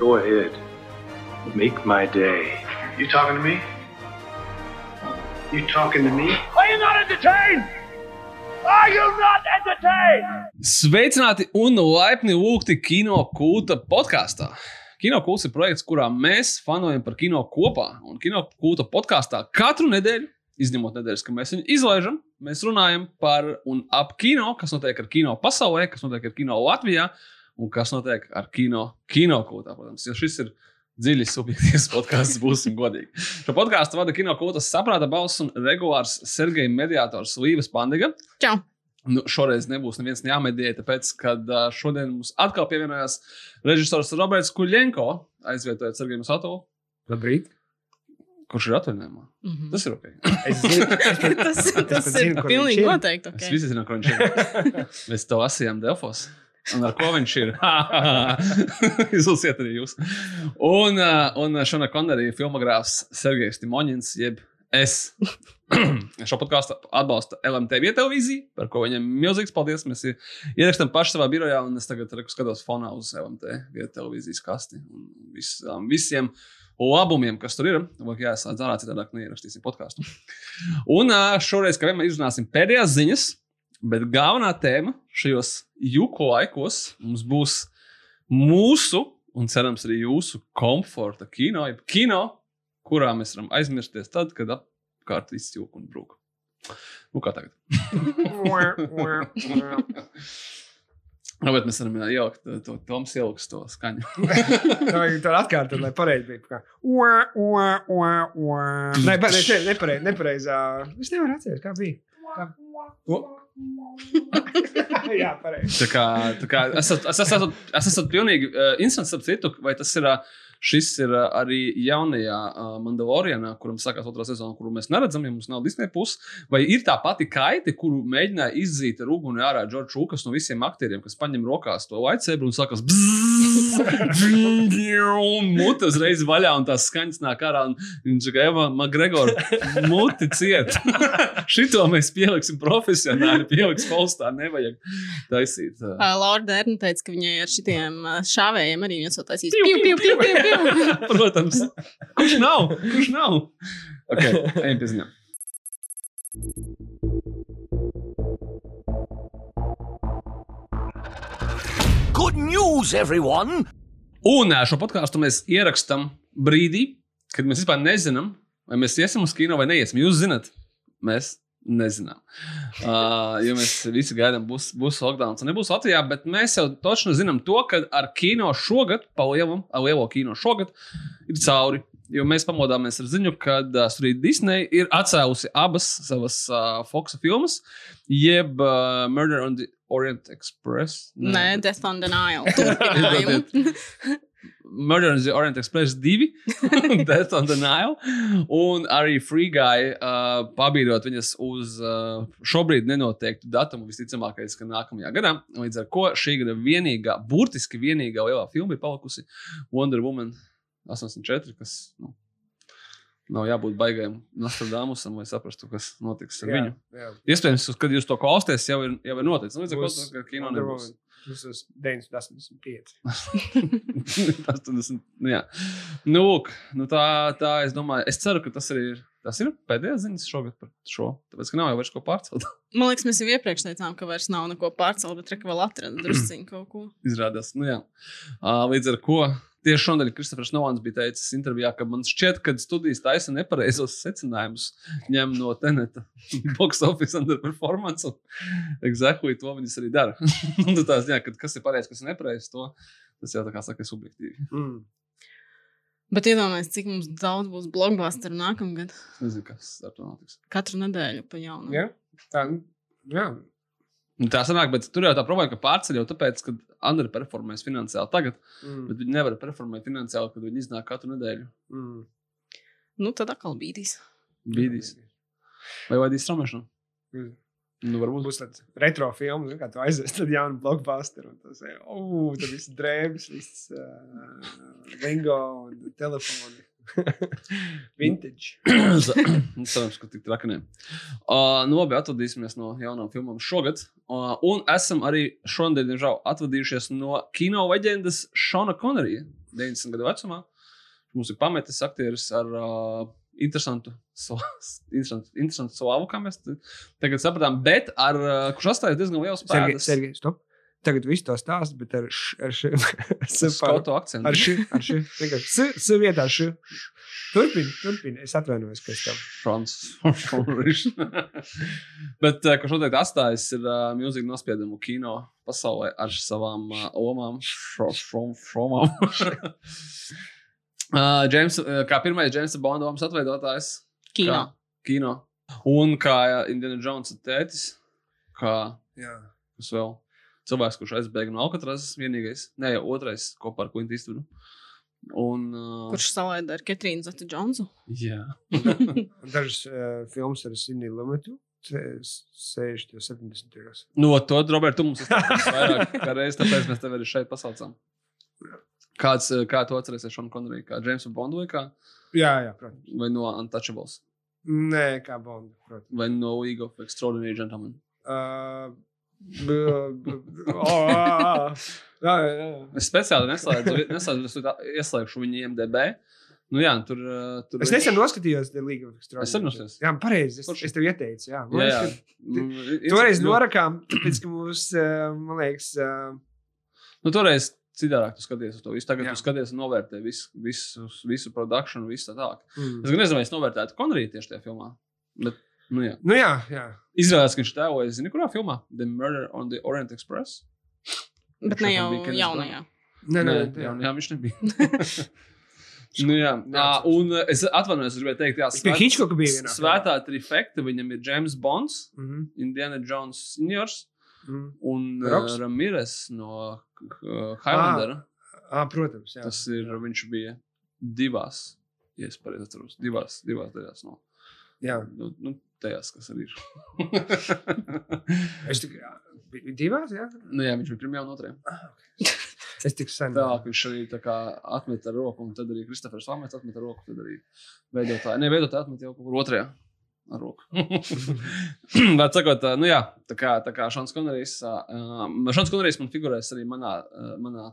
Go ahead. Make my day. You talking to me? You talking to me? Are you not entertained? Are you not entertained? Sveicināti un laipni lūgti kino kulta podkāstā. Kino kults ir projekts, kurā mēs fanojam par kino kopā. Un kino kulta podkāstā katru nedēļu, izņemot nedēļas, kad mēs viņu izlaižam, mēs runājam par un ap kino, kas notiek ar kino pasaulē, kas notiek ar kino Latvijā un kas notiek ar kino, kino kultā. Protams, jo šis ir dziļi subjektīvs podkāsts, būsim godīgi. Šo podkāstu vada kino kultas saprāta balss un regulārs Sergeja mediātors Līves Pandiga. Čau! Nu, šoreiz nebūs neviens jāmedījē, tāpēc, ka uh, šodien mums atkal pievienojās režisors Roberts Kuļņenko, aizvietojot Sergeju Satovu, Labrīt. kurš ir atvaļinājumā. Mhm. Tas ir ok. Es zinu, tas, tas pat ir pilnīgi noteikti. Okay. visi zinām, kur viņš ir. Mēs to lasījām Delfos. Un ar ko viņš ir? Izlasiet arī jūs. Un, uh, un Šona Konderija filmogrāfs Sergejs Timoņins, jeb es. Šo podkāstu atbalsta LMTV televīzija, par ko viņam milzīgs paldies. Mēs ierakstām paši savā birojā, un es tagad reku skatos fonā uz LMTV televīzijas kasti. Un visām, visiem labumiem, kas tur ir, vajag jāsāc ārā, citādi neierakstīsim podkāstu. Un ā, šoreiz, kā vienmēr, izrunāsim pēdējās ziņas, bet galvenā tēma šajos juku laikos mums būs mūsu, un cerams, arī jūsu komforta kino, jeb kino, kurā mēs varam aizmirsties tad, kad apkārt viss jūka un brūk. Nu, kā tagad? Nu, bet mēs varam ielikt to, to Toms ieliks to skaņu. Vajag to atkārtot, lai pareizi bija. Nē, bet ne, nepareizi. Nepareiz, es nevaru atcerēties, kā bija. Jā, pareizi. Tā kā, tā kā es, esmu, es esmu pilnīgi uh, instants ap citu, vai tas ir. Uh, Šis ir arī jaunajā Mandalorianā, kuram sākās otrā sezona, kuru mēs neredzam, ja mums nav Disneja puses. Vai ir tā pati kaite, kuru mēģināja izzīt ar uguni ārā Džordžs Lukas no visiem aktieriem, kas paņem rokās to lightsaber un sākas mute uzreiz vaļā, un tās skaņas nāk ārā, un viņš saka, Eva, Magregor, muti ciet. Šito mēs pieliksim profesionāli, pieliks postā, nevajag taisīt. Uh, Laura Dārna teica, ka viņai ar šitiem šāvējiem arī viens taisīs. Piu, piu, piu, piu, piu. Protams. Kurš nav? Kurš nav? Ok, ejam pie ziņām. Good news, everyone! Un šo podkāstu mēs ierakstām brīdī, kad mēs vispār nezinām, vai mēs iesim uz kino vai neiesim. Jūs zināt, mēs nezinām. Uh, jo mēs visi gaidām, būs, būs lockdown, un nebūs Latvijā, bet mēs jau točno zinām to, ka ar kino šogad, pa lielam, ar lielo kino šogad, ir cauri. Jo mēs pamodāmies ar ziņu, ka uh, arī Disneja ir atcēlusi abas savas uh, Fox filmas, jeb uh, Murder on the Orient Express. Nē, Death on the Nile. Murder on the Orient Express 2, Death on the Nile, un arī Free Guy uh, pabīdot viņas uz uh, šobrīd nenoteiktu datumu, visticamākais, ka nākamajā gadā. Līdz ar to šī gada vienīgā, burtiski vienīgā lielā filma ir palikusi Wonder Woman 84, kas nu, nav jābūt baigajam Nostradamusam, lai saprastu, kas notiks ar viņu. jā. Iespējams, kad jūs to klausāties, jau ir, jau ir noticis. Nu, Līdz ar to Būs ka kino nebūs. Tas ir 985. tas tad esmu. Nu, jā. nu, lūk, nu tā, tā es domāju, es ceru, ka tas arī ir. Tas ir pēdējais ziņas šogad par šo. Tāpēc, ka nav jau vairs ko pārcelt. Man liekas, mēs jau iepriekš teicām, ka vairs nav neko pārcelt, bet reka vēl atrada drusciņu kaut ko. Izrādās, nu jā. Līdz ar to tieši šodien Kristofers Novans bija teicis intervijā, ka man šķiet, ka studijas taisa nepareizos secinājumus ņem no teneta box office underperformance. Un exactly to viņas arī dara. Un ziņā, ka kas ir pareizs, kas ir nepareizs, to tas jau tā kā saka subjektīvi. Mm. Bet iedomājieties, cik mums daudz būs blockbusteru nākamgad. Es nezinu, kas ar to notiks. Katru nedēļu pa jaunu. Jā, tā jā. Nu, Tā sanāk, bet tur jau tā problēma, ka pārceļ jau tāpēc, ka Andra performēs finansiāli tagad, Mm. bet viņi nevar performēt finansiāli, kad viņi iznāk katru nedēļu. Mm. Nu, tad atkal bīdīs. Bīdīs. Vai vadīs straumēšanu? Mm. Nu, varbūt. Būs tāds retro filmas, kā tu aizies, tad jaunu blockbusteru. Un tas ir, oh, viss drēbes, viss uh, lingo un telefoni. Vintage. Cerams, ka tik traki. Uh, nu, labi, atvadīsimies no jaunām filmām šogad. Uh, un esam arī šodien, diemžēl, atvadījušies no kino leģendas Šona Konerija. 90 gadu vecumā. Mums ir pametis aktieris ar uh, interesantu, so, interesantu, interesantu slavu, kā mēs tagad sapratām, bet ar, uh, kurš atstāja diezgan lielu Sergei, spēku. Sergei, stop. Tagad viss to stāsta, bet ar š, ar š, s, par- Skotu akcentu. ar š, ar š, vienkārši vietā š. Turpini, turpini. Es atvainojos, ka es tev. Frans. Bet, uh, kurš noteikti atstājis, ir uh, milzīgi nospiedumu kino pasaulē ar savām uh, omām, šo- šomām. Uh, James, kā pirmais James Bonda omas atveidotājs. Kino. Kā, kino. Un kā Indiana Jones tētis, kā Jā. kas vēl cilvēks, kurš aizbēga no Alcatrazes, vienīgais, ne jau otrais kopā ar Quintu Eastwoodu. Un, uh, Kurš salaida ar Ketrīnu Zeta Džonsu? Jā. Un Dažas uh, filmas ar Sidney Lumetu. 60, 70 gados. No to, Robert, tu mums izstāstīsi vairāk kā reizi, tāpēc mēs tevi arī šeit pasaucām. Kāds, eh, kā tu atceries Šonu Konriju, kā Jamesu Bondu vai, kā, Jā, jā, protams. vai no Untouchables, Nē, kā Bonda, protams. vai no League of Extraordinary Gentlemen? Uh, oh, ah, jā, jā, jā. Es speciāli neslēdzu, neslēdzu ieslēgšu viņu IMDB. Nu jā, tur, eh, tur Es nesen noskatījos The League of Extraordinary. Es noskatījos. Jā, pareizi. Es, es tev ieteicu. Jā, Man Jā, jā. liekas, ka Mm, Toreiz ļoti- norakām, tāpēc, ka mums, eh, man liekas, Nu, toreiz citādāk tu skaties uz to visu. Tagad Jā. tu skaties un novērtē visu, visu, visu produkciju, visu tā tālāk. mm. Es gan nezinu, vai es novērtētu Konriju tieši tajā filmā. Bet, nu jā. nu jā, jā. Izrādās, ka viņš tēloja, zini, kurā filmā? The Murder on the Orient Express. Bet ne jau jaunajā. Nē, nē, Nē, jā, jā, viņš nebija. nu, jā, jā, un es atvainojos, es gribēju teikt, jā, Pie Hitchcocka bija vienā Svētā trifekta viņam ir James Bonds, Mhm, Indiana Jones seniors mhm. un Roks? uh, Ramirez no uh, Highlandera. Ah, protams, jā. Tas ir, viņš bija divās, ja es pareizi atceros, divās, divās daļās no Jā, nu, nu, tajās, kas arī ir. es tik, jā, bija divās, jā. nu, jā, viņš bija pirmajā un otrajā. Es tik sen. Tā, viņš arī tā kā atmet ar roku, un tad arī Kristofers Lamets atmet ar roku. Tad arī veidotāji, ne veidotāji atmet jau kaut kur otrajā. Ar roku. Bet, sakot, nu jā, tā kā, tā kā Šāns Konrijs, uh, Šāns Konrijs man figurēs arī manā, uh, manā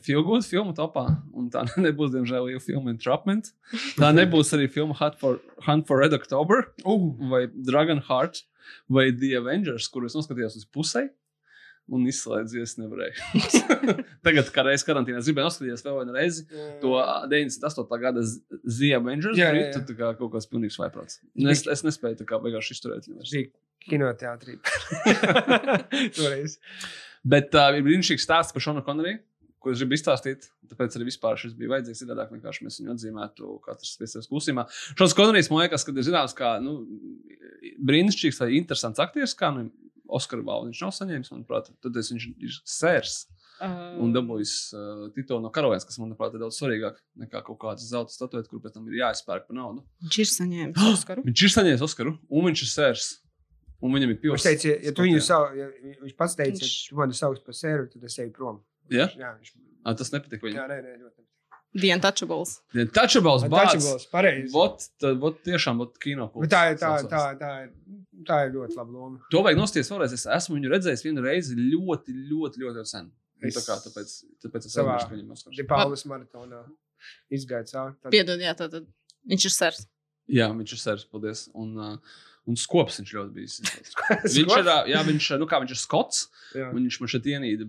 Feel Good filmu topā, un tā nebūs, diemžēl, jau filma Entrapment. Tā nebūs arī filma Hunt for, Hunt for Red October, Uh, vai Dragon Heart, vai The Avengers, kurus noskatījos uz pusē. Un izslēdzu, es nevarēju. Tagad, kā reizē karantīnā, gribēju noskatīties vēl vienu reizi to 98. gada Z- The Avengers. Jā, jā, Jā, jā. jā. Tā kā kaut kāds pilnīgs vaiprāts. Es, es nespēju tā kā beigās izturēt. kinoteātrī. Toreiz. Bet uh, ir brīnišķīgs stāsts par Šonu Konriju, ko es gribu izstāstīt. Tāpēc arī vispār šis bija vajadzīgs citādāk, vienkārši mēs viņu atzīmētu katrs pie sevis klusībā. Šons Konrijs man liekas, ka ir zināms, kā nu, brīnišķīgs vai interesants aktieris, kā nu, Oskaru balvu viņš nav saņēmis, manuprāt. Tad es viņš ir sērs un dabūjis uh, titulu no karalienes, kas, manuprāt, ir daudz svarīgāk nekā kaut kāds zelta statuēta, kur pēc tam ir jāizpērk par naudu. Viņš ir saņēmis Oskaru. Viņš ir saņēmis Oskaru, un viņš ir sērs. Un viņam ir Viņš pils. teica, ja, ja tu viņu sauc, ja viņš pats teica, Viņš- ja tu mani sauc par sēru, tad es eju prom. Ja? Jā, viņš. Ah, tas nepatika Jā, viņam. nē, nē, ļoti. The Untouchables. Ja Touchables, bāts. Touchables, pareizi. Vot, tad, vot tiešām, vot kino. Bet tā ir, tā, tā, tā, ir, tā ir ļoti laba loma. To vajag nosties vēlreiz. Es esmu viņu redzējis vienu reizi ļoti, ļoti, ļoti, ļoti sen. Es- Tā kā, tāpēc, tāpēc es Savā-. Dipaulas maratonā izgāja cauri. Tad- Piedod, jā, tad tad viņš ir sers. Jā, viņš ir sērs, paldies. Un, uh, un skops viņš ļoti bijis. viņš ir, jā, viņš, nu kā viņš ir skots, Jā. viņš man šeit ienīda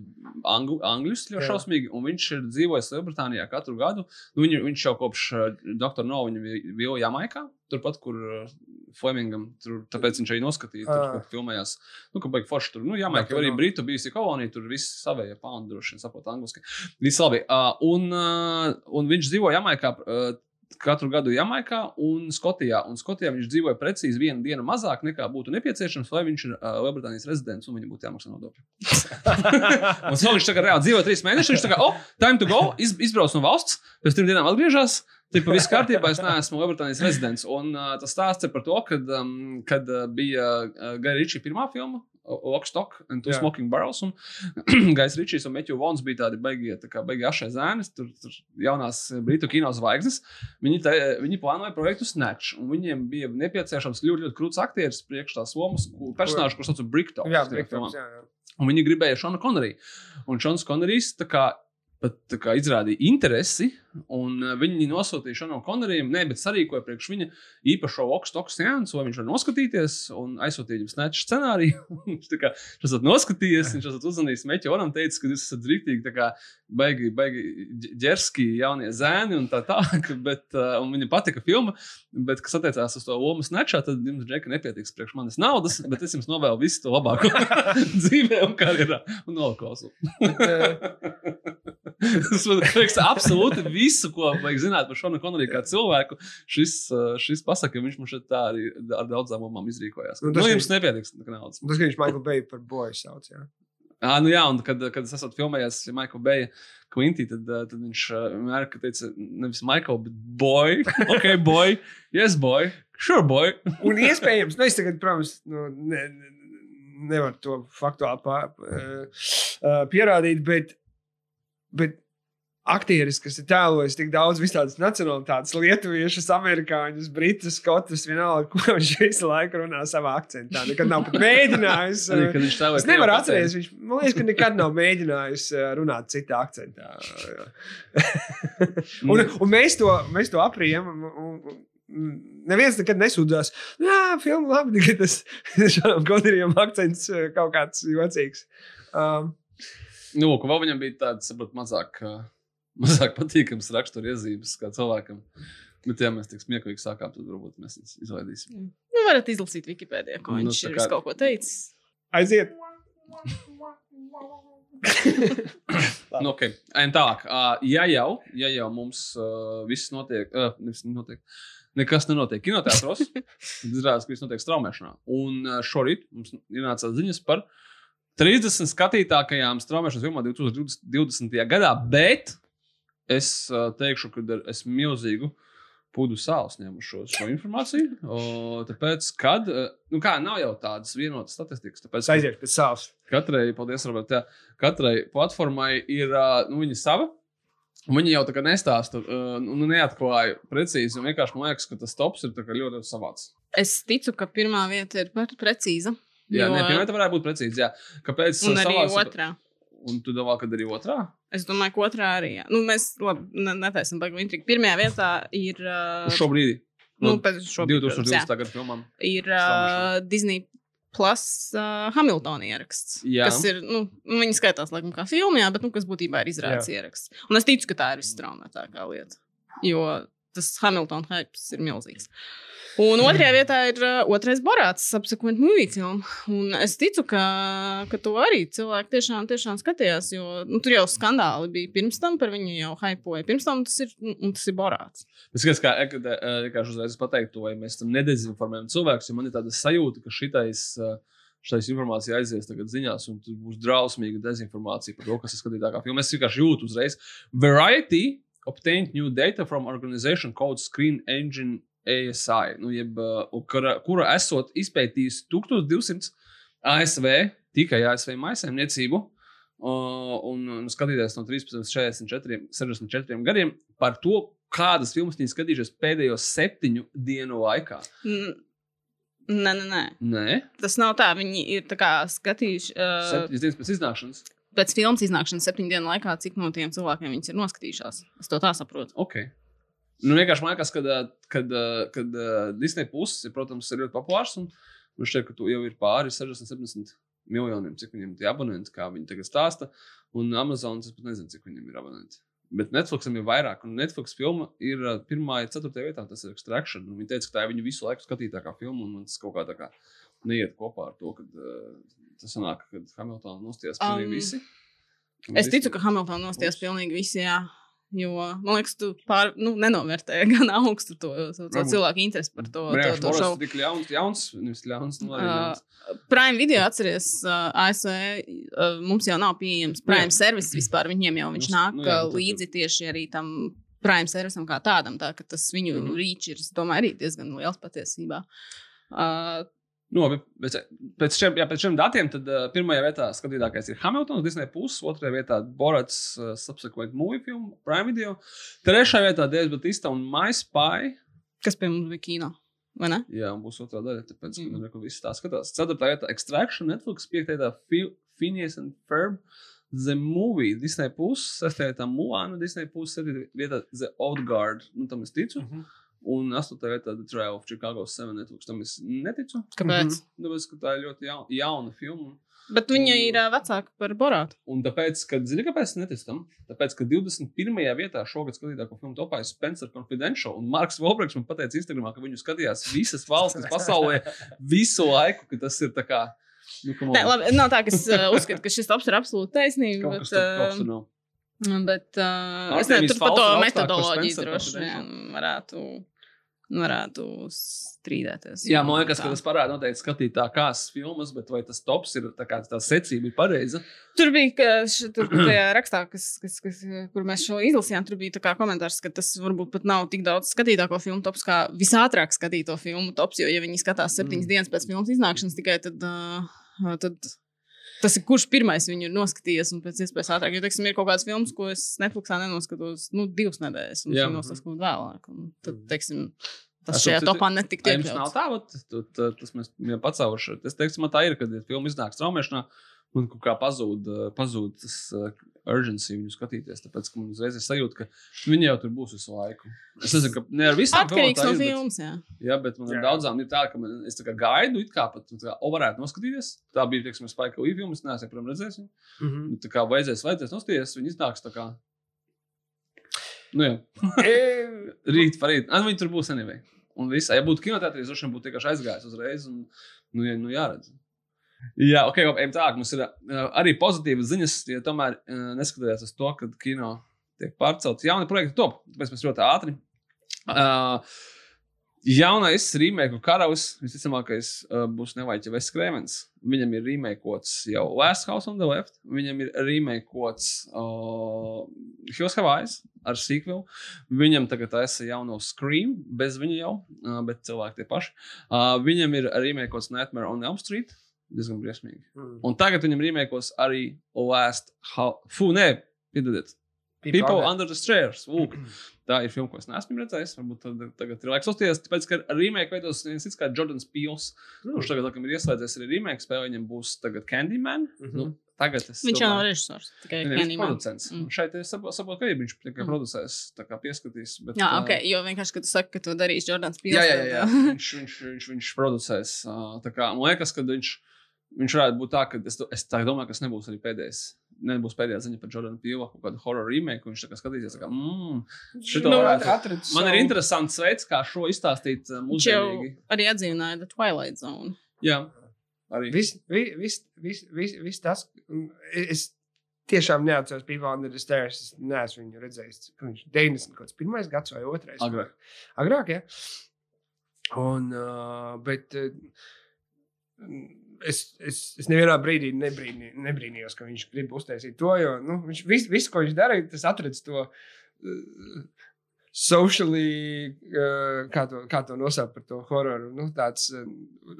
angļu, angļus ļoti Jā. šausmīgi, un viņš ir dzīvojis Lielbritānijā katru gadu. Nu, viņu, viņš jau kopš Dr. No, viņa bija Jamaikā, turpat, kur uh, Flemingam, tur, tāpēc viņš arī noskatīja, tur, Ā. kur filmējās. Nu, ka baigi forši tur, nu, Jamaika Dr. jau arī. Britu bijusi kolonija, tur viss savējie pound droši vien saprot angliski. Viss labi. Uh, un, uh, un viņš dzīvo Jamaikā. Uh, Katru gadu Jamaikā un Skotijā. Un Skotijā viņš dzīvoja precīzi vienu dienu mazāk nekā būtu nepieciešams, lai viņš ir uh, Lielbritānijas rezidents un viņam būtu jāmaksā nodokļi. un so viņš tagad reāli dzīvo trīs mēnešus. Viņš tagad, oh, time to go, iz, izbrauc no valsts, pēc trim dienām atgriežas. Taip, viss kārtībā, es neesmu Lielbritānijas rezidents. Un uh, tas stāsts ir par to, kad, um, kad uh, bija uh, Gaira Ričija pirmā filma, Lockstock and Two Jā. Smoking Barrels. Un Gais Ričijs un Metju Vons bija tādi beigie, tā kā beigie ašai zēnis, tur, tur jaunās eh, britu kino zvaigznes. Viņi, te, viņi plānoja projektu Snatch, un viņiem bija nepieciešams ļoti, ļoti krūts aktieris priekš tās lomas, personāžu, kurš sauc Bricktop. Jā, Briktons, jā, jā. Un viņi gribēja Šonu Konriju. Un Šons Konrijs tā kā pat kā izrādīja interesi, un uh, viņi nosūtīja Šanam Konerijam, ne, bet sarīkoja priekš viņa īpašo Okstoku sēnesi, lai viņš var noskatīties, un aizsūtīja viņam snatch scenāriju. viņš kā esat noskatījies, viņš esat uzzvanījis Meķoram, teicis, ka jūs esat rīktīgi, tā kā baigi, baigi ģerski jaunie zēni un tā tālāk, bet uh, un viņam patika filma, bet kas attiecās uz to lomu snatchā, tad jums, Džeka, nepietiks priekš manis naudas, bet es jums novēlu visu to labāko dzīvē un karjerā un nolaklausu. Tas man liekas, absolūti visu, ko vajag zināt par Šonu Konoriju kā cilvēku. Šis, šis pasaka, viņš mums šeit tā arī ar daudzām mamām izrīkojās. Nu, tas nu jums nepietiks naudas. Tas, ka viņš Michael Bay par boju sauc. Jā. Ah, nu jā, un kad, kad es esmu filmējies Michael Bay, Quintī, tad, tad viņš vienmēr teica, nevis Michael, bet boy. Ok, boy. Yes, boy. Sure, boy. Un iespējams, nu, es tagad, protams, nu, ne, ne, nevaru to faktuāli uh, uh, pierādīt, bet, bet aktieris, kas ir tēlojis tik daudz visādas nacionālitātes, lietuviešus, amerikāņus, britus, skotus, vienalga, ko viņš visu laiku runā savā akcentā. Nekad nav pat mēģinājis. Es nevaru atcerēties, viņš man liekas, ka nekad nav mēģinājis uh, runāt citā akcentā. un, un mēs to, mēs to aprijam. un- un- Neviens nekad nesūdzās. Jā, filma labi, tikai tas šādam kodījumam akcents uh, kaut kāds jocīgs. Um, Nu, ka vēl viņam bija tāds, saprot, mazāk, uh, mazāk patīkams raksturiezīmes kā cilvēkam. Bet, ja mēs tik smieklīgi sākām, tad varbūt mēs viņus izlaidīsim. Nu, varat izlasīt Wikipēdijā, ko Nu, viņš ir kā- kaut ko teicis. aiziet! Nu, okay. Tālāk. Uh, ja, jau, ja jau mums uh, viss notiek, uh, nevis notiek, nekas nenotiek kinoteātros, tad izrādās, ka viss notiek straumēšanā. Un uh, šorīt mums ir nācās ziņas par 30 skatītākajām straumēšanas filmām 2020. gadā, bet es uh, teikšu, ka es milzīgu pudu sāls ņemu šo, šo informāciju. O, tāpēc, kad, uh, nu kā, nav jau tādas vienotas statistikas. Tāpēc, aiziešu pēc savas. Katrai, paldies, Robert, jā, katrai platformai ir uh, nu, viņa sava. un Viņi jau tā kā nestāsta, uh, nu, neatklāja precīzi. un Vienkārši man liekas, ka tas tops ir ļoti savāds. Es ticu, ka pirmā vieta ir par precīza. Jā, jo- nē, pirmā varētu būt precīzi. Jā. Kāpēc? Un uh, arī savās- otrā. Un tu domā, ka arī otrā? Es domāju, ka otrā arī. Jā. Nu, mēs labi, ne, netaisim baigi intrigu. Pirmajā vietā ir. Uh, Uz šo brīdi. nu, no pēc šobrīd, protams, 2020. jā. gada filmām. ir uh, Disney Plus uh, Hamiltona ieraksts. Jā. Kas ir, nu, nu, viņi skaitās laikam kā filmā, bet, nu, kas būtībā ir izrādes ieraksts. Un es ticu, ka tā ir visstraumētākā lieta. Jo tas Hamiltona hypes ir milzīgs. Un otrajā vietā ir otrais Borāts, movie film. Un es ticu, ka, ka to arī cilvēki tiešām, tiešām skatījās, jo nu, tur jau skandāli bija pirms tam, par viņu jau hypoja. Pirms tam tas ir, un tas ir Borāts. Es skatos, kā vienkārši uzreiz pateiktu, vai mēs tam nedezinformējam cilvēkus, jo man ir tāda sajūta, ka šitais. Šis informācija aizies tagad ziņās, un tur būs drausmīga dezinformācija par to, kas ir skatītākā filma. Es vienkārši jūtu uzreiz. Variety obtained new data from organization called Screen Engine ASI, nu, jeb, uh, kura, kura esot izpētījusi 1200 ASV, tikai ASV maisaimniecību, uh, un, un skatīties no 13 līdz 44, 64 gadiem par to, kādas filmas viņi skatījušies pēdējo septiņu dienu laikā. N- Nē, nē, nē. Nē, Tas nav tā. Viņi ir tā kā skatījuši uh, septiņas dienas pēc iznākšanas. Pēc filmas iznākšanas septiņu dienu laikā, cik no tiem cilvēkiem viņas ir noskatījušās. Es to tā saprotu. Okay. Nu, vienkārši man liekas, ka kad, kad, Disneja puses, protams, ir ļoti populārs. Man šķiet, ka tu jau ir pāri 60, 70 miljoniem, cik viņiem ir abonenti, kā viņi tagad stāsta. Un Amazon, es pat nezinu, cik viņiem ir abonenti. Bet Netflixam ir vairāk, un Netflix filma ir pirmā, ir ceturtajā vietā. Tas ir Extraction. Un Viņi teica, ka tā ir viņu visu laiku skatītākā filma, un tas kaut kā tā kā neiet kopā ar to, ka uh, tas sanāk, ka Hamiltonā nostājās pilnīgi Um, visi. Es ticu, ka Hamiltonā nostājās pilnīgi visi. Jā. Jo man liekas, tu pār, nu, nenovērtēji gan augstu to, to, to cilvēku interesi par to, to šovu. tik ļauns, ļauns, nevis ļauns, nu Uh. Prime video atceries, uh, ASV uh, mums jau nav pieejams Prime service vispār. Viņiem jau viņš Nu, nāk nu jā, tad- līdzi tieši arī tam Prime servisam kā tādam. Tā, ka tas viņu mm. -hmm. rīčs ir, domāju, arī diezgan liels patiesībā. Uh, Nu, labi, pēc, pēc, šiem, jā, pēc šiem datiem tad, uh, pirmajā vietā skatītākais ir Hamiltons, Disneja puses, otrajā vietā Borats, uh, subsequent movie film, Prime Video, trešajā vietā Dievs Batista un My Spy. kas pie mums bija kino? Vai ne? Jā, un būs otrā daļa, tāpēc, Mm. mm. ka visi tā skatās. Ceturtā vietā Extraction, Netflix, piektajā vietā Fi- Phineas and Ferb, The Movie, Disney Plus, sastajā vietā Mulāna, Disney Plus, septītā vietā The Old Guard, nu tam es ticu. Mhm. Un astotajā vietā The Trial of Chicago 7 Networks, tam es neticu. Kāpēc? Tāpēc, ka tā ir ļoti jauna, jauna filma. Bet viņa ir ā, vecāka par Borātu. Un tāpēc, kad, zini, kāpēc es neticu tam? Tāpēc, ka 21. vietā šogad skatītāko filmu topā ir Spencer Confidential. Un Marks Volbergs man pateica Instagramā, ka viņu skatījās visas valstis pasaulē visu laiku, ka tas ir tā kā. Nu. Nē, labi, nav tā, ka es uh, uzskatu, ka šis tops ir absolūti taisnība. Bet, uh, nav. bet uh, es nezinu, tur par to ir metodoloģiju droši vien varētu, varētu strīdēties. Jā, man liekas, ka Tā. tas parāda noteikti skatītākās filmas, bet vai tas tops ir tā kā tā secība ir pareiza? Tur bija ka š- tur tajā rakstā, kas, kas, kas, kur mēs šo izlasījām. Tur bija komentārs, ka tas varbūt pat nav tik daudz skatītāko filmu tops, kā visātrāk skatīto filmu tops. Jo, ja viņi skatās septiņas mm. dienas pēc filmas iznākšanas tikai, tad, uh, tad tas ir kurš pirmais viņu ir noskatījies un pēc iespējas ātrāk. Jo, teiksim, ir kaut kāds filmas, ko es Netflixā nenoskatos nu, divas nedēļas, un viņš noskatos vēlāk. Un tad, teiksim, tas Es šajā topā netika jums nav iekļauts. tā, vat, tas mēs jau pacēluši. Es teiktu, man tā ir, kad filma iznāk straumēšanā. Un kaut kā pazūd, pazūd tas urgency viņu skatīties. Tāpēc, ka man uzreiz ir sajūta, ka viņi jau tur būs visu laiku. Es nezinu, ka ne ar visām Atkarīgs no filmas. Jā. Jā, bet man Jā. ir daudzām ir tā, ka man, es tā kā gaidu, it kā pat tā kā, o, varētu noskatīties. Tā bija, teiksim, Spike Lee filmas, neesmu, protams, redzējis. Mhm. Nu, Tā kā vajadzēs, vajadzēs noskatīties, viņi iznāks tā kā. Nu, E, rīt parīt. Ah, nu, viņi tur būs anyway. Un viss, ja būtu kinoteātris, droši vien būtu tikai aizgājis uzreiz. Un, nu, jā, nu, jāredz. Jā, ok, ejam tālāk. Mums ir uh, arī pozitīvas ziņas, ja tomēr uh, neskatījās uz to, ka kino tiek pārcelts. Jauni projekti top, tāpēc mēs ļoti ātri. Uh, jaunais remake karalis, visticamākais, uh, būs Nevaļķa Vests Krēmens. Viņam ir remakeots jau Last House on the Left, viņam ir remakeots uh, Hills Havais ar sequel. Viņam tagad taisa jauno Scream, bez viņa jau, uh, bet cilvēki tie paši. Uh, viņam ir remakeots Nightmare on Elm Street. Diezgan briesmīgi. Mm. Un tagad viņam rīmēkos arī Last House. Fū, nē, piedodiet. People Under the Stairs. Lūk, tā ir filma, ko es neesmu redzējis. Varbūt tad, tagad ir laiks uzties. Tāpēc, ka rīmēku veidos viens cits kā Jordans Peels, Mm. kurš tagad, laikam, ir ieslēdzies arī rīmēku spēlē. Viņam būs tagad Candyman. Mhm. Nu, tagad es Viņš jau nav režisors, tikai Viņa ir Candyman. producents. Mm. Mm. Šeit es saprotu, sapot, ka viņš tikai Mm. mm. producēs, tā kā pieskatīs. Bet, Jā, ok, jo vienkārši, kad tu saki, ka to darīs Jordans Pils. Jā, jā, jā, jā. viņš, viņš, viņš, viņš producēs. tā Kā, man liekas, ka viņš, viņš varētu būt tā, ka es, es tā domāju, ka tas nebūs arī pēdējais. Nebūs pēdējā ziņa par Jordanu Pīlu, kaut kādu horror remake, un viņš tā kā skatīsies, kā, mmm, šito Nu, varētu- man ir interesants veids, kā šo izstāstīt jau mūsdienīgi. arī atzīmēja The Twilight Zone. Jā, arī. Viss vi, vis, vis, vis, vis tas, es tiešām neatceros People Under the Stairs. Es neesmu viņu redzējis. Viņš 90 kaut kāds pirmais gads vai otrais. Agrāk. Agrāk, jā. Un, uh, bet uh, es, es, es nevienā brīdī nebrīnī, nebrīnījos, ka viņš grib uztaisīt to, jo nu, viņš visu, visu, ko viņš darīja, tas atradis to. Uh, Socially, uh, kā, to, kā to nosaukt par to hororu. Nu, tāds uh,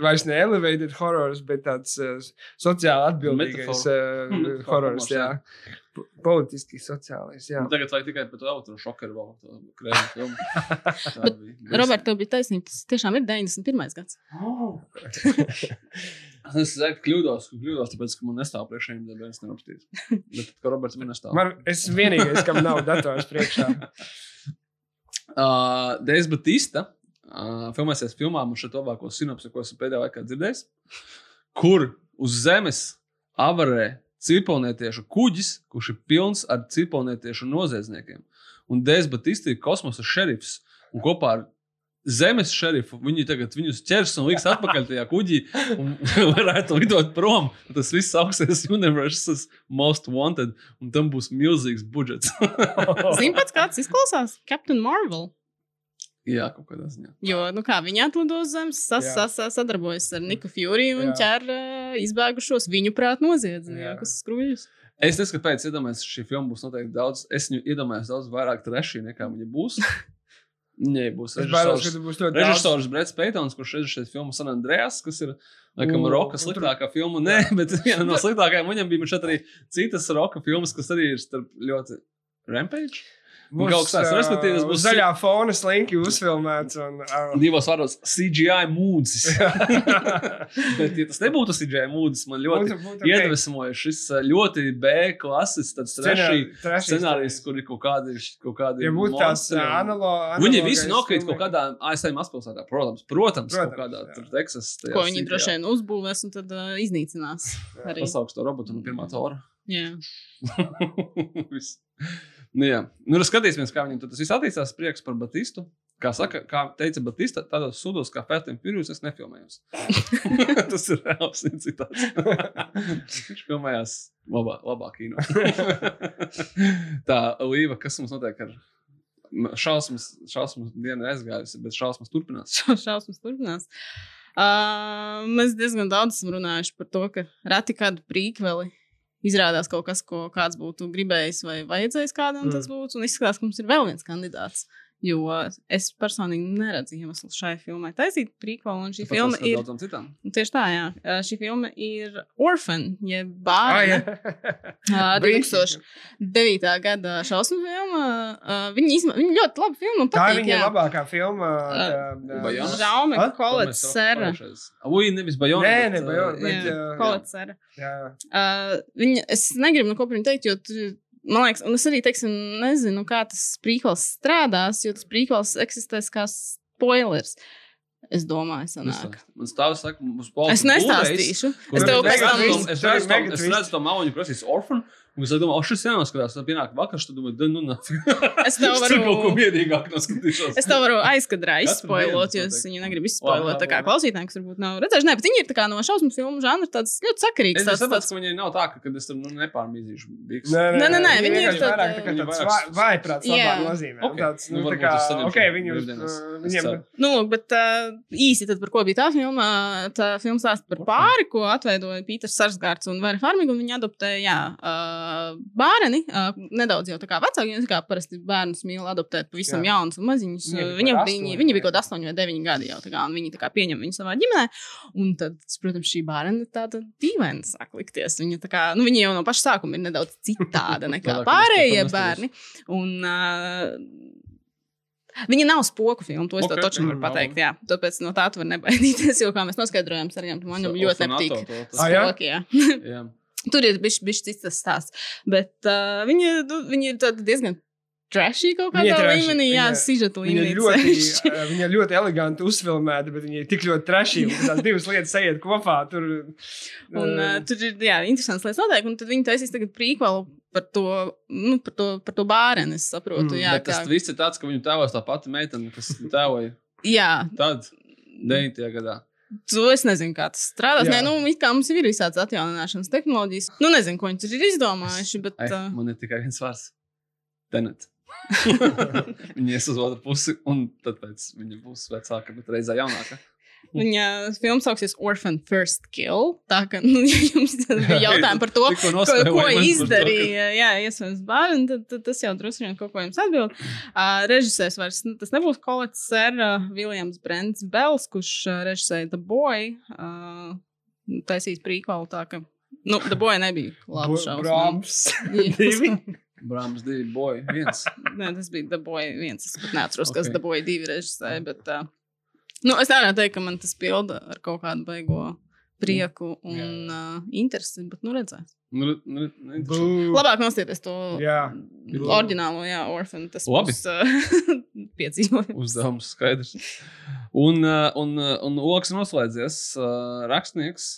vairs ne elevated horors, bet tāds uh, sociāli atbildīgais uh, Hmm, horors. Jā. jā. Po- Politiski sociālais. Jā. Un Tagad vajag tikai par to otru šokeru vēl. to krēmu filmu. Tā Bet, bija. Robert, tev bija taisnība. Tas tiešām ir 91. gads. Es zinu, kļūdos, ka kļūdos, tāpēc, ka man nestāv priekšā, ja viens neapstīs. Bet, ka Roberts man nestāv. Man, es vienīgais, kam nav dators priekšā. Uh, Deivs Batista uh, filmēsies filmā, un šeit labāko sinopsi, ko esmu pēdējā laikā dzirdējis, kur uz zemes avarē cirpelnietiešu kuģis, kurš ir pilns ar cirpelnietiešu noziedzniekiem. Un Deivs Batista ir kosmosa šerifs, un kopā ar zemes šerifu viņi tagad viņus ķers un liks atpakaļ tajā kuģī un varētu lidot prom. Tas viss augstais universes most wanted, un tam būs milzīgs budžets. Zini, pats kāds izklausās? Captain Marvel. Jā, kaut kādā ziņā. Jo, nu kā, viņi atlido uz zemes, sas, sas, sadarbojas ar Niku Fury un Jā. ķer uh, izbēgušos viņu prāt noziedzniekus skruļus. Es nezinu, kāpēc iedomājos, šī filma būs noteikti daudz. Es viņu iedomājos daudz vairāk trešī nekā viņa būs. Viņai būs režisors. Režisors Brits Peitons, kurš režisēs filmu San Andreas, kas ir laikam U, roka sliktākā filma. Nē, bet viena no sliktākajām. Viņam bija šeit arī citas roka filmas, kas arī ir starp ļoti Rampage. Būs, kaut kas tāds, ā, respektīvi, tas būs uz zaļā fona slinki uzfilmēts. Un, ā, Divos vārdos CGI mūzis. Bet, ja tas nebūtu CGI mūzis, man ļoti būtu- būtu iedvesmoja šis ā, ļoti B klases Scenāri- trashy scenārijs, kur ir kaut kādi, kaut kādi Ja būtu tāds analogs. Viņi visi nokrīt kaut kādā ASV mazpilsētā, protams, protams, protams kaut kādā tur Teksas. Ko viņi CGI. droši vien uzbūvēs un tad uh, iznīcinās. Arī. Pasauks to robotu no pirmā tora. Jā. Viss. Nu, jā, nu, skatīsimies, kā viņam tad tas viss attīstās. Prieks par Batistu. Kā, saka, kā teica Batista, tādos sudos kā Fētiem Pirjus es nefilmējos. tas ir reāls citāts. Viņš filmējās labā, labā kino. Tā, Līva, kas mums notiek ar šausmas, šausmas dienu aizgājusi, bet šausmas turpinās. Šausmas turpinās. Uh, mēs diezgan daudz esam runājuši par to, ka reti kādu prīkveli izrādās kaut kas, ko kāds būtu gribējis vai vajadzējis kādam Mm. tas būtu. Un izskatās, ka mums ir vēl viens kandidāts. Jo es personīgi neredzu iemeslu šai filmai taisīt prīkvelu. Un šī Tāpat filma ir. daudzām citām. Tieši tā, jā. Šī filma ir Orphan, jeb Ah, jā. bērna. Uh, 2009. gada šausmu filma. Viņa, izma... viņa ļoti labi filma. Tā ir Patīk, viņa jā. labākā filma. Žaume? Kolets Sera. Ui, nevis Bajona. Nē, ne, Bajona, bet. Kolets Sera. Viņa, es negribu neko par viņu teikt, jo tur, man liekas, un es arī teiksim, nezinu, kā tas prīkvels strādās, jo tas prīkvels eksistēs kā spoilers. Es domāju, sanāk. Man stāv, saka, mums Es Blu-rays, nestāstīšu. kur Es ir tev pēc tam. Es redzu to- Mega es twist. Ir. Un es domāju, o, šis jānoskatās. Tad pienāk vakars, tad domāju, nu, nā. Es tev Tur kaut ko varu. mierīgāk noskatīšos. Es tev varu aizkadrā izspoilot, jo es viņu negribu izspoilot. Tā kā klausītājiem, kas varbūt nav redzējuši, nē, bet viņi ir tā kā no šausmu filmu žanra tāds ļoti sakarīgs. Es saprotu, tāds, ka viņai nav tā, ka kad es tur nu, nepārmīzīšu. biks. Nē, nē, nē, viņi ir vairāk tā kā tāds vairāk vai- vājprāts Jā. labā nozīmē. Tāds, Nu, nu, tā varbūt kā, ok, viņi brīvdienas. uh, viņiem. Nu, lūk, bet uh, īsi tad par ko bija tā filma? Tā filma stāsta par pāri, ko atveidoja Pīters Sarsgārds un Vera Farmiga. un Viņi adoptēja jā, uh, bērni, uh, nedaudz jau tā kā vecāki. Viņi kā parasti bērnus mīl adoptēt pavisam Jā. jaunus un maziņus. Viņi, astoņi, viņi bija kaut kādi 8 vai 9 gadi jau. tā Kā, un viņi tā kā pieņem viņu savā ģimenē. Un tad, protams, šī bērna ir tāda dīvaina, sāk likties. Viņa, kā, nu, viņa jau no paša sākuma ir nedaudz citāda nekā pārējie bērni. Un, uh, Viņa nav spoku filma, to es okay, Ok, toču varu pateikt. Jā. Tāpēc no tā tu vari nebaidīties, jo, kā mēs noskaidrojām, man jau ļoti nepatīk. Spoki, jā. Jā. Tur ir bijis cits tas stāsts. Bet uh, viņa, nu, viņa ir diezgan trashy kaut Viņa kādā līmenī, jā, viņa- Viņa līmenī. ir ļoti, viņa ļoti eleganti uzfilmēta, bet viņa ir tik ļoti trešīga. Tās divas lietas ejiet kopā. Tur, Un, uh, tur ir jā, interesants lietas notiek, un tad viņi taisīs tagad prīkvalu par to, nu, par to, par to bērnu. Es saprotu, Mm, jā, tas viss ir tāds, ka viņu tēvos tā pati meitene, kas tēvoja jā, tad, 9. gadā. To es nezinu, kā tas strādās. Jā. Nē, nu, kā mums ir visādas atjaunināšanas tehnoloģijas. Nu, nezinu, ko viņi tur ir izdomājuši. Bet, Ai, uh, man ir tikai viens vārds. Tenet. Viņa ies uz otru pusi, un tad viņa būs vecāka, bet reizē jaunāka. Viņa filma sauksies Orphan First Kill. Tā kā nu, jums bija jautājumi par to, ko, ko izdarīja, jā, iespējams, bērni, tad, tad tas jau droši vien kaut ko jums atbild. Uh, režisēs vairs nu, tas nebūs Kolets Sera, Viljams Brents Bells, kurš uh, režisēja The Boy. Uh, taisīs prīkolu tā, ka, nu, The Boy nebija labi šausmas. Brāms. Divi. Brāmas divi, boy, viens. Nē, tas bija The Boy viens. Es pat neatceros, kas Ok. The Boy divi režisēja. Bet, uh, nu, es nevaru teikt, ka man tas pilda ar kaut kādu baigo prieku un Jā, uh, interesi, bet nu redzēs. Nu, nu, nu. Labāk nostieties to Jā. oriģinālo, jā, Orphan. Tas Labi. būs uh, piedzīvojums. uzdevums skaidrs. Un, uh, un, uh, un Oks noslēdzies uh, rakstnieks,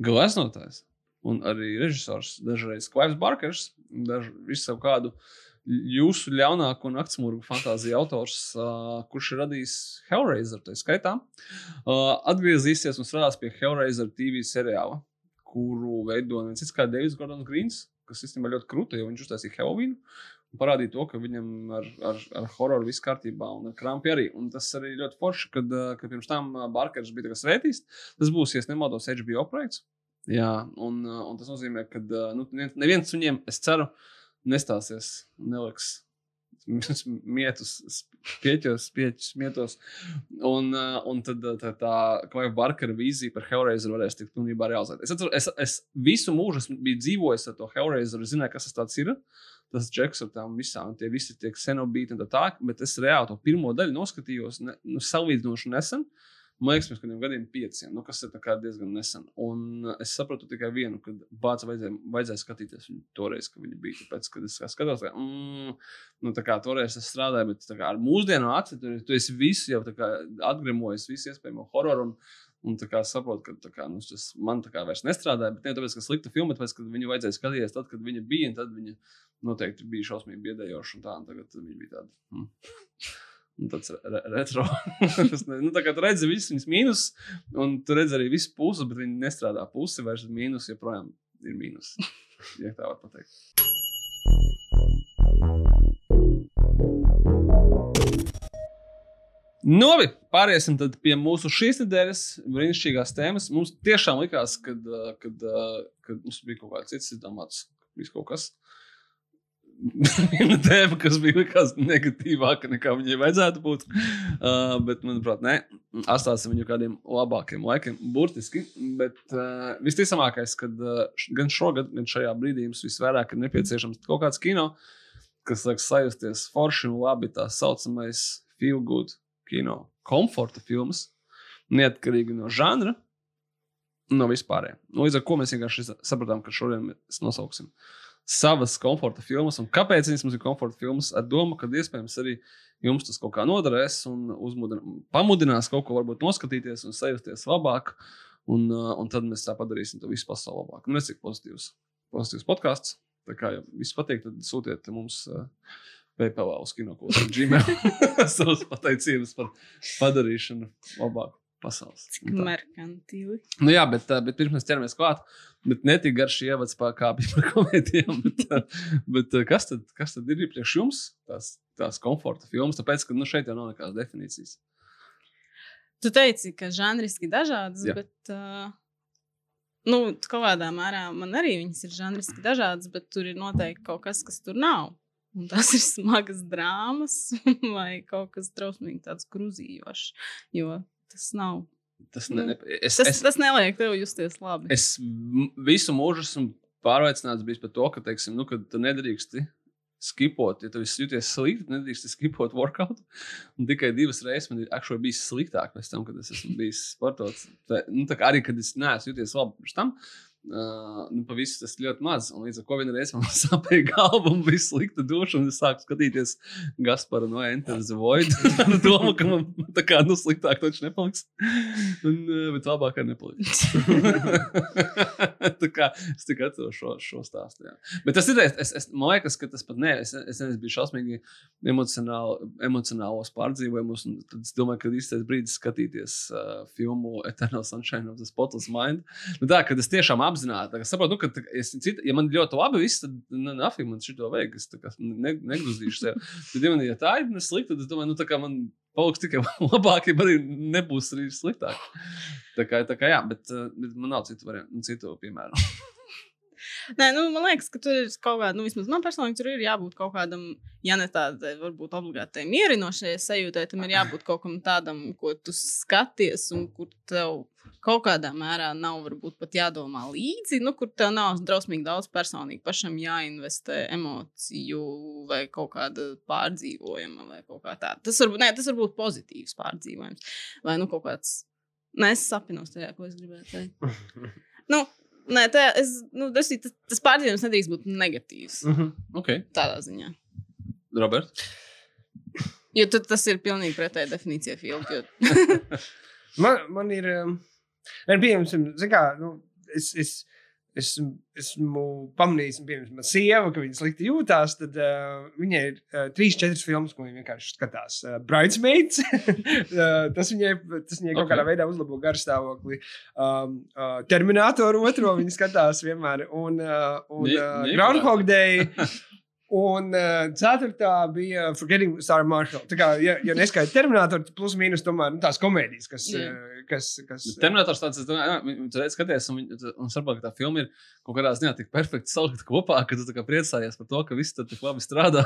glaznotājs un arī režisors, dažreiz Klaivs Barkers, daž, visu savu kādu jūsu ļaunāko un aktsmurgu fantāziju autors, uh, kurš ir radījis Hellraiser, tā skaitā, uh, atgriezīsies un strādās pie Hellraiser TV seriāla, kuru veido viens cits kā Deivs Gordons Grīns, kas īstenībā ļoti krūta, jo viņš uztaisīja Halloween. Un parādīja to, ka viņam ar, ar, ar hororu viss kārtībā un ar krampi arī. Un tas arī ļoti forši, kad, uh, kad pirms tam uh, Barkers bija svētīs. Tas būs, ja nemaldos, HBO projekts. Jā, un, uh, un tas nozīmē, ka uh, nu, neviens- viņiem, es ceru, nestāsies neliks mietus pieķos, pieķos, mietos. Un, uh, un tad uh, tā, tā Kliva Barkera vīzija par Hellraiser varēs tikt pilnībā realizēta. Es, atceru, es, es visu mūžu biju dzīvojis ar to Hellraiser, zināju, kas tas ir. Tas džeks ar tām visām, tie visi tiek senobīti un tā tā, bet es reāli to pirmo daļu noskatījos, ne, nu, salīdzinoši nesen. Uh, Man liekas, pirms kādiem gadiem, pieciem, nu, kas ir diezgan nesen. Un es sapratu tikai vienu, kad bācis vajadzēja, vajadzēja skatīties viņu toreiz, kad viņi bija. Tāpēc, kad es skatos, ka mm, nu, kā, toreiz es strādāju, bet kā, ar mūsdienu aci tur tu esi visu jau atgremojis, visu iespējamo hororu. Un, Un tā kā saprotu, ka kā, nu, tas man tā kā vairs nestrādāja, bet ne tāpēc, ka slikta filma, tāpēc, ka viņu vajadzēja skatīties tad, kad viņa bija, un tad viņa noteikti bija šausmīgi biedējoša, un tā, un tagad viņa bija tāda. Hmm. Nu, tāds re retro. nu, tā kā tu redzi visus viņas mīnus, un tu redzi arī visu pusi, bet viņi nestrādā pusi, vairs mīnus joprojām ir mīnus. Ja tā var pateikt. Novi, pāriesim pie mūsu šīs nedēļas brīnišķīgās tēmas. Mums tiešām likās, ka mums bija kaut kāds cits izdomāts, kaut kas viena tēma, kas bija likās negatīvāka nekā viņai vajadzētu būt. Uh, bet, manuprāt, nē, atstāsim viņu kādiem labākiem laikiem, burtiski. Bet uh, visticamākais, ka uh, gan šogad, gan šajā brīdī jums visvairāk ir nepieciešams kaut kāds kino, kas liek sajusties forši un labi tā saucamais feel good kino, komforta filmas, neatkarīgi no žanra. No vispārējiem. Nu, līdz ar to mēs vienkārši sapratām, ka šodien mēs nosauksim uh, savas komforta filmas. Un kāpēc viņas mums ir komforta filmas? Ar domu, ka iespējams arī jums tas kaut kā noderēs un uzmudina, pamudinās kaut ko varbūt noskatīties un sajusties labāk. Un, uh, un tad mēs tā padarīsim to visu pasauli labāk. Nu, ir pozitīvs, pozitīvs podkāsts. Tā kā ja viss patīk, tad sūtiet mums uh, PayPal uz kinokūsu Gmail savus pateicības par padarīšanu labāk pasaules. Cik merkantīvi. Nu, jā, bet, bet pirms mēs ķeramies klāt, bet ne tik garš ievads kā bija par komēdijām. Bet, bet kas, tad, kas tad ir priekš jums tās, tās komforta filmas? Tāpēc, ka nu, šeit jau nav nekādas definīcijas. Tu teici, ka žanriski dažādas, jā. bet uh, nu, kaut kādā mērā man arī viņas ir žanriski dažādas, bet tur ir noteikti kaut kas, kas tur nav. Un tas ir smagas drāmas vai kaut kas trausmīgi tāds grūzījošs. Jo tas nav. Tas, ne, nu, es, tas, es, tas neliek tev justies labi. Es visu mūžu esmu pārliecināts par to, ka, teiksim, nu, ka tu nedrīksti skipot. Ja tu jūties slikti, tad nedrīkst skipot workout. Un tikai divas reizes man ir bijis sliktāk pēc tam, kad es esmu bijis sportos. Tā, nu, tā arī, kad es neesmu jūties labi pirms tam. Uh, nu, Pavisam tas ļoti maz. Un līdz ar to vienā reizē man sāpēja galva un bija slikta duša. Un es sāku skatīties Gasparu no Enter the Void. Ar domu, ka man tā kā nu sliktāk taču nepaliks. Un, uh, bet labāk arī nepaliks. tā kā es tikai atceros šo, šo stāstu. Jā. Bet tas ir, es, es, man liekas, ka tas pat ne. Es, es, es biju šausmīgi emocionāli, emocionālos pārdzīvojumus. Tad es domāju, ka īstais brīdis skatīties uh, filmu Eternal Sunshine of the Spotless Mind. Nu, tā, kad es tiešām apzināti. Es saprotu, nu, ka, es, cita, ja man ļoti labi viss, tad nu, nafīgi man šito vajag. Es ne, negruzīšu sev. Tad, ja man ja tā ir slikta, tad es domāju, nu, tā kā man paliks tikai labāk, ja arī nebūs arī sliktāk. Tā kā, tā kā jā, bet, bet man nav citu variantu, citu piemēru. Nē, nu, man liekas, ka tur ir kaut kāda, nu, vismaz man personīgi tur ir jābūt kaut kādam, ja ne tādai, varbūt obligātai mierinošai sajūtai, tam ir jābūt kaut kam tādam, ko tu skaties un kur tev kaut kādā mērā nav varbūt pat jādomā līdzi, nu, kur tev nav drausmīgi daudz personīgi pašam jāinvestē emociju vai kaut kāda pārdzīvojuma vai kaut kā tāda. Tas varbūt, nē, tas var būt pozitīvs pārdzīvojums vai, nu, kaut kāds, nē, es sapinos tajā, ko es gribēju teikt. nu, Nē, tā, es, nu, tas, tas, tas pārdzīvojums nedrīkst būt negatīvs. Mm -hmm. okay. Tādā ziņā. Robert? Jo tad tas ir pilnīgi pretēji definīcijai filmu. Jo... man, man ir. Um, pieņemsim, kā, nu, es, es, esmu, esmu pamanījis, piemēram, mana sieva, ka viņa slikti jūtās, tad uh, viņai ir uh, trīs, četras filmas, ko viņa vienkārši skatās. Uh, Bridesmaids, uh, tas viņai, tas viņai okay. kaut kādā veidā uzlabo garstāvokli. Um, uh, Terminatoru otro viņa skatās vienmēr, un, uh, un uh, Groundhog Day. Un uh, ceturtā bija Forgetting Sarah Marshall. Tā kā, ja, ja neskaidrs Terminator, tad plus mīnus tomēr nu, tās komēdijas, kas. Jā. Uh, kas, kas Terminators tāds, es domāju, jā, tu redz, skaties, un, un saproti, ka tā filma ir kaut kādā ziņā tik perfekti salikta kopā, ka tu tā kā priecājies par to, ka viss tur tik labi strādā.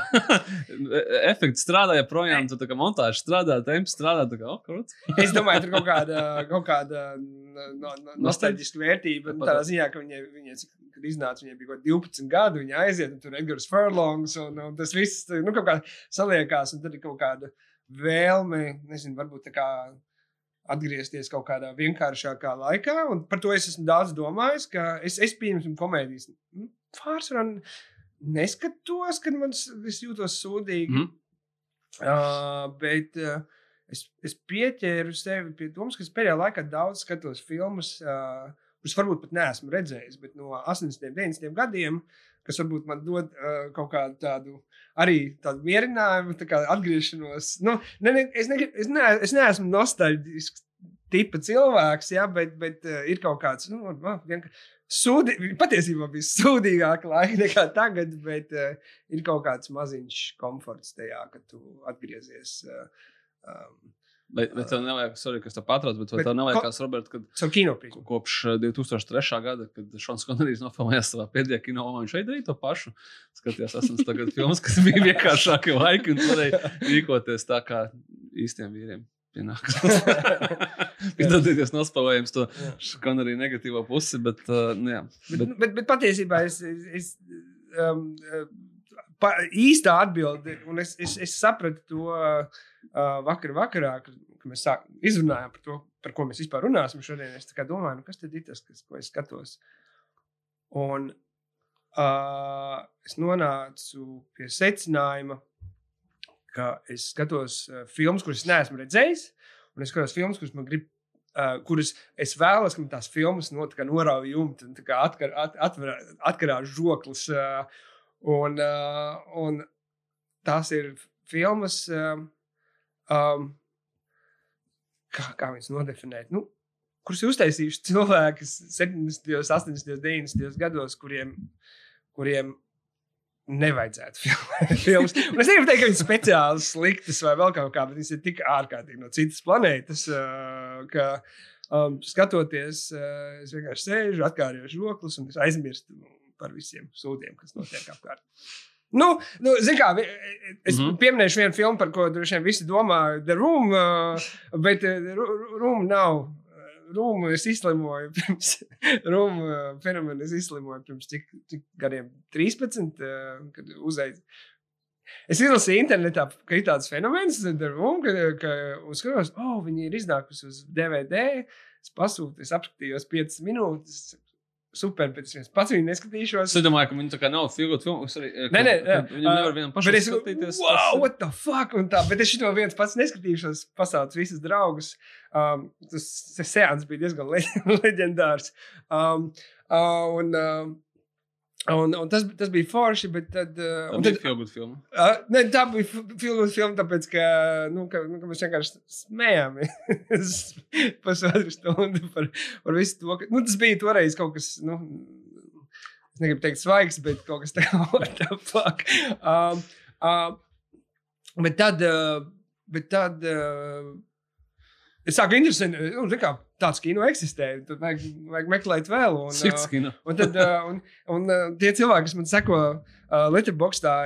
Efekti strādā, ja projām tur tā kā montāža strādā, temps strādā, tā kā, oh, krūts. Es domāju, tur kaut kāda, kaut kāda no, no, nostalģiska vērtība. nu, Tādā ziņā, ka viņai, viņai kad iznāca, viņai bija kaut kādi 12 gadi, viņa aiziet, un tur Edgars Furlongs, un, un tas viss nu, kaut kā saliekās, un tad ir kaut kāda vēlme, nezinu, varbūt tā kā atgriezties kaut kādā vienkāršākā laikā. Un par to es esmu daudz domājis, ka es, es pieņemsim komēdijas. nu, Pārsvarā neskatos, kad man es jūtos sūdīgi. Mhm. Uh, bet uh, es, es pieķēru sevi pie domas, ka es pēdējā laikā daudz skatos filmas, uh, kuras varbūt pat neesmu redzējis, bet no 80, 90 gadiem, kas varbūt man dod uh, kaut kādu tādu arī tādu mierinājumu, tā kā atgriešanos. Nu, ne, ne, es, ne, es, ne, es neesmu nostalģisks tipa cilvēks, ja, bet, bet uh, ir kaut kāds, nu, nu, vienkārši. Sūdi, patiesībā bija sūdīgāka laika nekā tagad, bet uh, ir kaut kāds maziņš komforts tajā, ka tu atgriezies. Uh, um, Bet, bet tev nevajag, sorry, kas tev patrauc, bet, bet tev nevajag, ko- kad Caur kinoprizmu. kopš eh, 2003. gada, kad Šons Konerijs nofilmējās savā pēdējā kino, viņš šeit darīja to pašu. Skatījās, esmu tagad filmas, kas bija vienkāršākie laiki, un varēja rīkoties tā kā īstiem vīriem. Piedodieties, nospēlējams to Konerija negatīvo pusi, bet, uh, nu, jā. Bet, bet bet, bet, patiesībā es, es, es um, pa, īstā atbilde, un es, es, es sapratu to uh, vakar, vakarā, kad, kad mēs sāk, izrunājām par to, par ko mēs vispār runāsim šodien. Es domāju, nu, kas tad ir tas, kas, ko es skatos. Un uh, es nonācu pie secinājuma, ka es skatos uh, filmas, kuras neesmu redzējis, un es skatos filmas, kuras man grib Uh, kuras es vēlos, ka tās filmas no, norauj jumtu, un atkar, at, atver, atkarās žoklis. Uh, un, uh, un tās ir filmas, um, um, kā, kā viņas nodefinēt. Nu, kuras ir uztaisījuši cilvēki 70, 80, 90 gados, kuriem, kuriem nevajadzētu filmas. Un es negribu teikt, ka viņas ir speciāli sliktas vai vēl kaut kā, bet viņas ir tik ārkārtīgi no citas planētas, uh, ka um, skatoties, es vienkārši sēžu, atkārtoju žoklus un aizmirstu par visiem sūdiem, kas notiek apkārt. Nu, nu kā, es mm. -hmm. pieminēšu vienu filmu, par ko droši vien visi domā, The Room, bet Room nav. Rūmu es izslimoju pirms Rūmu fenomenu. Es izslimoju pirms cik, cik gadiem? 13. uh, Kad uzaicinājums. Es izlasīju internetā, ka ir tāds fenomens, Rūmu, ka, ka uzskatos, oh, viņi ir iznākusi uz DVD. Es pasūtīju, es apskatījos 5 minūtes. Super, bet es pats viņu neskatīšos. es domāju, ka viņi tā kā nav es Arī, eh, Nē, nē, nē. Viņam nevar vienam pašam es skatīties. wow, tas what the fuck? Un tā, bet es šo viens pats neskatīšos, pasaules visus draugus. Um, tas tas seans bija diezgan le leģendārs. Um, uh, un, um, un, un tas, tas bija forši, bet tad. Uh, Tā bija filmu filma. uh, ne, tā bija fi- filma, tāpēc, ka, nu, ka, nu, ka mēs vienkārši smējāmies pusotru stundu par, par visu to. Ka, nu, tas bija toreiz kaut kas. Nu, Es negribu teikt, svaigs, bet kaut kas tāds - fuck. Um, um, bet tad, uh, bet tad uh, es sāku interesēt, nu, kā, tāds kino eksistē. Tad vajag, vajag meklēt vēl. Un, uh, kino. un, tad, un, un uh, tie cilvēki, kas man seko uh, Letterboxdā,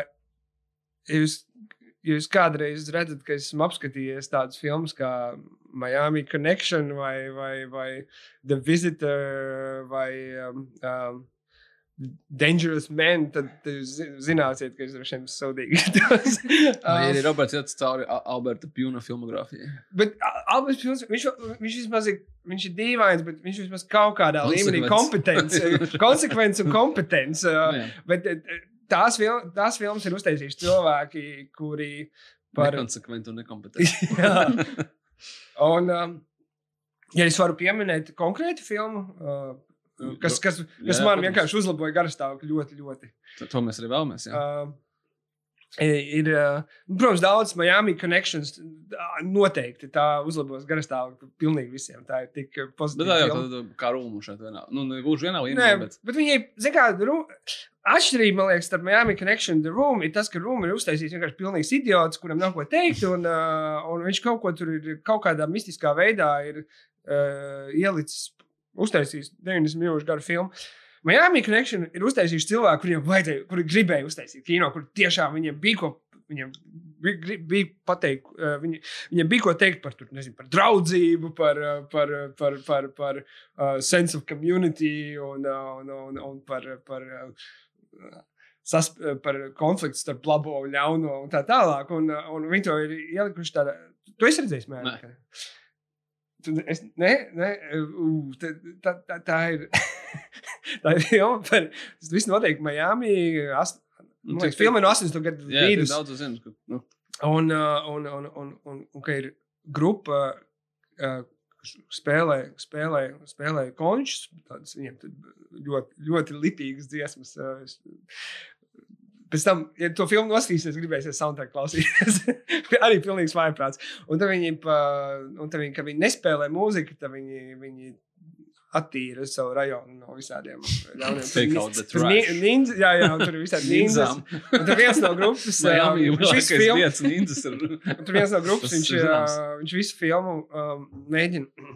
jūs, jūs kādreiz redzat, ka esmu apskatījies tādas filmas kā Miami Connection vai, vai, vai The Visitor vai um, um, Dangerous Man, tad jūs zi- zināsiet, ka es droši vien sodīgi. Vai arī Roberts iet cauri Al- Alberta Pjūna filmogrāfijai? Bet Alberts Pilsons, viņš, viņš vismaz ir, viņš ir dīvains, bet viņš vismaz kaut kādā līmenī kompetents, konsekvents un kompetents. uh. Bet eh, tās, fil tās filmas ir uztaisījuši cilvēki, kuri par. Nekonsekventi un nekompetenti. Un, um, ja es varu pieminēt konkrētu filmu, uh, kas, kas, kas Jā, man protams. vienkārši uzlaboja garastāvokli ļoti, ļoti. To- To mēs arī vēlamies. jā. Uh, Ir, uh, protams, daudz Miami connections. Noteikti tā uzlabos garastāvokli pilnīgi visiem. Tā ir tik Bet pozitīva. tā jau tāda kā rūmu šeit vienā. Nu, gluži vienā Nē, līmenī, bet bet viņi, zin kā, ru- atšķirība, man liekas, starp Miami Connection un The Room ir tas, ka Room ir uztaisījis vienkārši pilnīgs idiots, kuram nav ko teikt, un, un viņš kaut ko tur ir kaut kādā mistiskā veidā ir uh, ielicis, uztaisījis 90 minūšu garu filmu. Miami Connection ir uztaisījis cilvēku, kuriem vajadzēja, kuri gribēja uztaisīt kino, kur tiešām viņiem bija ko. Viņam bija, bija pateikt, uh, viņi, viņam bija ko teikt par, tur, nezinu, par draudzību, par, uh, par, uh, par, par, par uh, sense of community un, un, un, un par, par, sas, par konfliktu starp labo un ļauno un tā tālāk. Un, un viņi to ir ielikuši tādā. Tu esi redzējis, Nē. Es, nē, nē, uh, tā, tā, tā, tā ir. tā ir filma par. Tas viss notiek Miami. Ast, Nu, cik- filma no 80. gadu jā, tik vidus. daudz zinu, ka nu, Un, uh, un, un, un, un, un ka ir grupa, uh, kas spēlē, spēlē, spēlē končus. Viņiem ļoti, ļoti lipīgas dziesmas. Pēc tam, ja to filmu noskatīsies, gribēsies soundtrack klausīties. Arī pilnīgs vājprāts. Un tad viņi, pa, un tad viņi, kad viņi nespēlē mūziku, tad viņi, viņi attīra savu rajonu no visādiem ļauniem. Jā, jā, tur ir visādi. Nindzām. Un tad viens no grupas, Miami uh, ninjas ir. Un Tur viens no grupas, viņš, uh, viņš visu filmu um, mēģina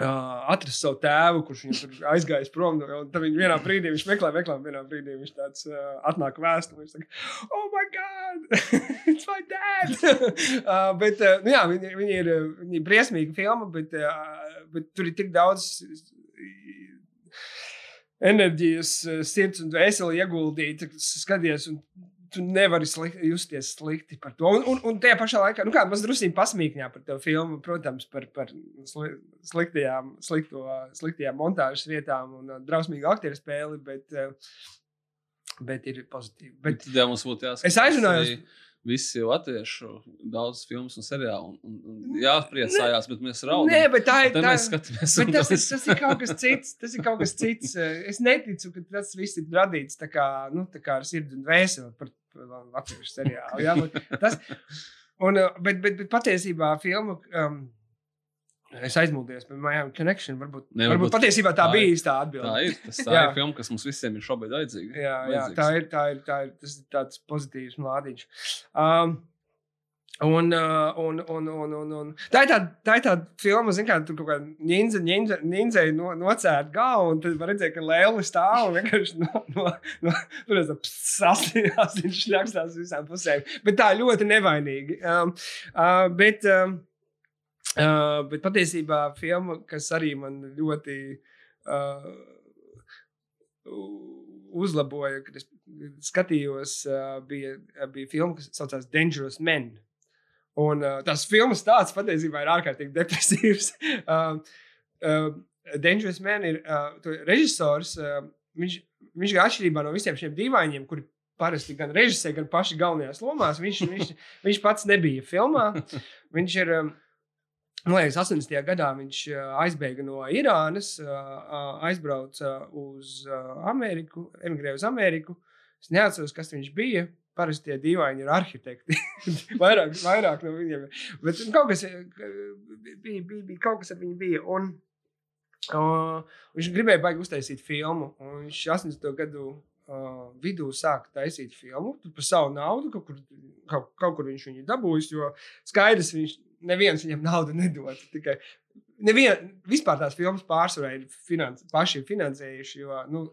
atrast savu tēvu, kurš viņu tur aizgājis prom. no- Tad viņš vienā brīdī viņš meklē, meklē, vienā brīdī viņš tāds uh, atnāk vēstuli. Viņš saka, oh, my God, it's my dad! uh, bet, uh, nu, jā, viņi, viņi, ir, viņi ir briesmīgi filma, bet, uh, bet tur ir tik daudz. Enerģijas, sirds un dvēseli ieguldīta, skaties, un tu nevari slikti, justies slikti par to. Un, un, un tajā pašā laikā, nu, kā mazliet druskuļi pasmīkņā par to filmu, protams, par, par sli, sliktajām, slikto, sliktajām montāžas vietām un uh, drausmīgu aktieru spēli, bet, uh, bet ir pozitīvi. Bet, Bet, ja mums būtu jāskatās, Es aizrunājos- arī Visi jau atviešu daudz filmu un seriālu. Un, un, un jāpriecājās, bet mēs raudam. nē, bet tā ir. Tā, mēs un tas, ir, tas ir kaut kas cits. Tas ir kaut kas cits. Eh, Es neticu, ka tas viss ir radīts tā kā, nu, tā kā ar sirdi un vēseli par latviešu seriālu. Jā, bet tas, un, eh, bet, bet, bet patiesībā filma. Um, Es aizmūdījos par Miami Connection. Varbūt, Ne, varbūt varbūt patiesībā tā, tā bija īstā atbilde. Tā ir. Tas, tā ir filma, kas mums visiem ir šobrīd vajadzīga. Jā, jā Vajadzīgs. tā ir. Tā ir, tā ir tas ir tāds pozitīvs mlādiņš. Um, Un, uh, un, un, un, un, un. Tā ir tāda, tā ir tāda filma, zin, kā tur kaut kāda ninja, ninja, ninja no, nocērt galvu, un tad redzēt, ka Lēlis stāv un vienkārši no, no, no tur ir asiņš šļakstās visām pusēm. Bet tā ļoti nevainīgi. Um, uh, bet, um, uh, bet patiesībā filma, kas arī man ļoti uh, uzlaboja, kad es skatījos, uh, bija, bija filma, kas saucās Dangerous Men. Un uh, tās filmas tāds patiesībā ir ārkārtīgi depresīvs. uh, uh, Dangerous Man ir uh, režisors. Uh, viņš, viņš ir atšķirībā no visiem šiem dīvainiem, kuri parasti gan režisē, gan paši galvenajās lomās. Viņš, viņš, viņš pats nebija filmā. Viņš ir. Um, Man liekas, 80. gadā viņš uh, aizbēga no Irānas, uh, uh, aizbrauca uz Ameriku, emigrēja uz Ameriku. Es neatceros, kas viņš bija. Parasti tie dīvaini ir arhitekti. vairāk, vairāk no viņiem. Bet kaut kas bija, bija, bija, kaut kas ar viņu bija. Un, uh, viņš gribēja baigi uztaisīt filmu. Viņš 80. gadu uh, vidū sāka taisīt filmu par savu naudu. Kaut kur, kaut, kaut kur viņš viņu dabūjis, jo skaidrs viņš neviens viņam naudu nedod. Tikai nevien, vispār tās filmas pārsvarā ir finans, paši finansējuši. Jo, nu,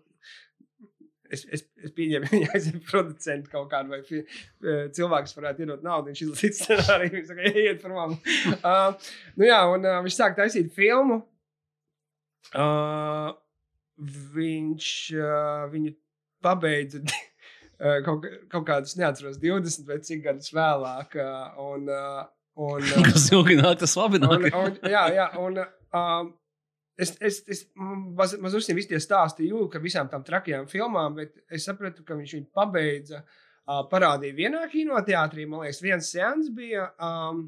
es, es, es pieņemu, ka aiziet producenti kaut kādu vai fi, eh, cilvēks varētu iedot naudu. Viņš izlasīja scenāriju, viņš saka, ejiet prom. Uh, nu jā, un uh, viņš sāk taisīt filmu. Uh, viņš uh, viņu pabeidza. uh, Kaut, kaut kādus, neatceros, 20 vai cik gadus vēlāk. Uh, un, uh, un, uh, Kas ilgi nāk, tas labi Un, nāk. un, jā, jā, un um, es, es, es maz, mazliet visi tie stāsti jūtu, ka visām tām trakajām filmām, bet es sapratu, ka viņš viņu pabeidza. Uh, parādīja vienā kinoteātrī, man liekas, viens seans bija. Um,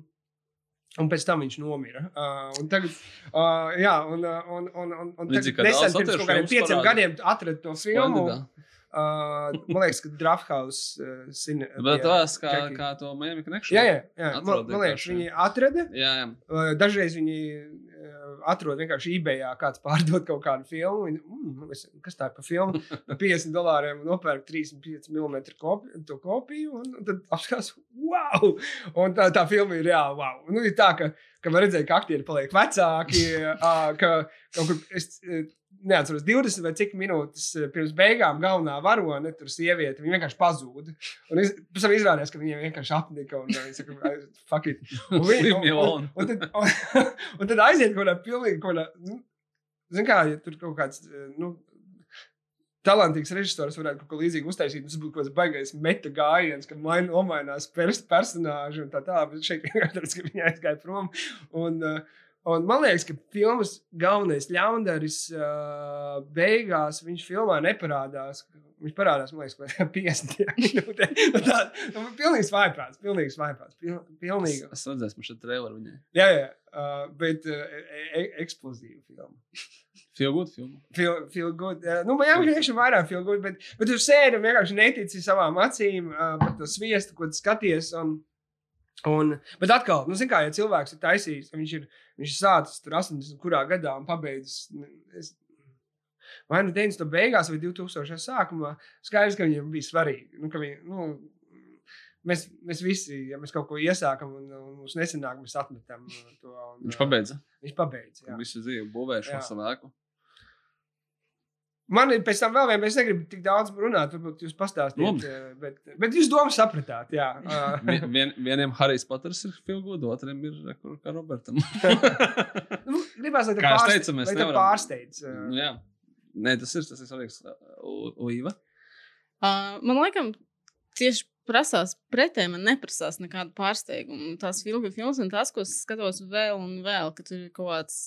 Un pēc tam viņš nomira. Uh, un tagad, uh, jā, un, un, un, un, un tagad nesen pirms kaut kādiem pieciem gadiem atradu to filmu. Splendidā. Uh, man liekas, ka Drafthouse uh, zina. Bet tie tas kā, čeki. kā to Miami Connection. Jā, jā, jā. Man, man liekas, viņi atrada. jā, jā. Uh, Dažreiz viņi uh, atrod vienkārši eBay, kāds pārdod kaut kādu filmu. Viņi, mm, es- kas tā ir par filmu? Par 50 dolāriem nopērk 35 mm kopi, to kopiju. Un, un tad apskatās, wow! Un tā, tā filma ir reāli wow. Nu, ir tā, ka, ka var redzēt, ka aktieri paliek vecāki. uh, ka kaut kur es. uh, Neatceros, 20 vai cik minūtes uh, pirms beigām galvenā varone, tur sieviete, viņa vienkārši pazuda. Un es, pēc tam izrādījās, ka viņiem vienkārši apnika un uh, viņa saka, "Ai, fuck it. Un, viņi, un, un, un, tad, un, un tad aiziet kaut kādā pilnīgi, kaut kādā, nu, zin kā, ja tur kaut kāds, eh, nu, talantīgs režisors varētu kaut ko līdzīgu uztaisīt, tas būtu kaut kāds baigais meta gājiens, ka main, nomainās pers personāži un tā tā, bet šeit vienkārši, ka viņi aizgāja prom. Un, uh, Un man liekas, ka filmas galvenais ļaundaris uh, beigās viņš filmā neparādās. Viņš parādās, man liekas, kaut kādā 50 minūtē. Nu, Tā ir pilnīgs vājprāts, pilnīgs vājprāts. Pil, pilnīgi. Es redzēju, man šeit trailer viņai. Jā, jā, uh, bet uh, eksplozīva filma. Feel good filmu. Feel, feel good. Uh, nu, man jāsaka, ka vairāk feel good, bet, bet tu sēdi un vienkārši netici savām acīm uh, par to sviestu, ko skaties. Un, un, bet atkal, nu, kā, ja cilvēks ir taisījis, viņš ir, viņš ir sācis tur 80. kurā gadā un pabeidzis. nu, Es, Vai nu 90. beigās, vai 2000. sākumā, skaidrs, ka viņam bija svarīgi. Nu, viņi, nu, mēs, mēs visi, ja mēs kaut ko iesākam un, un mums nesanāk, mēs atmetam uh, to. Un, Viņš uh, pabeidza. Viņš pabeidza. Visu dzīvi būvēšu Jā. Man ir pēc tam vēl viena, bet es negribu tik daudz runāt. Varbūt jūs pastāstīt, Labi. eh, bet, bet jūs domu sapratāt. Jā, Ah, Vi- Vien, vieniem Harijs Poters ir good, otram ir re, kur, kā Robertam. nu, gribās, lai tā Kā es pārsteidz. teicu, mēs nevaram- pārsteidz. eh. nu, jā. Nē, tas ir tas ir svarīgs. Uiva. Uh, man liekas, tieši prasās pretēji, man neprasās nekādu pārsteigumu. Tās filmu filmas un tās, ko es skatos vēl un vēl, ka tur ir kaut kāds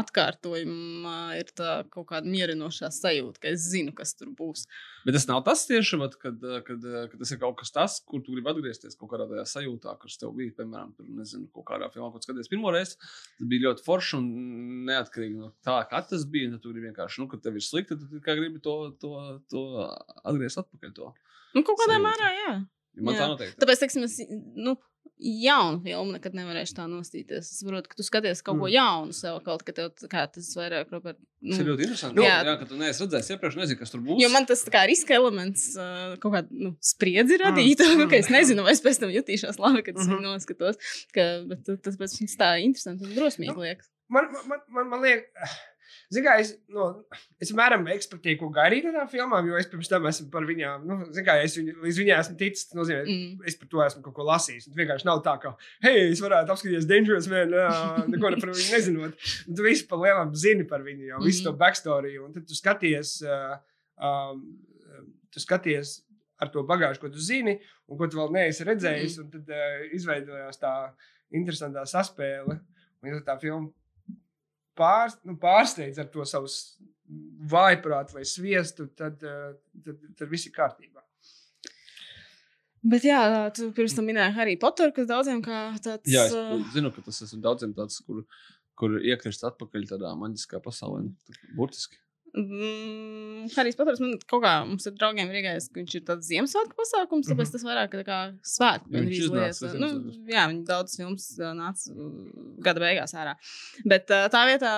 atkārtojums, ir tā kaut kāda mierinošā sajūta, ka es zinu, kas tur būs. Bet tas nav tas tieši, vat, kad, kad, kad tas ir kaut kas tāds, kur tu gribi atgriezties kaut kādā tajā sajūtā, kas tev bija, piemēram, tur, nezinu, kaut kādā filmā, ko skaties pirmo reizi. Tas bija ļoti forši un neatkarīgi no tā, kā tas bija. Tad tu gribi vienkārši, nu, kad tev ir slikti, tad tu kā gribi to, to, to atgriezt atpakaļ. To. Nu, kaut kādā mērā, jā. Man Jā. tā noteikti. Tāpēc, teiksim, es nu, jaunu filmu nekad nevarēšu tā nostīties. Es saprotu, ka tu skaties kaut ko Mm. jaunu sev, kaut kā tev kā tas vairāk, Robert. Tas ir Nu, ļoti interesanti. Nu, jā, jā. jā, ka tu neesi redzējis iepriekš, nezini, kas tur būs. Jo man tas kā riska elements, kaut kāda nu, spriedzi radīja. Mm, Mm, ka es mm. nezinu, vai es pēc tam jutīšos labi, kad es Mhm. viņu noskatos. Ka, bet tas pēc tam tā interesanti un drosmīgi liekas. Man, man, man, man, man liekas, Zini, kā es, nu, es mēram ekspektēju, ko gaidīt no tām filmām, jo es pirms tam esmu par viņām, nu, zini, kā es viņu, līdz viņai esmu ticis, tas nozīmē, Mm. es par to esmu kaut ko lasījis. Un vienkārši nav tā, ka, hei, es varētu apskatīties Dangerous Man, jā, neko ne par viņu nezinot. Un tu visu par lielām zini par viņu, jau visu to Mhm. backstory. Un tad tu skaties, uh, um, tu skaties ar to bagāžu, ko tu zini, un ko tu vēl neesi redzējis. Un tad uh, izveidojās tā interesantā saspēle. Un, ja tā filma pār, nu, pārsteidz ar to savu vājprātu vai sviestu, tad, uh, tad, tad viss ir kārtībā. Bet jā, tu pirms tam minēji Harry Potteru, kas daudziem kā tāds. Jā, es uh, zinu, ka tas ir daudziem tāds, kur, kur iekrist atpakaļ tādā maģiskā pasaulē. nu, Burtiski. Mm, Harijs Poters man kaut kā, mums ar draugiem ir iegājis, ka viņš ir tāds Ziemassvētku pasākums, tāpēc Mhm. tas vairāk tā kā svētku viņš gandrīz iznāca lieta. Nu, jā, viņi daudz filmas uh, nāca gada beigās ārā. Bet tā vietā,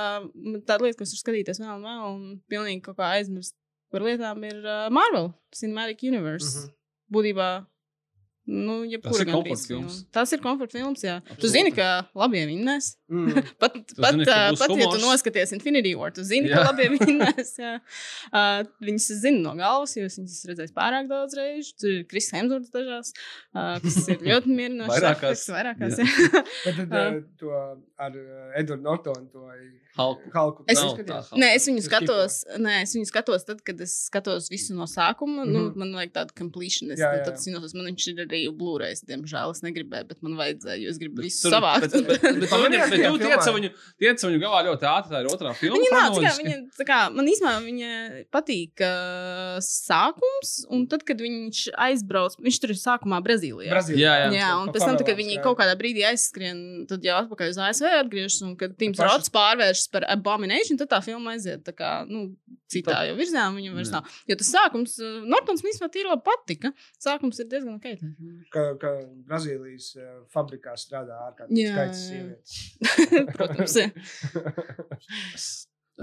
tāda lieta, kas ir skatīties vēl un vēl, un pilnīgi kaut kā aizmirst par lietām, ir Marvel Cinematic Universe. Mm -hmm. Būtībā. Nu, jebkura ir gandrīz komforta filmas. filma. Tas ir komforta films, jā. Tu Absolūti. zini, ka labie vinnēs. Mm. Pat, Tu pat, zini, uh, pat ja tu noskaties Infinity War, tu zini, Jā. ka labi vinnēs. jā. Uh, viņas es zinu no galvas, jo viņas esmu redzējis pārāk daudz reižu. Tur ir Kris Hemsvorts dažās, uh, kas ir ļoti mierinošs. Vairākās. efekts, Vairākās. Jā. jā. Bet tad uh, to ar Edvardu Nortonu, to Halku. Halku. Es- Nav tā. Nē, es viņu Tu skatos, nē, es viņu skatos tad, kad es skatos visu no sākuma. Mm -hmm. nu, Mhm. man vajag tādu completionist. Jā, Jā, jā. Tad es viņu man viņš ir arī Blu-ray. Diemžēl es negribēju, bet man vajadzēja, jo es gribu visu tur- savākt. Bet, bet, bet, bet, Pamanījāt, bet tu tiec viņu, tiec viņu galā ļoti ātri. Tā ir otrā filma. Viņa nāca, kā, viņa, tā kā, man īstenībā viņa patīk uh, sākums, un tad, kad viņš aizbrauc, viņš tur ir sākumā Brazīlijā. Brazīlijā. Jā, jā. Jā, un pēc tam, tad, kad viņi jā. kaut kādā brīdī aizskrien, tad jau atpakaļ uz ASV atgriežas, un kad Tims Rods pārvēršas par abomination, tad tā filma aiziet tā kā, nu, citā jau virzienā viņam vairs nav. Jo tas sākums, Nortons man īstenībā tīri labi patika. Sākums ir diezgan ok. Ka, ka Brazīlijas uh, fabrikā strādā ārkārtīgi Jā, skaits jā. sievietes. Protams, jā. Es,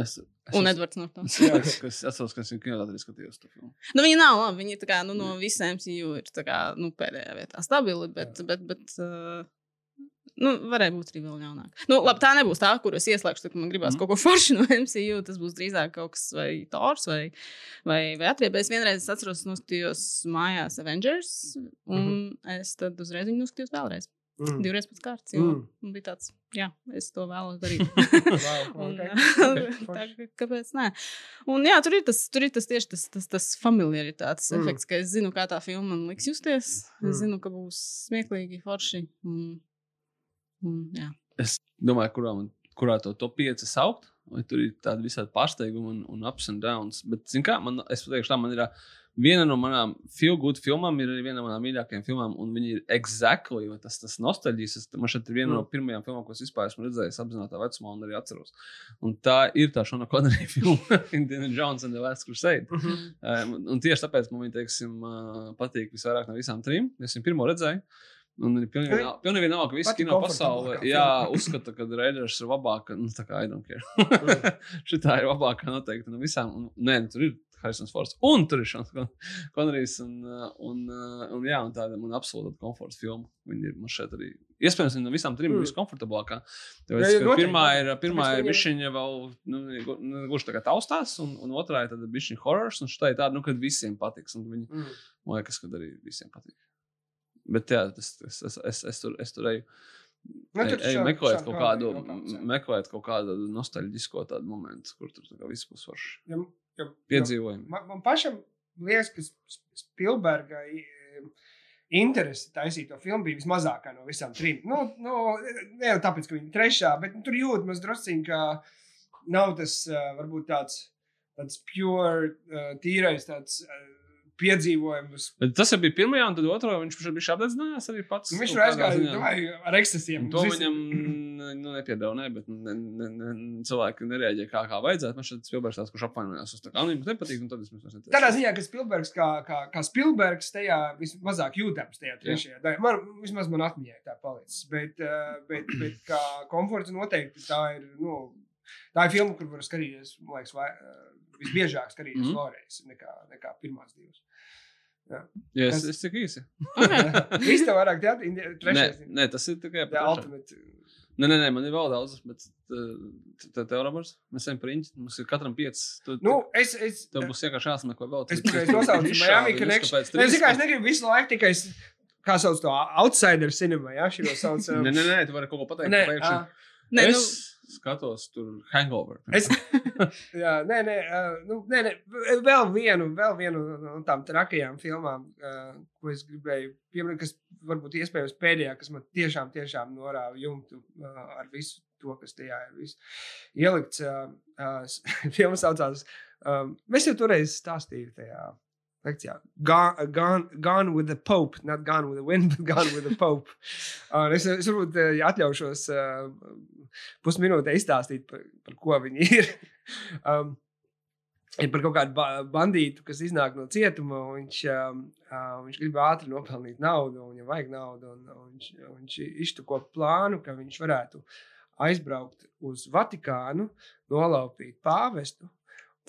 es, Un Edvards Nortons. Jā, es, es atceros, ka es viņu kinotēātrī skatījos to filmu. Nu, viņi nav labi. Viņi tā kā, nu, no visiem MCU ir tā kā, nu, pēdējā vietā stabili, bet, bet, bet uh, nu, varēja būt arī vēl ļaunāk. Nu, labi, tā nebūs tā, kur es ieslēgšu, kad man gribās Mhm. mm. kaut ko foršu no MCU. Tas būs drīzāk kaut kas vai Tors vai, vai, vai Atriebējs. Vienreiz es atceros, noskatījos mājās Avengers, un mm -hmm. es tad uzreiz viņu noskatījos vēlreiz. Mm. Divreiz pēc kārtas, Mm. bija tāds, jā, es to vēlos darīt. Un, tā, kā- kāpēc nē? Un, jā, tur ir tas, tur ir tas tieši tas, tas, tas familiaritātes Mm. efekts, ka es zinu, kā tā filma man liks justies. Mm. Mm. Es zinu, ka būs smieklīgi, forši. Un, un, jā. Es domāju, kurā, man, kurā to top 5 saukt. Vai tur ir tādi visādi pārsteigumi un, un ups and downs. Bet, zin kā, man, es pateikšu, tā man ir viena no manām good filmām, ir arī viena no manām mīļākajām filmām. Un viņi ir exactly tas, tas nostalģijas. Man šeit ir viena mm. no pirmajām filmām, ko es vispār esmu redzējis apzināti vecumā un arī atceros. Un tā ir tā Šona Konrija filma, Indiana Jones and the Last Crusade. Mhm. Um, un tieši tāpēc man viņa, teiksim, patīk visvairāk no visām trim. Es viņu pirmo redzēju. Un ir pilnīgi vienalga, pilnīgi vienalga ka visi pati kino pasaulē jā, uzskata, ka Raiders ir labāka. Nu, tā kā I don't care. Šitā ir labākā noteikti no visām. Un, nē, nu, tur ir Harisons Fords. Un tur ir Šons Konrijs. Un, uh, un, uh, un, jā, un tāda man absolūta komforta filma. Viņa ir man šeit arī. Iespējams, no visām trim ir Mm. viskomfortablākā. Tāpēc, jā, pirmā ir, noteikti. pirmā ir bišķiņa vēl, nu, nu, gluži tā kā taustās, un, un otrā ir tāda bišķiņa horrors, un šitā ir tāda, nu, kad visiem patiks. Un viņi, Mm. man liekas, ka arī visiem patīk. Bet jā, tas, tas, es, es, es, tur, es tur eju. Nu, tur ej šā- meklēt kaut kā kādu, meklēt kaut kādu nostalģisko tādu momentu, kur tur viss būs forši. Ja- ja- Piedzīvojumi. Man, man pašam liekas, ka Spilberga interese taisīt to filmu bija vismazākā no visām trim. Nu, nu, ne jau tāpēc, ka viņa ir trešā, bet nu, tur jūtas drusciņā, ka nav tas uh, varbūt tāds, tāds pure, uh, tīrais tāds, piedzīvojums. Bet tas jau bija pirmajā, un tad otrajā viņš bija apdedzinājis arī pats. Nu, viņš kādā aizgāja ar ekstasiem. Un To viņam nu, nepiedāvā, ne, bet ne, ne, ne, cilvēki nereaģēja kā, kā vajadzētu. Man šeit Spilbergs tāds, kurš apvainojās uz tā kā, nu, jums nepatīk, tad es neteicu. Tādā ziņā, ka Spilbergs kā, kā, kā Spilbergs tajā vismazāk jūtams tajā trešajā daļā. Man, vismaz man atmiņā tā palicis. Bet, bet, bet kā komforts noteikti tā ir. Nu, tā ir filma, kur var skatīties, man liekas, vai, visbiežāk skatīties Mhm. mm. vēlreiz nekā, nekā pirmās divas. Jā, es, kas- es tik īsi. Viss tev vairāk teātris, Nē, trešais. nē, tas ir tikai par ultimate. Nē, nē, nē, man ir vēl daudz, bet tā tev, Roberts, mēs esam priņķi. Mums ir katram pieci. Tu, Nu, es, es, Tev būs vienkārši jāsmeklē vēl Es tikai nosaucu Miami Connection. Es tikai negribu visu laiku tikai, kā sauc to outsider cinema, jā, šī sauc. um, Nē, nē, nē, tu vari kaut ko pateikt. Nē, Nē, nu, skatos tur hangover. Es, jā, nē, nē, nu, nē, nē, vēl vienu, vēl vienu no tām trakajām filmām, ko es gribēju pieminēt, kas varbūt iespējams pēdējā, kas man tiešām, tiešām norāva jumtu ar visu to, kas tajā ir ielikts. Filma saucās, mēs jau toreiz stāstījām tajā. Lekcijā. Gone, gone, gone with the Pope, not gone with the wind, but gone with the Pope. Uh, es, es varbūt uh, atļaušos uh, pusminūtē izstāstīt, par, par ko viņi ir. um, ir par kaut kādu ba bandītu, kas iznāk no cietuma. un Viņš, um, uh, viņš grib ātri nopelnīt naudu, un viņam vajag naudu. Un, un viņš, viņš iztuko plānu, ka viņš varētu aizbraukt uz Vatikānu, nolaupīt pāvestu.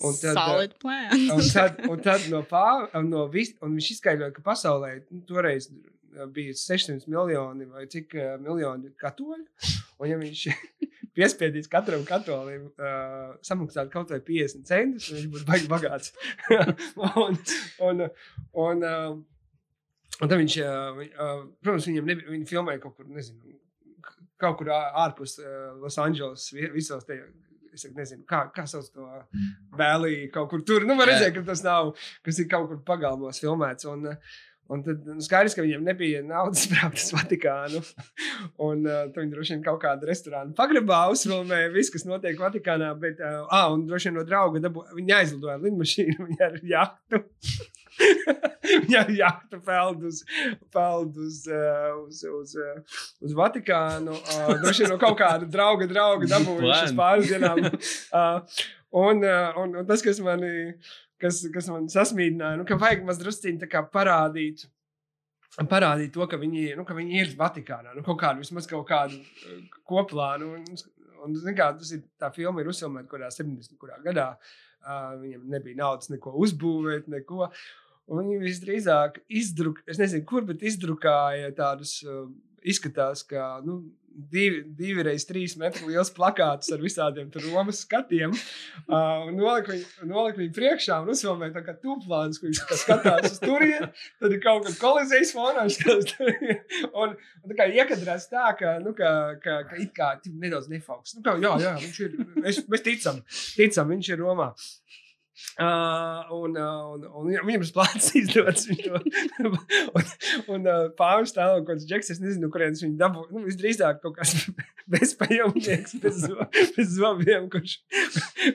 Un tad, uh, solid plan. Un tad, un tad no pā, no vis, un viņš izskaidroja, ka pasaulē nu, toreiz bija 600 miljoni vai cik uh, miljoni katoļu. Un, ja viņš piespiedīs katram katolim uh, samaksāt kaut vai 50 centus, viņš būs baigi bagāts. un, un, un, uh, un tad viņš, uh, uh, protams, viņam nebija, viņi filmēja kaut kur, nezinu, kaut kur ārpus uh, Losandželos, visos tajos. Es nezinu, kā, kā sauc to vēlī, kaut kur tur. Nu, Jā. redzēt, ka tas nav, kas ir kaut kur pagalmos filmēts. Un, uh, un tad nu, skaidrs, ka viņiem nebija naudas braukt uz Vatikānu. Un uh, tad viņi droši vien kaut kādu restorānu pagrabā uzfilmēja visu, kas notiek Vatikānā. Bet, uh, ah, un droši vien no drauga dabū, viņi aizlidoja lidmašīnu, viņa ar jahtu. Jā, jākta peld uz, peld uz, uz, uz, uz Vatikānu. Uh, droši vien no kaut kāda drauga, drauga dabūjušas pāris dienām. Uh, un, uh, un, un tas, kas man, kas, kas man sasmīdināja, nu, ka vajag mazdrusciņi parādīt. Parādīt to, ka viņi, nu, ka viņi ir Vatikānā, nu, kaut kādu, vismaz kaut kādu uh, koplānu. Un, un, zin kā, tas ir, tā filma ir uzfilmēta kaut kādā 70. kurā gadā. Uh, viņam nebija naudas neko uzbūvēt, neko. Un viņi visdrīzāk izdruk, es nezinu, kur, bet izdrukāja tādus, uh, izskatās, ka nu, divi, divi reiz trīs metru liels plakāts ar visādiem Romas skatiem. Uh, un nolika viņu, nolika viņu priekšā un uzfilmēja tā kā tūplāns, kur viņš tā skatās uz turieni. Tad ir kaut kāda kolizijas fonā. Un, un tā kā iekadrās tā, ka, nu, ka, ka, ka it kā nedaudz nefokus. Nu, kā, jā, jā, viņš ir, mēs, mēs ticam, ticam, viņš ir Romā. Uh, un, uh, un, un viņam- tas plāns izdodas. viņš un un uh, pāris tālāk, kāds džeks, es nezinu, kurienes viņa dabū. Nu, visdrīzāk kaut kāds bezpajumnieks bez, bez zobiem, kurš,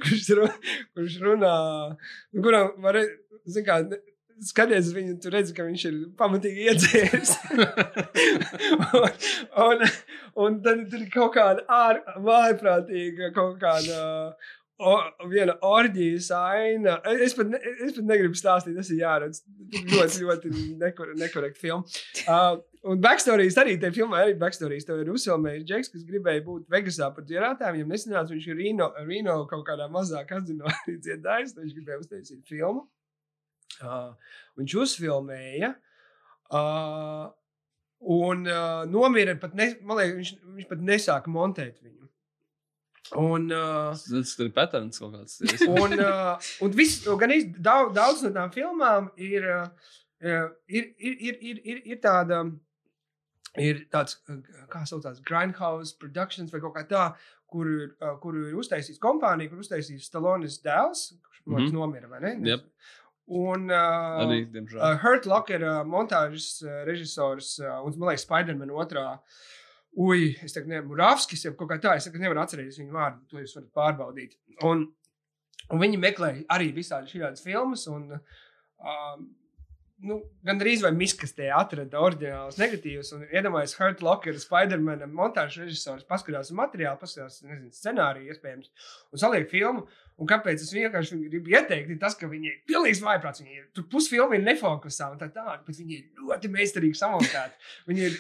kurš, ru, kurš runā, nu, kuram var, zin kā, skaties uz viņu, tu redzi, ka viņš ir pamatīgi iedzēris. un, un, un tad tur ir kaut kāda ār, vājprātīga, kaut kāda o, viena orģijas aina. Es pat, ne, es pat negribu stāstīt, tas ir jāredz. Ļoti, ļoti nekor, nekorekta filma. Uh, un backstorijas arī tajā filmā arī backstorijas. Tev ir uzfilmējis Džeks, kas gribēja būt Vegasā par dziedātājiem. Viņam nesanāca, viņš ir Rīno, Rīno kaut kādā mazā kazino arī dziedājis. Viņš gribēja uztaisīt filmu. Uh, viņš uzfilmēja. Uh, un uh, nomira pat, ne, man liekas, viņš, viņš pat nesāka montēt viņu. Un, uh, Tas ir patērns kaut kāds. un, uh, un viss, gan iz, daudz, daudz no tām filmām ir, uh, ir, ir, ir, ir, ir, ir tāda. Ir tāds, uh, kā saucās, Grindhouse Productions vai kaut kā tā, kur, uh, kur ir uztaisījis kompānija, kur uztaisījis Stalonis dēls, kurš liekas Mhm. nomira, vai ne? Jep. Un uh, Arī, diemžēl. Uh, Hurt Locker, uh, montāžas uh, režisors, uh, un man liekas, Spiderman otrā. Ui, es tagad nevaru, Rāvskis, jau kaut kā tā, es tagad nevaru atcerēties viņu vārdu, to jūs varat pārbaudīt. Un, un viņi meklēja arī visādi šādas filmas, un um, nu, gan arī vai miskastē atrada oriģinālus negatīvus, un iedomājās Hurt Locker, Spiderman montāžas režisors, paskatās materiālu, paskatās, nezinu, scenāriju iespējams, un saliek filmu. Un kāpēc es vienkārši gribu ieteikt, ir tas, ka viņi ir pilnīgi vājprāts. Viņi ir tur pusfilmi ir nefokusā un tā tālāk, bet viņi ir ļoti meistarīgi samontēti. Viņi ir,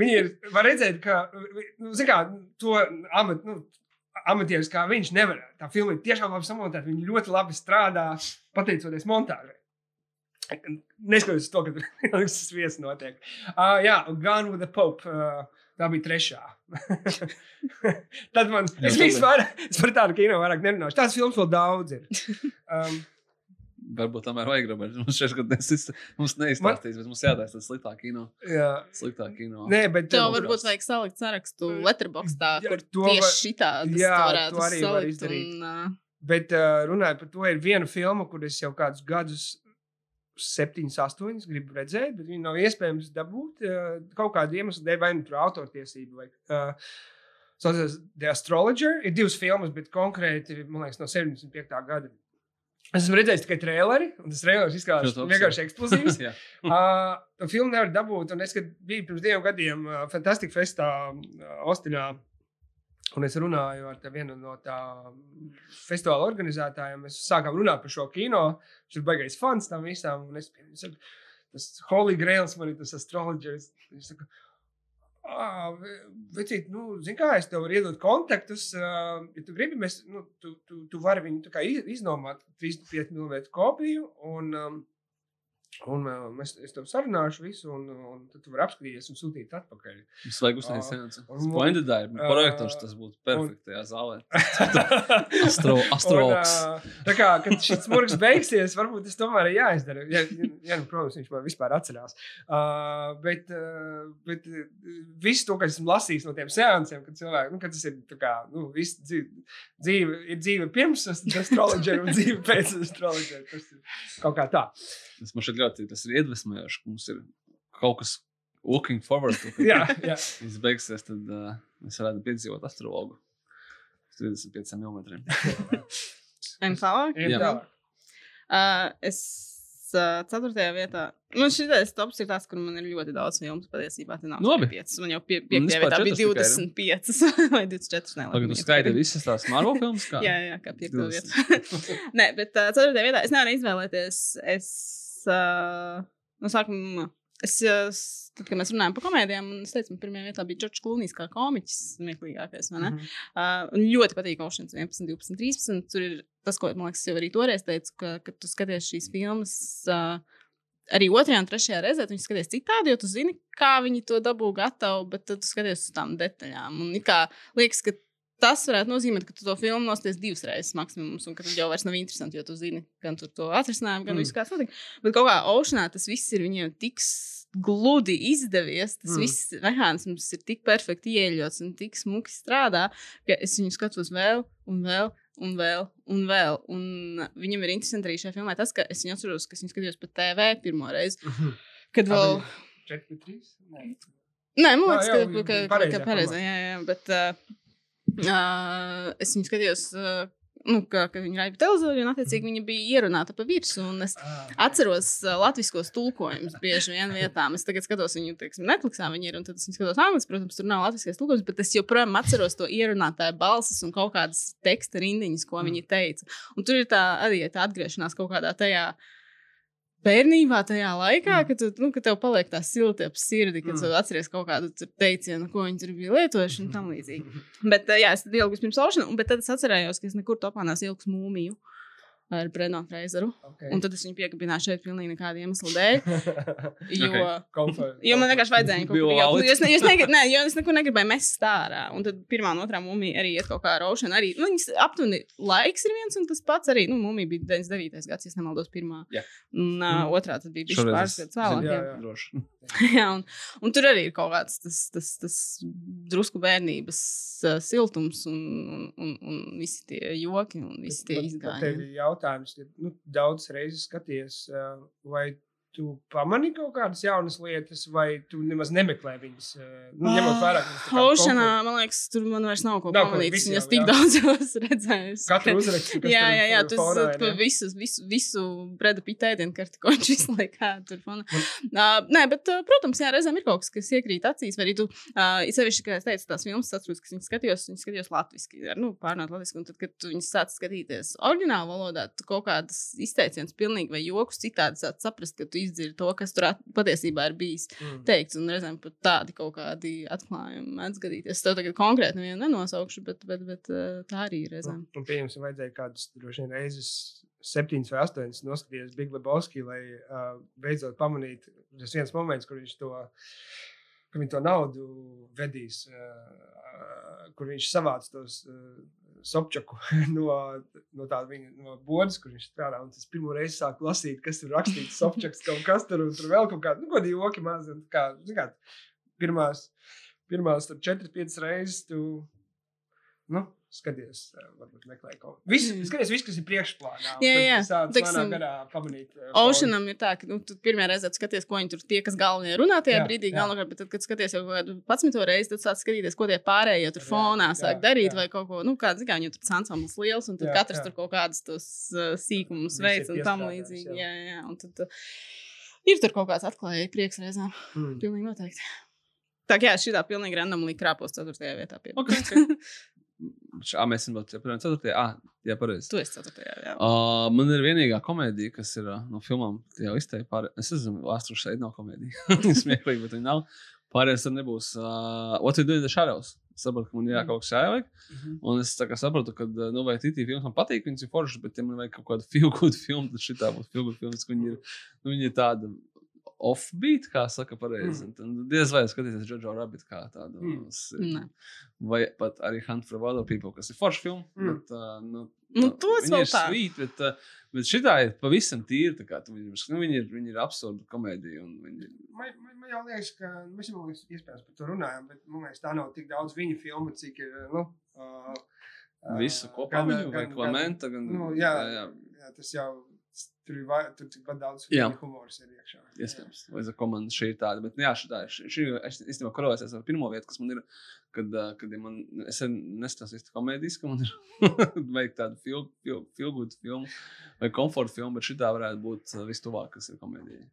viņi ir, var redzēt, ka, nu, zin kā, to amat, nu, amatieris kā viņš nevar. Tā filma ir tiešām labi samontēta. Viņi ļoti labi strādā pateicoties montāžai. Neskatoties to, ka tur viss notiek. Uh, jā, un Gun with the Pope. Uh, Tā bija trešā. Tad man es vispār, es par tādu kino vairāk nerunāšu. Tās filmas vēl daudz ir. Um, Varbūt tomēr vajag, Robert. Mums šeit nesis, mums neizstāstīs, bet mums jātaisa tas sliktāk kino. jā. Sliktāk kino. Nē, bet Tev varbūt vajag salikt sarakstu letterboxdā, Jā, kur to var- tieši šitādas jā, varētu to arī var salikt. izdarīt. Un, uh, Bet uh, runājot par to, ir viena filma, kur es jau kādus gadus, septiņus, astoņus gribu redzēt, bet viņi nav iespējams dabūt uh, kaut kādu iemeslu dēļ, vai nu tur autortiesību. Vai, uh, Saucās The Astrologer. Ir divas filmas, bet konkrēti, man liekas, no 75. gada. Es esmu redzējis tikai traileri, un tas traileris izskatās vienkārši eksplozīvs. Uh, filmu nevar dabūt. Un es, biju pirms diviem gadiem uh, Fantastic Festā, uh, Austinā, un es runāju ar vienu no tā festivāla organizētājiem, mēs sākām runāt par šo kino. Viņš ir baigais fans tam visam. un Es, saku, tas Holy Grails man ir tas astrologers. Vecīt, nu, zini, kā es tev varu iedot kontaktus. Uh, ja tu gribi, mēs, nu, tu, tu, tu vari viņu iznomāt 35 mm kopiju. Un, um, un uh, mēs, es tev sarunāšu visu, un, un tad tu vari apskatīties un sūtīt atpakaļ. Mums vajag uztaisīt seansu. un- Splendid dive. Ah, Projektors tas būtu perfektajā zālē. Astro, astrologs. tā kā, kad šis smurks beigsies, varbūt tas tomēr ir jāizdara. Ja, ja, nu, protams, viņš man vispār atcerās. Uh, bet uh, bet uh, viss to, kas esmu lasījis no tiem seansiem, kad cilvēki, nu, kad tas ir tā kā, nu, viss dzīve, dzīve, ir dzīve pirms astroloģija un dzīve pēc astroloģija. Tas ir kaut kā tā. Tas man šeit ļoti tas ir iedvesmojoši, ka mums ir kaut kas looking forward to. kad Jā, jā. Viss beigsies, tad uh, mēs varētu piedzīvot astrologu. uz 35 mm. un tālāk. Ejam Jā. Uh, es uh, ceturtajā vietā. Man šis tops ir tas, kur man ir ļoti daudz filmu patiesībā. Te nav Nu, labi. 5. Man jau pie, piektajā vietā bija četras tikai ir. 25 vai 24. Nē, Tagad tu skaiti visas tās Marvel filmas. Kā? Jā, jā, kā piekto 20. vietu. Nē, bet uh, ceturtajā vietā es nevaru izvēlēties. Es uh, no sākuma. Es, tad, kad mēs runājām par komēdijām, un es teicu, ka pirmā vietā bija Džordžs Klūnijs, kā komiķis, smieklīgākais. ne? Mhm. Uh, un ļoti patīk Oceans 11, 12, 13. Tur ir tas, ko man liekas, jau arī toreiz teicu, ka, kad tu skaties šīs filmas. Uh, Arī otrajā un trešajā reizē tu viņu skaties citādi, jo tu zini, kā viņi to dabū gatavu, bet tad tu skaties uz tām detaļām. Un kā liekas, ka tas varētu nozīmēt, ka tu to filmu nosties divas reizes maksimums, un ka tad jau vairs nav interesanti, jo tu zini, gan tur to atrisinājumu, gan Mm. visu kāds notika. Bet kaut kā Oceanā tas viss ir viņiem tik gludi izdevies, tas Mm. viss mehānisms ir tik perfekti ieļots un tik smuki strādā, ka es viņu skatos vēl un vēl. Un vēl, un vēl. Un viņam ir interesanti arī šajā filmā tas, ka es viņu atceros, ka es viņu skatījos pa TV pirmo reizi. Mhm. Kad vēl. 4, 3. Nē, man liekas, ka pareizā, jā, jā, bet uh, uh, es viņu skatījos, uh, nu, ka, ka viņi rādīja pa televizoru, un attiecīgi viņa bija ierunāta pa virsmu, un es atceros uh, latviskos tulkojumus bieži vien vietām. Es tagad skatos viņu, teiksim, Netflixā viņi ir, un tad es skatos angliski, protams, tur nav latviskais tulkojums, bet es joprojām atceros to ierunātāju balsis un kaut kādas teksta rindiņas, ko viņi teica. Un tur ir tā arī tā atgriešanās kaut kādā tajā bērnībā, tajā laikā, kad, tu, nu, kad tev paliek tā silta ap sirdi, kad Mm. tu atceries kaut kādu teicienu, ko viņi tur bija lietojuši un tam līdzīgi. Bet, uh, jā, es tad ielgu pirms aušana, bet tad es atcerējos, ka es nekur topā nesu ilgs mūmiju ar Breno Freizeru. Okay. Un tad es viņu piekabināju šeit pilnīgi nekāda iemesla dēļ. Jo, Ok. Comfort- Jo man vienkārši vajadzēja kaut jau out. jo es, ne, jo es, ne, jo es nekur negribēju mest ārā. Un tad pirmā un otrā mūmija arī iet kaut kā ar rošanu. Arī, nu, viņas aptuveni laiks ir viens un tas pats arī. Nu, mūmija bija 99. gads, ja es nemaldos, pirmā. Jā. Un uh, otrā tad bija Šoreiz pāris gadus vēlāk. jā. jā. Droši. Jā, un, un tur arī ir kaut kāds tas, tas, tas drusku bērnības uh, siltums un, un, un, un visi tie joki un visi tie Man- ir jautājums, ja, nu, daudz reizes skaties, ā, vai tu pamanīji kaut kādas jaunas lietas, vai tu nemaz nemeklē viņas. ā, Nu, ņemot vērā, ka tas komfort- man liekas, tur man vairs nav ko pamanīt. Viņas jau, tik jā. daudz esmu redzējis. Katru ka- uzrakstu, kas Jā, tur jā, jā, fonā tas ir, ir jā. visu, visu, visu Breda Pitta ēdienu karti, ko viņš visu laiku tur fonā. Uh, nē, bet, uh, protams, jā, reizēm ir kaut kas, kas iekrīt acīs, vai arī tu, uh, sevišķi, kā es teicu, tās filmas, es atceros, ka viņas skatījos, viņas skatījos latviski, nu, pārnāt latviski, un tad, kad tu viņas sāc skatīties oriģinālu valodā, tu kaut kādas izteiciens pilnīgi vai jokus citādi sāc saprast, ka tu izdzirdi to, kas tur at- patiesībā ir bijis Mm. teikts, un reizēm pat tādi kaut kādi atklājumi mēdz gadīties. Es tev tagad konkrēti nevienu nenosaukšu, bet, bet, bet uh, tā arī ir reizēm. Un, pieņemsim, vajadzēja kādas droši vien reizes, septiņas vai astoņas noskatīties Big Lebowski, lai uh, beidzot pamanītu tas viens moments, kur viņš to, kur viņi to naudu vedīs, uh, kur viņš savāc tos. Uh, Sopčaku no, no tāda viņa no bodas, kur viņš strādā. Un tas pirmo reizi sāk lasīt, kas ir rakstīts. Sopčaks kaut kas tur un tur vēl kaut kāda, nu, kādi joki maz. un Kā, kā, pirmās, pirmās tur četras, piecas reizes tu, nu, skaties, eh, varbūt meklē kaut ko. Viss, Mm. skaties, viss, kas ir priekšplānā. Jā, jā. Garā pamanīt. eh, Oceanam ir tā, ka nu, tu pirmā reize skaties, ko viņi tur tie, kas galvenie runā tajā Jā, brīdī, jā. galvenokārt, bet tad, kad skaties jau kādu 11. reizi, tad sāc skatīties, ko tie pārējie tur Jā, fonā sāk jā, darīt, jā. vai kaut ko, nu, kāds, kā viņu tur ansamblis liels, un tad Jā, katrs jā. tur kaut kādus tos uh, sīkumus veids un tam līdzīgi. jā. Jā, jā, jā, un tad uh, ir tur kaut kāds atklājēji prieks reizēm. Mm. Pilnīgi noteikti. Tā kā jā, šī tā pilnīgi randomly krāpos 4. vietā. Pie. Ok. Šā mēs esam vēl 4. Ah, jā, pareizi. tu esi 4. jā. Uh, man ir vienīgā komēdija, kas ir uh, no filmām, jau izteikti pār. Es nezinu, Astros šeit nav komēdija. Viņa smieklīgi, bet viņa nav. Pārējais tad nebūs. Uh, What you doing in the shadows? Es saprotu, ka man jā, kaut kas jāieliek. Mhm. Un es saprotu, ka, uh, nu, vai tītī filmas man patīk, viņas ir foršas, bet, ja man vajag kaut kādu filmu, tad šī tā būs good filmas, ka viņi ir, nu, viņi ir tāda offbeat, kā saka pareizi. Mm. Tad diez vai skatīties Jojo Rabbit kā tādu. Mm. Vai pat arī Hunt for Other People, kas ir forša filma. Mm. Bet, uh, nu, Nu, tos vēl tā. sweet, bet, uh, bet šī tā ir pavisam tīra. tā kā tu viņu- Nu, viņi, ir, viņi ir absurda komēdija. un Viņi, Man, man, man jau liekas, ka mēs jau liekas, iespējams par to runājam, bet man liekas, tā nav tik daudz viņa filmu, cik ir. Nu, uh, visu kopā gan- viņu, vai gan- Klimenta. Gan, Nu, jā, jā, jā. jā, tas jau tur ir vai- tur tikpat daudz humors ir iekšā. Iespējams, vai za komanda šī ir tāda. Bet, nu jā, šī, šī es īstenībā korelēsies ar pirmo vietu, kas man ir. Kad, kad man, es neskatos īsti komēdijas, ka man ir veikt tādu feel, feel, feel good filmu vai komforta filmu, bet šī tā varētu būt vistuvāk, kas ir komēdija.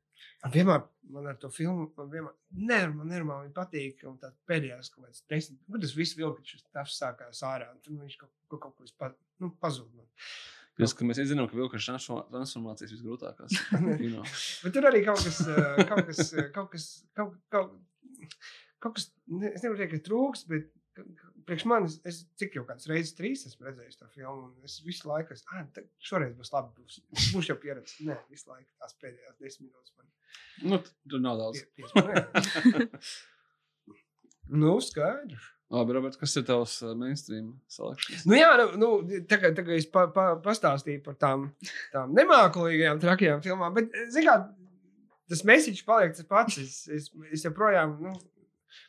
Man vienmēr, man ar to filmu, man vienmēr, nenormāli, man nenormāli patīk, un tā pēdējās kaut kāds desmit, nu, tas viss vilka, šis tafs sākās ārā, un tad viņš kaut, kaut, kaut ko pa, nu, pazūd. Man. Jūs, ka mēs zinām, ka vilka transformācijas visgrūtākās. kino. Bet tur arī kaut kas, eh, kaut kas, eh, kaut kas, kaut, kaut, kaut kas, ne, es nevaru teikt, ka trūks, bet priekš manis, es cik jau kāds reizes trīs esmu redzējis to filmu, un es visu laiku, es, ah, šoreiz būs labi, būs, būs jau pieredze. Nē, visu laiku tās pēdējās desmit minūtes man Nu, tur nav daudz. pie, piesprādzina. nu, skaidrs. Labi, Robert, kas ir tavs ā, mainstream selekcijas? Nu, jā, nu, nu, tagad, tagad es pa, pa, pastāstīju par tām, tām nemākulīgajām, trakajām filmām, bet, zināmā mērā, tas mēsīčs paliek tas pats. Es, es, es joprojām, nu,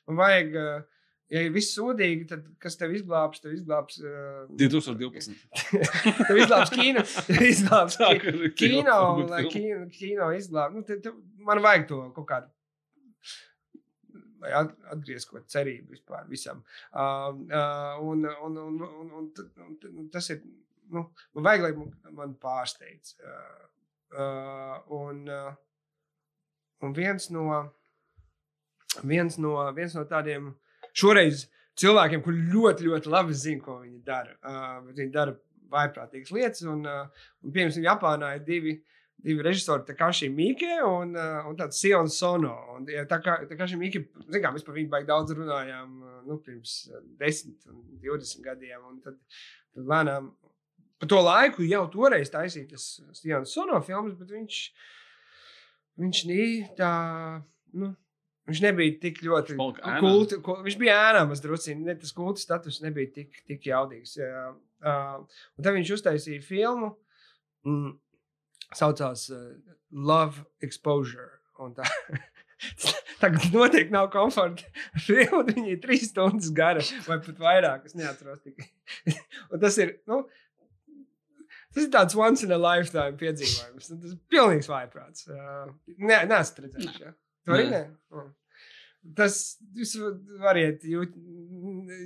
man vajag, eh, ja ir viss sūdīgi, tad kas tev izglābs, tev izglābs. Uh, 2012. tev izglābs kino. Izglābs kino, film. kino, kino izglābtu. Nu, te- te- man vajag to kaut kādu. Lai at- atgriezt kaut kādu cerību vispār visam. Uh, uh, un, un, un, un, un, un, un tas ir. Nu, man vajag, lai man, man pārsteidz. Uh, uh, un, uh, un viens no, viens no, viens no tādiem šoreiz cilvēkiem, kuriem ļoti, ļoti labi zina, ko viņi dara. Uh, viņi dara vaiprātīgas lietas. Un, uh, un piemēram, Japānā ir divi. Divi režisori, Takashi Mike un, uh, un tāds Sion Sono. Un, ja, tā kā Takashi Mike, zin kā, mēs par viņu baigi daudz runājām, uh, nu, pirms uh, 10 un 20 gadiem. Un tad, tad lēnām, pa to laiku jau toreiz taisīja tas Sion Sono filmas, bet viņš, viņš nī, tā, nu, viņš nebija tik ļoti kulti, ku, viņš bija ēnāmas drusciņi, ne, tas kulta status nebija tik, tik jaudīgs. Jā. Uh, un tad viņš uztaisīja filmu, mm, saucās uh, Love Exposure. Tā, Tagad noteikti nav komforta. Filma viņa ir trīs stundas gara, vai pat vairāk. Es neatceros tikai. Tas ir. Nu, Tas ir tāds once in a lifetime piedzīvojums. Nu, Tas ir pilnīgs vājprāts. Uh, nē, es redzēju. Ja? Tu arī Nē. nē. Oh. Tas jūs variet Ju-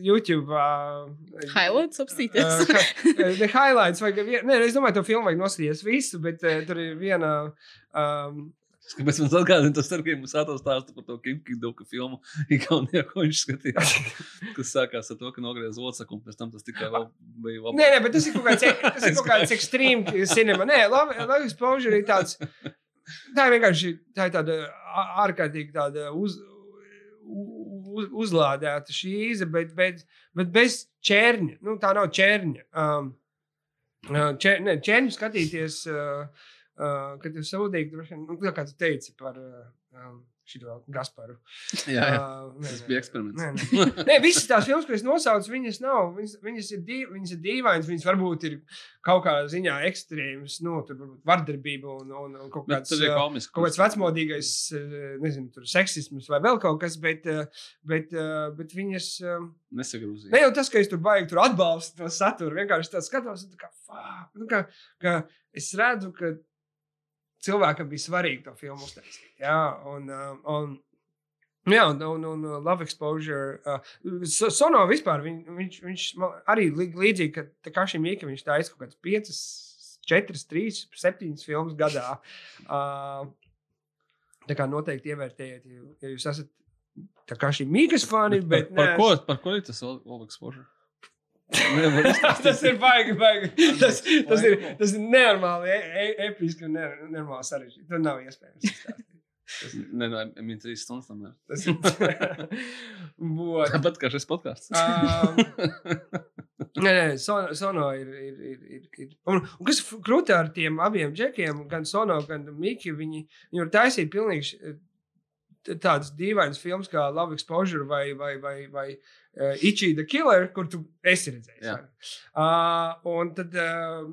YouTube. Uh, Highlights apstīties. Uh, highlights, vai vien, nē, es domāju, to filmu vajag noskatīties visu, bet uh, tur ir viena. Um, Kāpēc mums atgādina tas, ka mums atstāsta par to Kimkidoku filmu Igaunijā, ko viņš skatījās, kas sākās ar to, ka nogriez ocaku, un pēc tam tas tikai vēl bija labi. nē, nē, bet tas ir kaut kāds, tas ir kaut kāds extreme cinema. Nē, labi, labi, exposure ir tāds. Tā ir vienkārši tā ir tāda ārkārtīgi tāda uz, uz, uzlādēta šīze, bet, bet, bet bez ķērņa. Nu, tā nav ķērņa. Um, uh, ķer, ne, ķērņu skatīties, uh, uh, kad droši vien, nu, kā tu teici par uh, um, šo Gasparu. Jā, jā. Uh, nē, Tas bija eksperiments. Nē, nē. Nē, visas tās filmas, ko es nosaucu, viņas nav. Viņas, viņas, ir, dīv, viņas ir dīvainas, viņas varbūt ir kaut kādā ziņā ekstrēmas, nu, tur varbūt vardarbība un, un, un kaut kāds. komisks. Kaut kāds vecmodīgais, nezinu, tur seksisms vai vēl kaut kas, bet, bet, bet viņas. Nesagrūzīja. Ne jau tas, ka es tur baigi tur atbalstu to saturu, vienkārši tāds skatos, tā kā, fuck, nu, ka, ka es redzu, ka cilvēkam bija svarīgi to filmu uztaisīt. Jā, un, uh, un, jā, un, un, un uh, Love Exposure. Uh, So- Sono vispār, viņ, viņš, viņš arī līdzīgi, ka tā kā šī mīka, viņš taisa kaut kādas piecas, četras, trīs, septiņas filmas gadā. Uh, tā kā noteikti ievērtējiet, ja, jūs esat tā kā šī mīkas fani, bet Par neesat- ko, par ko ir tas All Exposure? Tas ir baigi, baigi. Tas, tas, ir, tas ir nenormāli, e, e, episki un ne- nenormāli sarežģīti. Tur nav iespējams. Nē, nē, man trīs stundas tam ir. Tas ir. Bot. Tāpat kā šis podkāsts. Um, Nē, nē, Sono, sono ir. ir, ir, ir, ir. Un, un kas ir krūti ar tiem abiem džekiem, gan Sono, gan Miki, viņi, viņi var taisīt pilnīgi tādas dīvainas filmas kā Love Exposure vai, vai, vai, vai uh, Ichi the Killer, kur tu esi redzējis. Ne? Uh, un tad uh,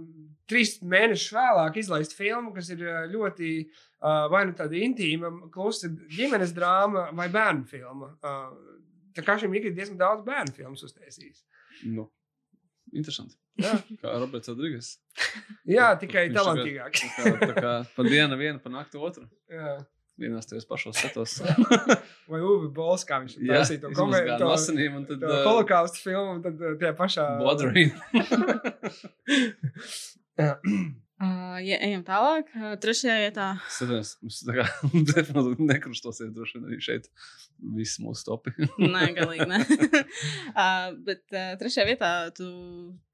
trīs mēnešus vēlāk izlaist filmu, kas ir uh, ļoti uh, vai nu tāda intīma, klusa ģimenes drāma vai bērnu filma. Uh, tā kā šim ir diezgan daudz bērnu filmu uztaisījis. Nu, interesanti. Jā, Kā Roberts Rodrīgas. jā tikai talantīgāk. Tā kā, tā kā pa dienu vienu, pa nakti otru. Jā. Vienās tajos pašos skatos. Vai Uvi Bols, kā viņš Jā, taisīja to komēdiju, no to, asinīm un tad to uh, holokaustu filmu, un tad uh, tajā pašā... Bodrīna. Uh, ja ejam tālāk, uh, trešajā vietā. Skaties, mums tā kā nekrustosies droši vien arī šeit. Viss mūsu topi. Nē, galīgi nē. uh, bet uh, trešajā vietā tu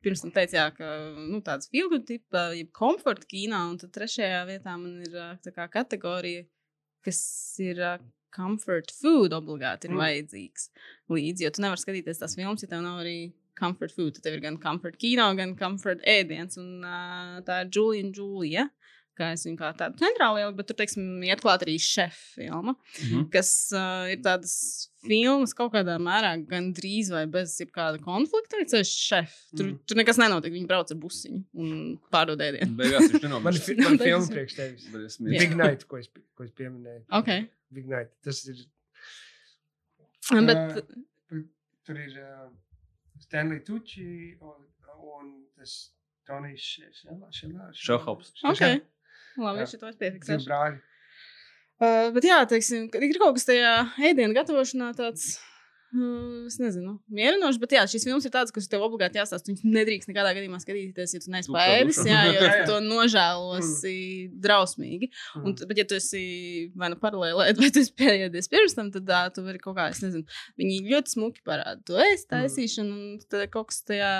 pirms tam teici, jā, ka nu, tāds filmu tipa, jeb komforta kīnā, un tad trešajā vietā man ir uh, tā kā kategorija, kas ir comfort food obligāti ir mm. vajadzīgs līdzi, jo tu nevari skatīties tās filmas, ja tev nav arī comfort food. Tad tev ir gan comfort kino, gan comfort ēdiens, un uh, tā ir Julija un Julija. Kā es viņu kā tādu centrālu ieliku, bet tur, teiksim, iet klāt arī šefa filma Mhm. kas uh, ir tādas filmas kaut kādā mērā gandrīz vai bez jebkāda konflikta. Ir ceļš šef. Tur, Mm. mm. tur nekas nenotiek. Viņi brauc ar busiņu un pārdod ēdienu. Beigās viņš Man ir fi- man filma priekš tevis. Big Night, ko es, ko es pieminēju. Okay. Big Night. Tas ir. Bet, Uh, tur ir uh, Stanley Tucci un, un tas Tonijs Šelhops. okay. Labi, šī to es Divi piefiksēšu. brāļi. Uh, bet jā, teiksim, ir kaut kas tajā ēdienu gatavošanā tāds. Uh, es nezinu, mierinoši, bet jā, šīs filmas ir tādas, kuras tev obligāti jāstāsta. Viņas nedrīkst nekādā gadījumā skatīties, ja tu dušā. Jā, jo tu to nožēlosi drausmīgi. Un, Mm. bet, ja tu esi vai nu paralēli, vai tu esi pēdies pirms tam, tad uh, tu vari kaut kā, es nezinu, viņi ļoti smuki parāda to Mm. ēst taisīšanu, un tad kaut kas tajā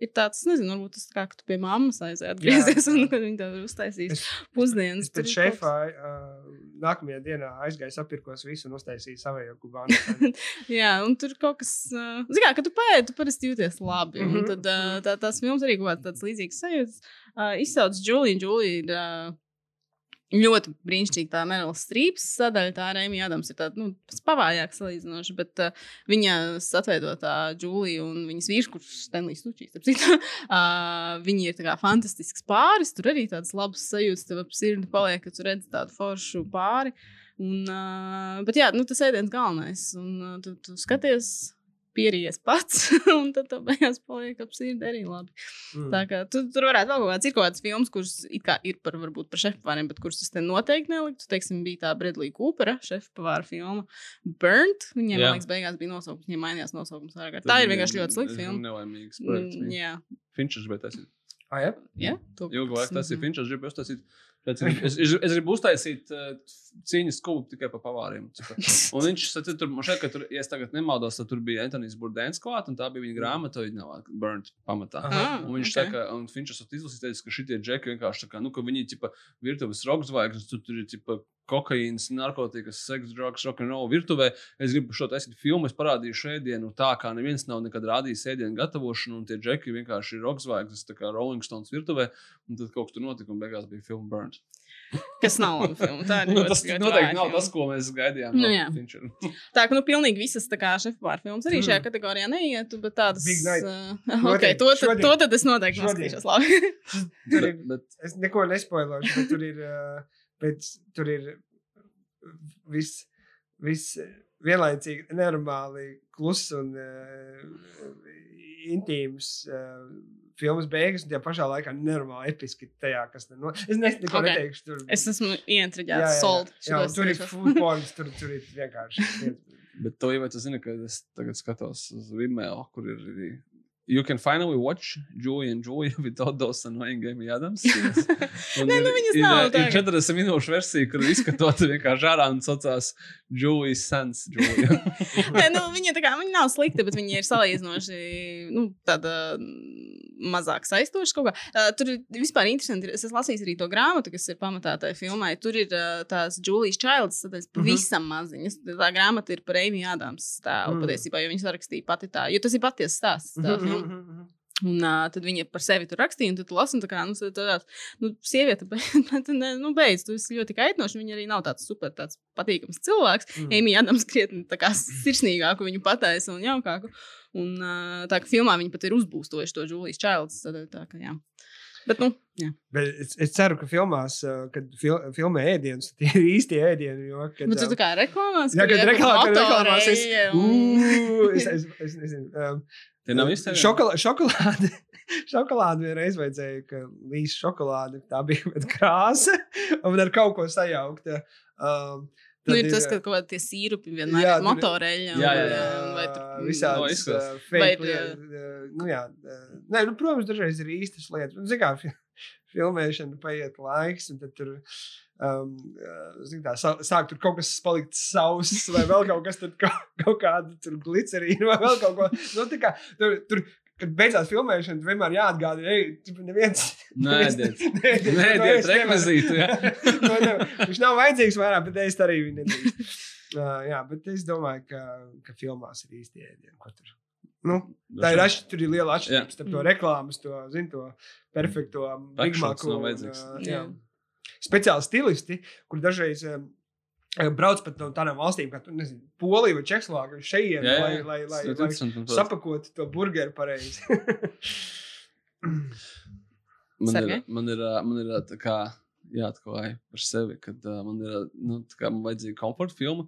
ir tāds, nezinu, varbūt tas kā, ka tu pie mammas aizēji atgriezies, un viņi tev ir uztaisījis pusdienas. Kaut šefa uh, nākamajā dienā aizgāju, sapirkos visu un uztaisīju savējo kubānu. Jā, un tur kaut kas, uh, zināmā, kad tu pēdi, tu parasti jūties labi. Mm Mhm, -hmm. Tad uh, tā, tās filmas arī kaut kādas tādas līdzīgas sajūtas. Uh, izsauc Julija, Julija ir uh, ļoti brīnišķīga tā Merila Strīpas sadaļa. Tā ar Ēmiju Adams ir tāda, nu, pavājāka salīdzinoši, bet uh, viņa atveidotā Julija un viņas vīrs, kurš Stanlijs citu, uh, viņi ir fantastisks pāris. Tur arī tādas labas sajūtas tev ap sirdi paliek, kad tu redzi tādu foršu pāri. Un, uh, bet jā, nu, tas ēdiens galvenais. Un uh, tu, tu skaties, pierījies pats, un tad tev beigās paliek ap sirdi arī labi. Mm. Tā kā tu, tur varētu vēl kaut kādas, ir kaut kādas filmas, kuras it kā ir par, varbūt par šefpavāriem, bet kuras es te noteikti neliktu. Teiksim, bija tā Bredlija Kūpera šefpavāra filma Burnt. Viņiem, Jā. man liekas, beigās bija nosaukums, viņiem mainījās nosaukums. vairāk. Tā ir vienkārši ļoti slikta filma. Nelaimīgs projekts. Mm. Jā, Finčers, bet tas ir. Ah, jā? jā, to Ilgu laiku tas ir. Finčers, gribu uztaisīt. Es, es, es, es gribu uztaisīt uh, cīņas klubu tikai par pavāriem. Un viņš tad, tur, šeit, ka tur, ja es tagad nemaldos, tad tur bija Antonius Burdens klāt, un tā bija viņa grāmata, viņa nav burnt pamatā. Aha. Ah, Un viņš ok. okay. saka, un izlasījis, teicis, ka šitie džeki vienkārši tā kā, nu, ka viņi ir virtuves rokas tur, tur ir tipa, kokaīns, narkotikas, seks, drugs, rock'n'roll virtuvē. Es gribu šo taisīt filmu, es parādīšu ēdienu tā, kā neviens nav nekad rādījis ēdienu gatavošanu, un tie džeki vienkārši ir rokas tā kā Rolling Stones virtuvē, un tad kaut kas tur notika, un beigās bija filma Burns. Kas nav laba filma. Tā ir Nu, tas noteikti nav filma. tas, ko mēs gaidījām. Nu, no. Tā ka nu, pilnīgi visas tā kā šefpavāra filmas arī Mm. šajā kategorijā neietu, bet tādas. Uh, okay, Šodien, to, tad, to tad es noteikti noskatīšos. Labi. Bet, bet, es neko nespoilošu, bet tur ir, uh, bet tur ir viss, viss vienlaicīgi nenormāli kluss un uh, intīms. Uh, Filmas beigas, un tajā pašā laikā nenormāli episki tajā, kas tur notiek. Es nes- neko Ok. neteikšu. Tur, Es esmu Jā, ieintriģēts, jā, jā. sold. Jā, Šito un es tur ir porn, tur, tur ir vienkārši. bet to jau tu zini, ka es tagad skatos uz Vimeo, kur ir. You can finally watch Julie and Julie without those annoying Amy Adams. Nē, ir- nu viņas ir, nav ir tagad. 40 minūšu versija, kur izskatota vienkārši ārā un saucās Julie's Sans. Julia. Nē, nu, viņa, tā kā, viņa nav slikta, bet viņa ir salīdzinoši nu, tāda mazāk saistoša. kaut kā. Uh, tur ir vispār interesanti. Es esmu lasījis arī to grāmatu, kas ir pamatā tajā filmai. Tur ir uh, tās Julijas Childs, tad es pavisam mm -hmm. maziņas. Tā grāmata ir par Amy Adams tēlu Mm. mm. patiesībā, jo viņas rakstīja pati tā. Jo tas ir patiesa stāsts. Tā filma. Un uh, tad viņa par sevi tur rakstīja, un tu lasi, un tā kā, nu, tāds, nu, sieviete, bet, nu, beidz, tu esi ļoti kaitinoši. Viņa arī nav tāds super, tāds patīkams cilvēks. Mm. Emīļa Adams krietni tā kā sirsnīgāku viņu pataisa un jaukāku. Un tā kā filmā viņa pat ir uzbūstojuši to Julijas Childs. Tad, tā, ka, jā. Bet, nu, jā. Bet es, es ceru, ka filmās, kad fil, filmē ēdienas, tad tie ir īsti ēdieni. Jo, kad, Bet tu tā kā reklāmās? Jā, kad iet reklāmā, kad reklāmās es, un- Ū, es, es, es nezinu. Um, Tie nav izteikti. Šokolā, šokolāde. Šokolādi vienreiz vajadzēja, ka līdz šokolādi tā bija krāsa un ar kaut ko sajaukt. Um, Nu, tad ir tas, ka kaut kādi sīrupi vienmēr Jā, ir motoreļļa. Jā, jā, jā. un, Vai tur No, visādi. Vai fake. tie- liet- uh, Nu, jā, nē, nu, protams, dažreiz ir īstas lietas. Nu, zini kā, fi- filmēšana paiet laiks, un tad tur. Um, zini tā, sā- sāk tur kaut kas palikt sauss, vai vēl kaut kas tāds, kaut, kaut kāda tur glicerīna, vai vēl kaut ko. Nu, tā kā, tur, tur, kad beidzās filmēšana, vienmēr jāatgādina, ej, tur neviens. Nē, jā. To nevar- Viņš nav vajadzīgs vairāk, bet es arī viņu nedrīkst. Uh, jā, bet es domāju, ka, ka filmās ir īsti ēdieni. ko Tur. Nu, tā ir atšķirība. Tur ir liela atšķirība starp to Mm. reklāmas, to, zin, to perfekto vajadzīgs. uh, jā. Speciāli stilisti, kur dažreiz um, brauc pat no tādām valstīm, kā tu, nezinu, Polija vai Čehoslovākija, šeit, lai, lai, lai, lai sapakotu to burgeru pareizi. Man ir, man ir, man ir tā kā jāatklāj par sevi, kad uh, man ir nu, tā kā man vajadzīga komforta filma.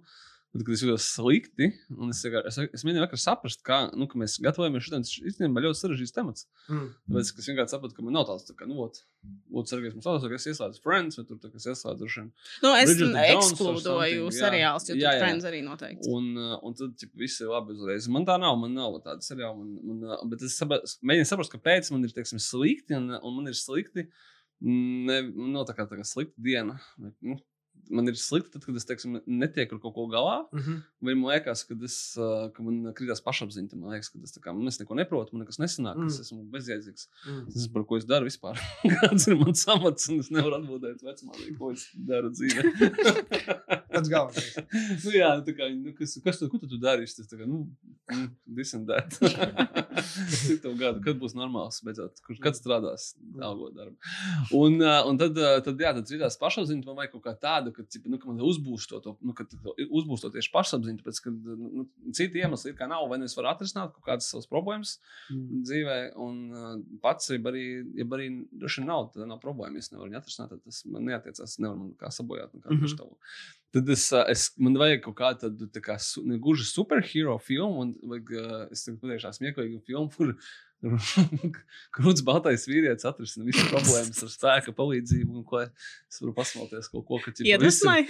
Tad, kad es jūtos slikti, un es, vienkār- es, es mēģināju vienkārši saprast, kā nu, ka mēs gatavojamies šodien, tas īstenībā ļoti sarežģīts temats. Mm. Tāpēc, es vienkārši saprotu, ka man nav tāds, tā kā, nu, ot, ot, sargies, mums tāds, ka es ieslēdzu Friends, vai tur, tā, kā es ieslēdzu droši vien. Nu, es ekskludoju seriālus, jo Jā, jā. Friends arī noteikti. Un, uh, un tad ķip, viss ir labi uzreiz. Man tā nav, man nav tāda seriāla. Man, man, uh, bet es saba, mēģinu saprast, kāpēc man ir teiksim, slikti, un, un man ir slikti. Ne, man nav tā kā, tā kā slikta diena. Vai, Nu, man ir slikti, tad, kad es teiksim, netieku ar kaut ko galā. Mm -hmm. Vai man liekas, ka, es, ka man krītās pašapziņa. Man liekas, ka es, kā, nu, es neko neprotu, man nekas nesanāk, mm. es Mm. esmu bezjēdzīgs. Mm. Es nezinu, par ko es daru vispār. Kāds ir mans amats, un es nevaru atbildēt vecumā, ko es daru dzīvē. Tas galvenais. nu, jā, nu, tā kā, nu, kas, kas tu, ko tu, tu darīsi? Tas tā kā, nu, mm, this and that. Cik tev gadu, kad būs normāls, beidzot, kur, kad strādās algot darbu. Un, un tad, tad, jā, tad rītās pašapziņa, man vajag kaut kā tādu, ka, nu, ka man uzbūsto to, nu, ka to uzbūsto tieši pašapziņu, tāpēc, ka, nu, nu, citi iemesli ir kā nav, vai nu es varu atrisināt kaut kādas savas problēmas Mm. dzīvē, un uh, pats, ja arī, ja arī droši nav, tad nav problēma, es nevaru viņu atrisināt, tad tas man neatiecās, nevaru man kā sabojāt, nekā Mhm. mm -hmm. Tad es, es, man vajag kaut kādu tādu, tā kā, su, ne gluži superhero filmu, un vajag, uh, es tagad pateikšu smieklīgu filmu, kur Krūts baltais vīrietis atrisina visas problēmas ar spēka palīdzību, un ko es varu pasmalties kaut ko, ka ķipa,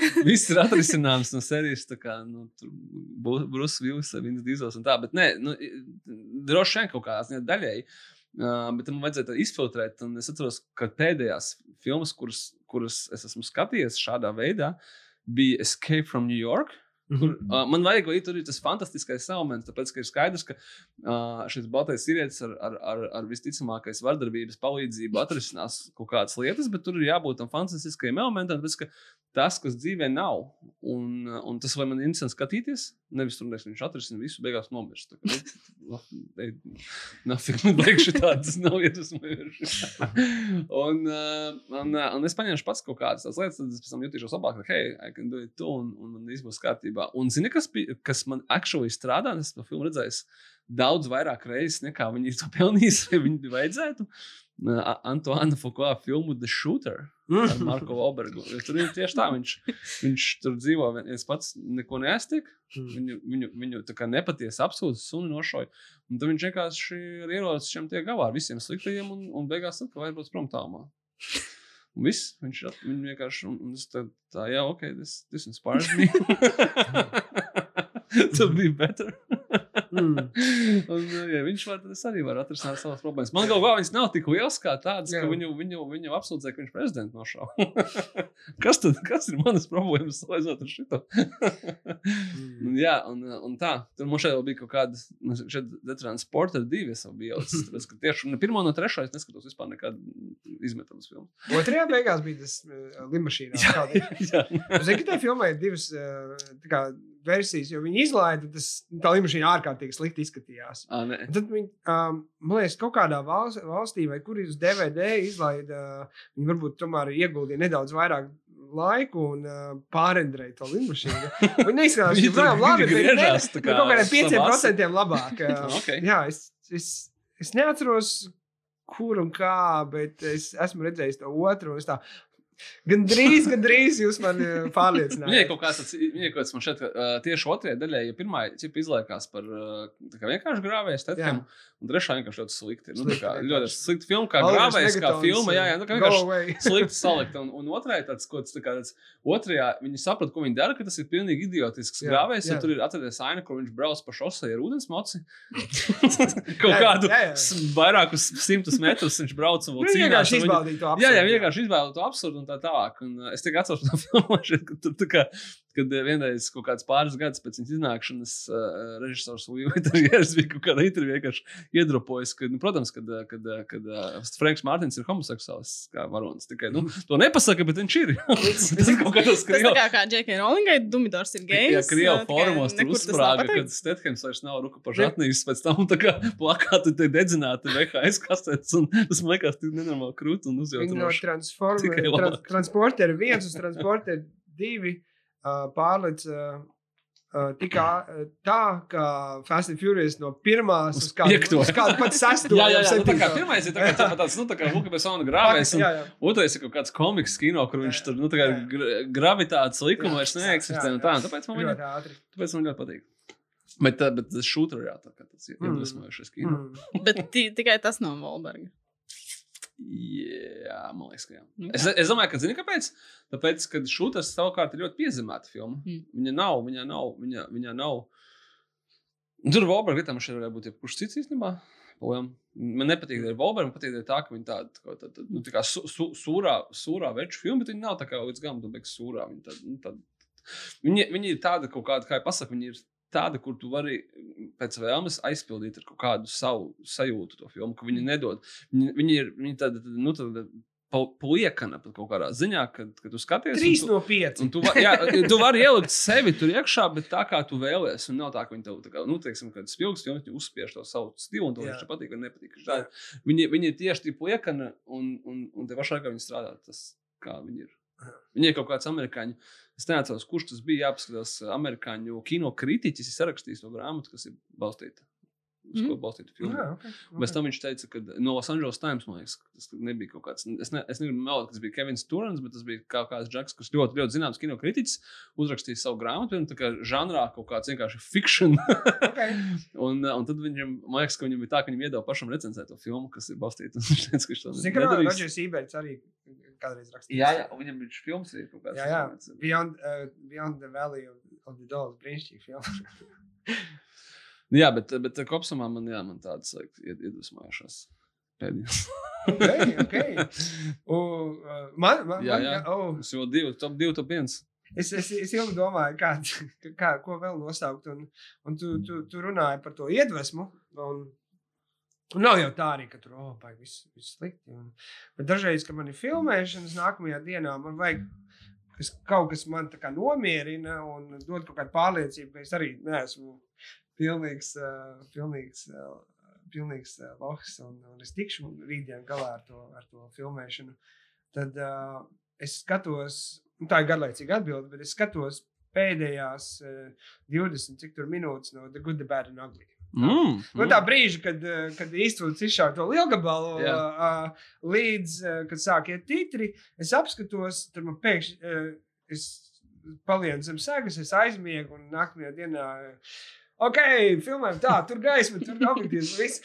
viss, ir, atrisināms no serijas, tā kā, nu, Bruce Willis, Vins Dīzels un tā, bet nē, nu, droši vien kaut ziņā daļēji. Uh, bet tam vajadzēja izfiltrēt. Un es atceros, ka pēdējās filmas, kuras, kuras es esmu skatījies šādā veidā, bija Escape from New York. Kur, uh, man vajag, lai tur ir tas fantastiskais elements, tāpēc, ka ir skaidrs, ka uh, šis baltais vīrietis ar, ar, ar, ar visticamākais vardarbības palīdzību atrisinās kaut kādas lietas, bet tur ir jābūt tam fantastiskajam elementam, tāpēc, ka tas, kas dzīvē nav, un, uh, un tas, man ir interesanti skatīties, nevis tur nevis viņš atrisina visu, beigās nomirst. Nafik, man liekas, tādas nav iedvesmojošas. un, uh, un, uh, un es paņemšu pats kaut kādas tādas lietas, tad es pēc tam jutīšos labāk, ka, hei, I can do it too, un, un man viss būs kārtībā. Un zini, kas, bija- kas man actually strādā, es to filmu redzēju daudz vairāk reizes, nekā viņi to pelnījuši, vai viņi vajadzētu. Uh, Antoine Foucault filmu The Shooter ar Marko Obergu. Tur ir tieši tā, viņš, viņš tur dzīvo viens pats, neko neaiztiek. Viņu, viņu, viņu tā kā nepatiesi apsūdz, suni nošauj. Un tad viņš vienkārši ar ieroci šiem tiek galā ar visiem sliktajiem un, un beigās vajag būt prom tālumā. Un viss, viņš ir viņu vienkārši, un, un tā, tā, jā, ok, this inspires me. to be better. Mm. un, uh, ja viņš var, tad es arī varu atrisināt savas problēmas. Man galvā viņas nav tik liels kā tādas, Jā. ka viņu, viņu, viņu apsūdzēja, ka viņš prezidentu nošāva. kas tad kas ir manas problēmas salīdzinot ar šito? Un, jā, un, un tā. Tur mums šeit bija kaut kāda, šeit veterāna sporta divi es biju. Tāpēc, ka tieši ne pirmo no trešā es neskatos vispār nekādu izmetamas filmu. Otrajā beigās bija tas uh, limašīnā. jā, Zini, ka tajā filmā ir divas uh, tā kā, versijas, jo viņi izlaida, tas tā limašīna ārkārtīgi slikti izskatījās. nē. Un Tad viņi, um, man liekas, kaut kādā valsts, valstī, vai kur uz DVD izlaida, uh, viņi varbūt tomēr ieguldīja nedaudz vairāk laiku un uh, pārendrēja to lidmašīnu. Viņi neizskatās, ka tur labi, ne- griežās kā kaut kādiem savās. 5% labāk. Uh, Ok. Jā, es, es, es neatceros, kur un kā, bet es esmu redzējis to otru. Tā, Gan drīz, gan drīz jūs man eh, Viņai pārliecinājāt. kaut kāds tāds, viņai kaut kāds man šeit, uh, tieši otrajā daļā, ja pirmā cipa izliekās par uh, tā kā vienkārši grāvēju statistiku, un trešā vienkārši ļoti slikti. Nu, tā kā ļoti slikti filma, kā grāvējs, kā filma, jā, jā, nu, vienkārši slikti salikt. Un, un otrajā tāds, ko tas tā kā tāds, otrajā viņi saprata, ko viņi dara, ka tas ir pilnīgi idiotisks Jā, grāvējs, jā. tur ir atcerēties aina, kur viņš brauc pa šosei ar ūdens moci. kaut kādu jā, jā. vairākus simtus metrus viņš brauc un Nu, cīnās. vienkārši izbaudīt to Jā, jā, absurdu, vienkārši izvēlēt to absurdu un tā tālāk. Un, uh, es tikai atceros to filmu, šeit, ka tur tā kā, kad uh, vienreiz kaut kāds pāris gadus pēc viņas iznākšanas uh, režisors Līvijas bija kaut kādā intervijā vienkārši iedropojis, ka, nu, protams, kad, uh, kad, kad uh, Franks Mārtiņš ir homoseksuāls kā varonis. Tikai, nu, to nepasaka, bet viņš ir. Tas ir kaut kādā Tas tā skribi. kā, kā Džekai Rowlingai, Dumidors ir gejs. Jā, tikai formos tur uzsprāga, kad. Stethems vairs nav ruka pa žatnīs, pēc tam tā kā plakāti tiek dedzināti VHS kasetes, un tas man liekas tik nenormāli krūti un no uzjautroši. labāk. transportera viens uz transportera divi pārlec uh, uh, tikā uh, tā, ka Fast and Furious no pirmās Uz uz kādu, uz kādu pat sesto. Jā, jā, jau jā. Nu, tā kā pirmais ir tā kā tāds, nu, tā kā Luka Besona grāvējs. un Jā, jā. Otrais ir kaut kāds komiks kino, kur viņš tur, nu, tā kā Jā. gra gravitātes likuma vairs neeksistē. un Tā, un tāpēc man Ļoti ātri. tāpēc man ļoti patīk. Bet, bet tas šūtra, jā, tā kā tas ir Mm. iedvesmojošais kino. Mm. Bet ti- tikai tas nav Volberga. Jā, man liekas, ka jā. Nu, Es, es domāju, ka zini, kāpēc? Tāpēc, ka šūtas savukārt ir ļoti piezemēta filma. Mm. Viņa nav, viņa nav, viņa, viņa nav. Un Tur Volberga vietā man šeit varētu būt jebkurš cits īstenībā. Palielam. Man nepatīk, ka ir Volberga, man patīk tā, tā, ka viņa tāda, tā, tā, tā, nu, tā kā su, su, sūrā, sūrā veču filma, bet viņa nav tā kā līdz galam, beigas sūrā. Viņa, tāda, nu, tāda, viņa, viņa ir tāda kaut kāda, kā jau pasaka, viņa ir tāda, kur tu vari pēc vēlmes aizpildīt ar kaut kādu savu sajūtu to filmu, ka viņi nedod. Viņi, viņi ir viņi tāda, nu, tāda pliekana pat kaut kādā ziņā, kad, kad tu skaties. Trīs tu, no pieci. Un tu, va, jā, tu vari ielikt sevi tur iekšā, bet tā kā tu vēlēsies. Un nav tā, ka viņi tev, tā kā, nu, teiksim, kad spilgts, jo viņi uzspiež to savu stilu, un Jā. viņš patīk, vai nepatīk. Tā, viņi, viņi ir tieši tie pliekana, un, un, un te pašā laikā viņi strādā. Tas, kā viņi ir. Viņi ir kaut kāds amerikāņu. Es neatceros, kurš tas bija. Jāpaskatās, amerikāņu kino kritiķis ir sarakstījis to grāmatu, kas ir balstīta. Uz ko Mm. balstīta filma. Jā, okay, Bez tam viņš teica, ka no Los Angeles Times man liekas, ka tas nebija kaut kāds. Es, ne, es negribu melot, ka tas bija Kevins Turns, bet tas bija kaut kāds džeks, kurš ļoti, ļoti zināms kino kritiķis, uzrakstījis savu grāmatu, un tā kā žanrā kaut kāds vienkārši fiction. Okay. un, un tad viņam, man liekas, ka viņam bija tā, ka viņam iedeva pašam recenzēt to filmu, kas ir balstīta. uz- Viņš teica, ka Zini, ka nedarīs. RodžersĪbēts arī kādreiz rakstīja. Jā, jā, un viņam viņš filmas ir kaut kāds. Jā, jā. Beyond, uh, Beyond the Valley of, of the Dolls. Brīnišķīgi filma. Jā, bet, bet kopsumā man, jā, man tādas iedvesmojošās pēdējās. okay, okay. Uh, man, man, Jā, man, jā. Oh, Es jau divu, top divu, top viens. es, es, es ilgi domāju, kā, kā, ko vēl nosaukt. Un, un tu, tu, tu runāji par to iedvesmu. Un, un nav jau tā arī, ka tur oh, viss, viss slikti. Un, bet dažreiz, kad man ir filmēšanas, nākamajā dienā man vajag. Kas, kaut kas man nomierina un dod kaut kādu pārliecību, ka es arī neesmu pilnīgs, uh, pilnīgs, uh, pilnīgs uh, lohs un, un es tikšu rītdien galā ar to, ar to filmēšanu. Tad uh, es skatos, nu, tā ir garlaicīga atbilde, bet es skatos pēdējās uh, 20 cik tur minūtes no The Good, the Bad and Ugly. Mm, Nu, tā brīža, kad, kad īstenībā izšāva to lielu gabalu, Jā. uh, līdz uh, kad sāk iet titri, es apskatos, tur man pēkšņi uh, es palienu zem sēgas, es aizmiegu un nākamajā dienā. Uh, Ok, filmējam tā, tur gaisma, tur objektīvs. viss.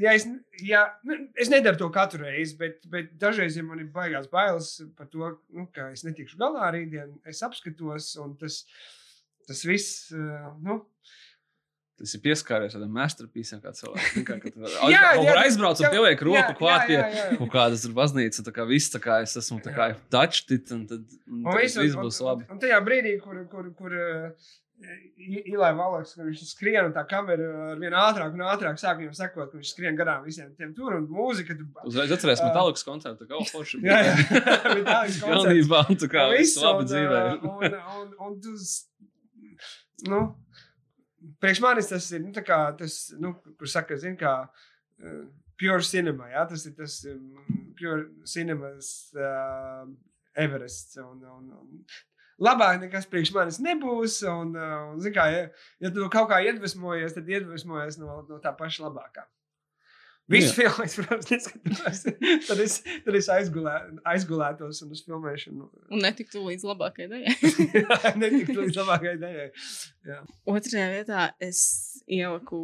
Ja es, ja, nu, es nedaru to katru reizi, bet, bet dažreiz, ja man ir baigās bailes par to, nu, ka es netikšu galā rītdien, es apskatos, un tas, tas viss, uh, nu, Tas ir pieskāries tādam masterpiecam, kā kad tu Jā, aiz- jā, aizbrauc un jā, pieliek roku klāt pie kaut kādas baznīcas, tā kā viss tā kā es esmu touched it, un tad un Un tad viss, un, būs un, labi. un tajā brīdī, kur, kur, kur uh, Ilai Valaks, kur viņš skrien un tā kamera ar vien ātrāk un ātrāk sāk viņam sekot, ka viņš skrien garām visiem tiem tur un mūzika. Tur, Uzreiz atceries Ā. Metallikas koncertu, kā forši. jā, jā. Metallikas koncerts. Galvenībā, un tā kā Un viss, labi un, dzīvē. uh, Un, un, un tu, nu, priekš manis tas ir, nu, tā kā tas, nu, kur saka, zin, kā uh, pure cinema, jā, tas ir tas um, pure cinemas uh, Everests. Un, un, un, Labāk nekas priekš manis nebūs. Un, uh, un, kā, ja, ja tu kaut kā iedvesmojies, tad iedvesmojies no, no tā paša labākā. Visu Jā. filmu es, protams, neskatos. tad es, tad es aizgulē, aizgulētos un uz filmēšanu Un netiktu līdz labākajai daļai. netiktu līdz labākajai daļai. Otrajā vietā es ieliku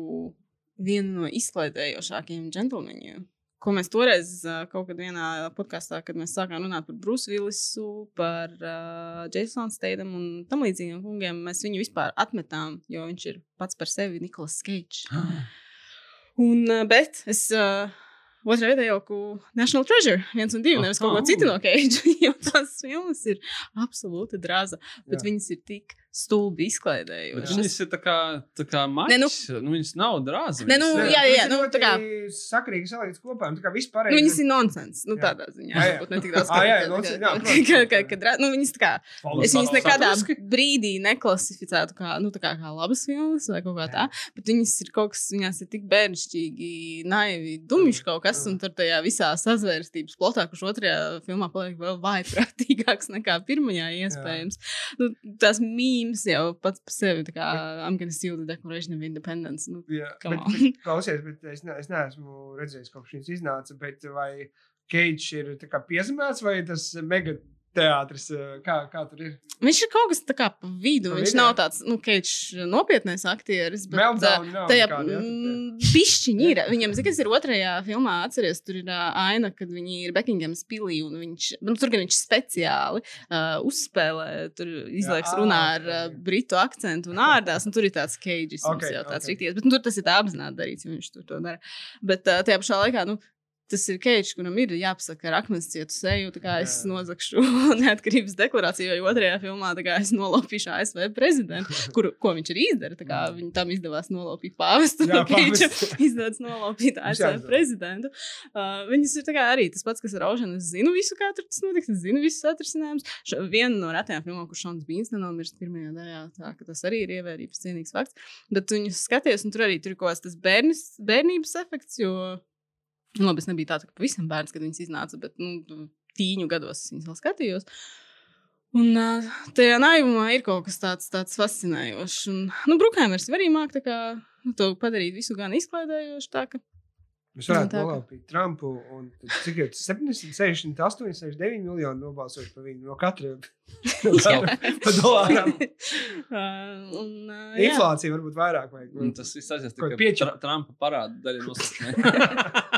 vienu no izklaidējošākajiem džentlmeņiem. Ko mēs toreiz kaut kad vienā podkāstā, kad mēs sākām runāt par Bruce Willisu, par uh, Jasonu Steidam un tam līdzīgiem kungiem, mēs viņu vispār atmetām, jo viņš ir pats par sevi Nikolas Keits. Un, uh, bet es uh, otrajā vietā ieliku National Treasure, viens un divi, nevis kaut ko Aha. citu no Keita, jo tās filmas ir absolūti drāza, bet Jā. viņas ir tik stulbi Bet izklaidējušas. viņas ir tā kā, tā kā Ne, nu- mačs. Nu, viņas nav drāzi. Ne, nu, viņas ir- jā, jā, nu, tā kā- Sakrīgi salīdz kopā, un tā kā vispār. Nu, viņas ir nonsens. Nu, Jā. tādā ziņā. Jā, jā. Ne tik daudz Ā, jā, nonsens, jā, kā- protams. kad ra- Nu, viņas tā kā. Es viņas nekādā brīdī neklasificētu kā, nu, tā kā, kā labas filmas vai kaut kā tā, bet viņas ir kaut kas, viņās ir tik bērnišķīgi, naivi, dumjš kaut kas, un tur tajā visā sazvērstības plotā, kurš otrajā filmā paliek vēl vājprātīgāks nekā pirmajā iespējams. Nu, tās mīmes jau pats par sevi, tā kā I'm gonna steal the Declaration of Independence. Nu, Jā, bet, bet, klausies, bet es, ne, es neesmu redzējis, kas šis iznāca. Bet vai Keits ir piezemēts vai tas mega teātris? eh, Kā, kā tur ir? Viņš ir kaut kas tā kā pa vidu. Pa Viņš vidu, nav jā. tāds, nu, keits nopietnais aktieris. Bet, Meltdown nav Tajā jā, pišķiņā ir. Viņam, zināms, kas ir otrajā filmā, atceries, tur ir uh, aina, kad viņi ir Bekingemas pilī. un Viņš, nu, tur gan viņš speciāli uh, uzspēlē, tur izliekas ā, runā ar uh, britu akcentu un ārdās. Un tur ir tāds Ok, okay, jau tāds ok. okay. rīkties. Bet nu, tur tas ir tā apzināti darīts, viņš tur to dara. Bet uh, tajā pašā laikā, nu, Tas ir Keits, kuram ir jāpasaka ar akmens cietu seju, es nozagšu neatkarības deklarāciju, jo otrajā filmā es nolaupīšu ASV prezidentu, kur, ko viņš arī izdara. Viņam tam izdevās nolaupīt pāvestu, Keitsam izdodas nolaupīt ASV prezidentu. Uh, viņas ir arī tas pats, kas ar Aužanu. Es zinu visu, kā tur tas notiks, es zinu visus atrisinājumus. Viena no retajām filmām, kur Šons Bīns nenomirst pirmajā daļā, tā tas arī ir ievērības cienīgs fakts. Bet viņu skaties, un tur arī tur ir kaut kāds tas bērnis, bērnības efekts, jo, nu, labi, es nebiju tāds, ka pavisam bērns, kad viņas iznāca, bet, nu, tīņu gados viņas vēl skatījos. Un uh, tajā naivumā ir kaut kas tāds, tāds fascinējošs. Un, nu, Brookhaimers arī kā nu, to padarīt visu gan izklaidējošu, tā ka Mēs varētu kā- nolaupīt Trumpu. un Cik ir 70, 68, 69 miljoni nobalsojuši par viņu no katra. No katra pa dolārām. uh, uh. Inflācija varbūt vairāk vajag. Un tas viss aizies tikai pieču- Tra Trumpa parāda daļa noslēgšanai.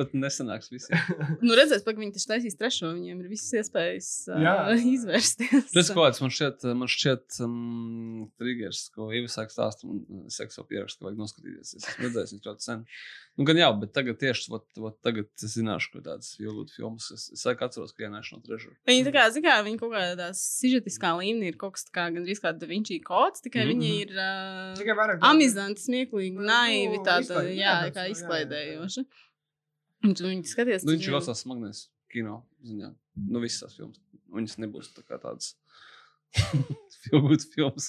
Pat nesanāks visiem. Nu, redzēs, ka viņi taču taisīs trešo, viņiem ir visas iespējas uh, Jā. izvērsties. Tas kaut kāds man šķiet, man šķiet, um, triggers, ko Iva sāk stāstīt, un es seksu pierakstu, ka vajag noskatīties. Es esmu redzējis viņu ļoti sen. Nu, gan jau, bet tagad tieši vat, vat, tagad es zināšu, ka tādas jūtas filmas. Es, es sāku atceros, ka ienāšu no trežura. Viņi tā kā, zin kā, viņi kaut kādā sižetiskā līmenī ir kaut kas kā gandrīz kā Da Vinci kods, tikai Mhm. viņi ir uh, amizanti, smieklīgi, Nu, naivi, tāda, izklaide- jā, kā tāds, jā, jā, izklaidējoši. Un tu viņi skaties. Nu, viņš ir viņiem- vēl tās magnēs kino ziņā. Nu, visas tās filmas. Viņas nebūs tā kā tādas. Filmas, filmas.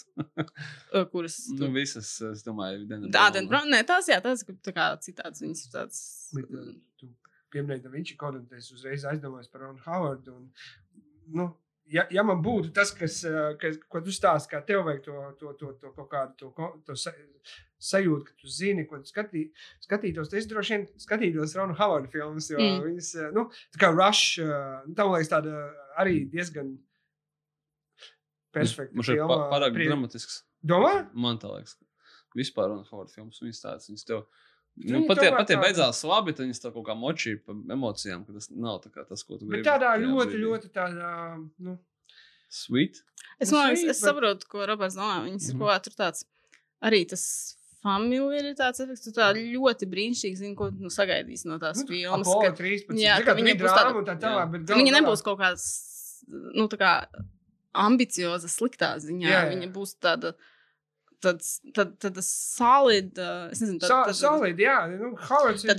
Kuras. Nu, visas, es domāju, Dana Tā, Browna. tā, nē, tās, jā, tās tā kā citāds, viņas ir tāds. Tu viņš ir kaut kādā es uzreiz aizdomājos par Ronu Howardu. Un, nu, ja, ja man būtu tas, kas, uh, kas ko tu stāst, kā tev vajag to, to, to, to kaut kādu to, to sa, sajūtu, ka tu zini, ko tu skatī, skatītos. tad Es droši vien skatītos Ronu Howardu filmas, jo Mm. viņas, uh, nu, tā kā Rush, uh, tam liekas tāda arī diezgan perfekta Man šeit filma. pārāk Prie- dramatisks. Domā? Man tā liekas, ka vispār un Howard filmas viņas tādas, viņas tev. Viņi Nu, pat ja, pat ja beidzās labi, tad viņas tā kaut kā močīja par emocijām, ka tas nav tā kā tas, ko tu gribi. Bet tādā tajā ļoti, brīdī. ļoti tādā, nu, Sweet. Es Nu, es, sweet, es bet- saprotu, ko Roberts domā. Viņas ir Mhm. kaut kā tur tāds arī tas. Familiaritātes efekts, tu tā ļoti brīnišķīgi zini, ko nu, sagaidīs no tās nu, filmas. Ka- 13. jā, ka viņa būs tāda- tā tālāk. bet galu Viņa nebūs kaut kāds, nu, tā kā ambicioza, sliktā ziņā. Jā, jā. Viņa būs tāda, tāds, tad, tad solid, es nezinu, tāda, tāda, Solid, jā. Nu, Howards ir-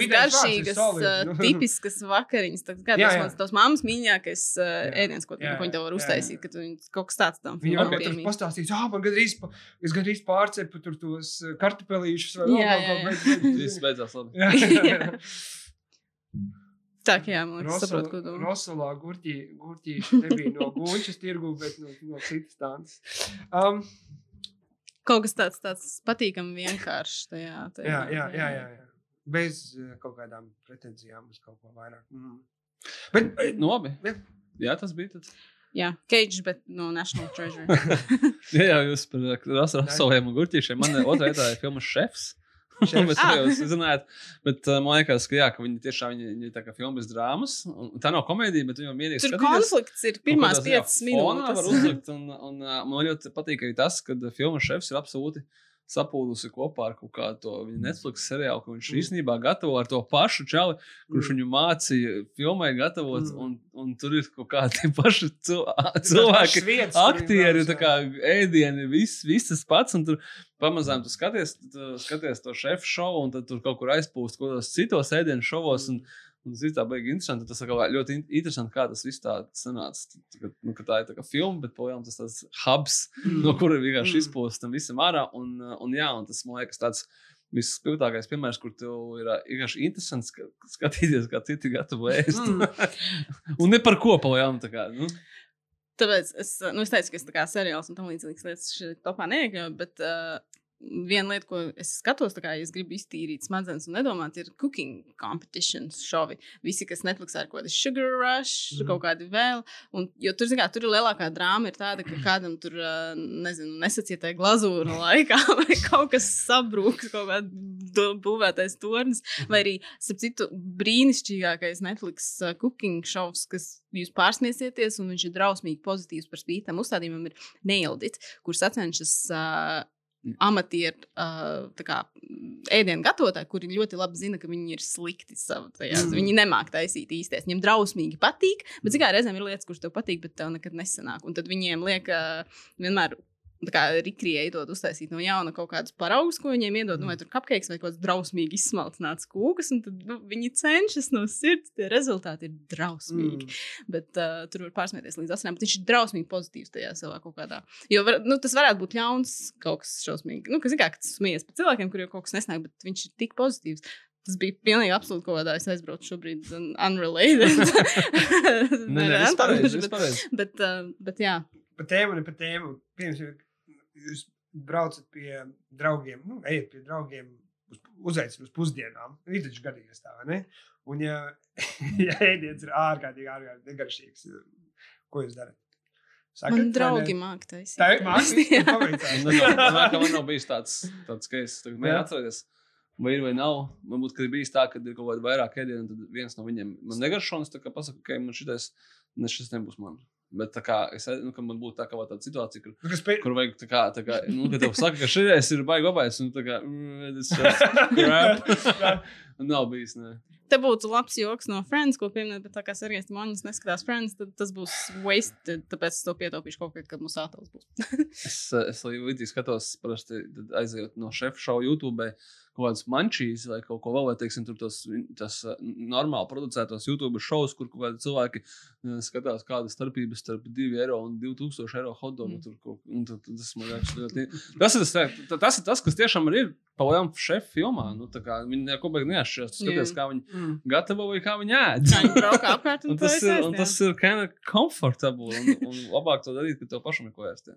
viņam garšīgas, solid, uh, nu. tipiskas vakariņas. Kā Jā, tas jā. mans tavs mammas mīļākais Jā. ēdiens, ko, Jā, ko viņi tev var jā, uztaisīt, jā. ka tu viņu kaut kas tāds tam Viņa filmām varbūt tur pastāstīs, ah, man gandrīz, es gandrīz pārcepu tur tos kartupelīšus vai Jā, vēl jā, kaut jā. ko. bet- Viss beidzās labi. Jā, jā, jā. Tā kā jā, man liekas, saprotu, ko tu. Rosolā gurķī, gurķīši nebija no gūņšas tirgu, bet no, no citas tādas. Um, Kaut kas tāds, tāds patīkami vienkāršs tajā. tajā Jā, jā, jā, jā, jā. Bez uh, kaut kādām pretenzijām uz kaut ko vairāk. Mm. Bet, eh, Nu, labi. Jā. Jā, tas bija. Tad. Jā, Cage, bet no National Treasure. Jā, jā jūs par ras- rasoviem un gurķīšiem. Man otrā vietā ir filmas. Šefs. Mēs jau zinājām, bet uh, man liekas, ka, jā, ka viņi tiešām viņi, viņi tā kā filmas drāmas. un Tā nav komēdija, bet viņi jau mierīgi Tur skatīties. konflikts ir pirmās piecas minūtes. uzlikt, un, un, uh, man ļoti patīk arī tas, ka filmas šefs ir absolūti sapūlusi kopā ar kaut kādu to viņa Netflix seriālu, ko viņš Mm. īstenībā gatavo ar to pašu čali, kurš Mm. viņu mācīja filmai gatavot, Mm. un, un tur ir kaut kādi paši cil- cilvēki. Vietas, Aktieri, tā kā ēdieni, viss, viss tas pats. Un tur pamazām tu skaties, tu skaties to šefu šovu, un tad tur kaut kur aizpūst kaut kādos citos ēdienu šovos. Un, un tas ir tā baigi interesanti. Tas ir ļoti in- interesanti, kā tas viss tā sanāca. Ka, nu, ka tā ir tā kā filma, bet pojām tas tāds hubs, Mm. no kura vienkārši Mm. izpūst tam visam ārā. Un, uh, un, jā, un tas man liekas tāds. Vispilgtākais piemērs, kur tev ir uh, vienkārši interesants ska- skatīties, kā citi gatavo ēst. Mm. un ne par ko palaujām. Nu. Tāpēc es, nu, es teicu, ka es tā kā seriāls un tam līdzīgas lietas šeit topā neiekļauju, bet uh, viena lieta, ko es skatos, kā ja es gribu iztīrīt smadzenes un nedomāt, ir cooking competitions šovi. Visi, kas Netflixā ir kaut kādi sugar rush, Mhm. mm. kaut kādi vēl. Un, jo tur, kā, tur ir lielākā drāma, ir tāda, ka kādam tur, nezinu, nesacietai glazūra laikā, vai kaut kas sabrūks, kaut kāda būvētais tornis. Vai arī, starp citu, brīnišķīgākais Netflix cooking šovs, kas jūs pārsmiesieties, un viņš ir drausmīgi pozitīvs par spīti tam uzstādījumam, ir Naildit, kurš sacenšas uh, amatieru uh, tā kā, ēdienu gatavotāji, kuri ļoti labi zina, ka viņi ir slikti savā tajā. Mm. Mm. Viņi nemāk taisīt īstais. Viņiem drausmīgi patīk, bet cik kā reizēm ir lietas, kuras tev patīk, bet tev nekad nesanāk. Un tad viņiem liek uh, vienmēr. Tā kā Rīgā iedod uztaisīt no jauna kaut kādus paraugus, ko viņiem iedod, nu, vai tur kapkeiks vai kaut kāds drausmīgi izsmalcināts kūkas. un Tad nu, viņi cenšas no sirds, tie rezultāti ir drausmīgi. Mm. Bet uh, tur var pārsmieties līdz asinīm. Viņš ir drausmīgi pozitīvs tajā savā kaut kādā. Jo var, nu, tas varētu būt ļauns kaut kas šausmīgi. Nu, kas ir kā, ka tas smieties par cilvēkiem, kuriem kaut kas nesnāk, bet viņš ir tik pozitīvs. Tas bija pilnīgi absolūti kaut kādā. Es aizbraucu šobrīd, un unrelated. Nē, nē, viss pareizi, viss pareizi. bet, uh, bet jā, Par tēmu, ne par tēmu. Piemēram, jūs braucat pie draugiem, nu, ejat pie draugiem, uz, uzaicināt uz pusdienām. Ir taču gadījies tā, vai ne? Un, ja, ja ēdiens ir ārkārtīgi, ārkārtīgi negaršīgs, ko jūs darat? Sakat, man draugi māca taisīt. Tā ir mākslinieks. Jā. Man nav, man, man, man bijis tāds, tāds case, tagad Jā. mēģināt atcerēties. Vai ir vai nav? Kad ir bijis tā, ka ir kaut kāda vairāk ēdienu, tad viens no viņiem man negaršo, es tā kā pasaku, ka man šitais, ne, šis nebūs man. Bet kā es, nu, ka man būtu tā kā tāda situācija, kur, Nu, pēc... kur vajag tā kā, tā kā, nu, kad tev saka, ka šis ir baigi obais, un tā kā, mm, tas ir nav bijis, ne. Te būtu labs joks no Friends, ko pieminēt, bet tā kā Sergejs Moņins neskatās Friends, tad tas būs wasted, tāpēc es to pietaupīšu kaut kad, kad mums ātals būs. Es, es līdzīgi skatos, parasti tad aizejot no šefa šova YouTube. Kaut kādas mančīs vai kaut ko vēl, vai teiksim, tur tos, tas eh, normāli producētos YouTube šovus, kur kaut kādi cilvēki eh, skatās, kāda starpība starp 2 eiro un 2000 eiro hotdogu. Mm. Mm. Tas man liekas ļoti. Tas ir tas, tas, ir tas kas tiešām ir palielam šefa filmā. Nu, tā kā viņi neko beig neatšķiras. Skaties, kā viņi Mm. gatavo vai kā viņi ēd. Un, tas, to ir, un tas ir kind of comfortable. Un, un labāk to darīt, ka tev pašam ir ko ēst.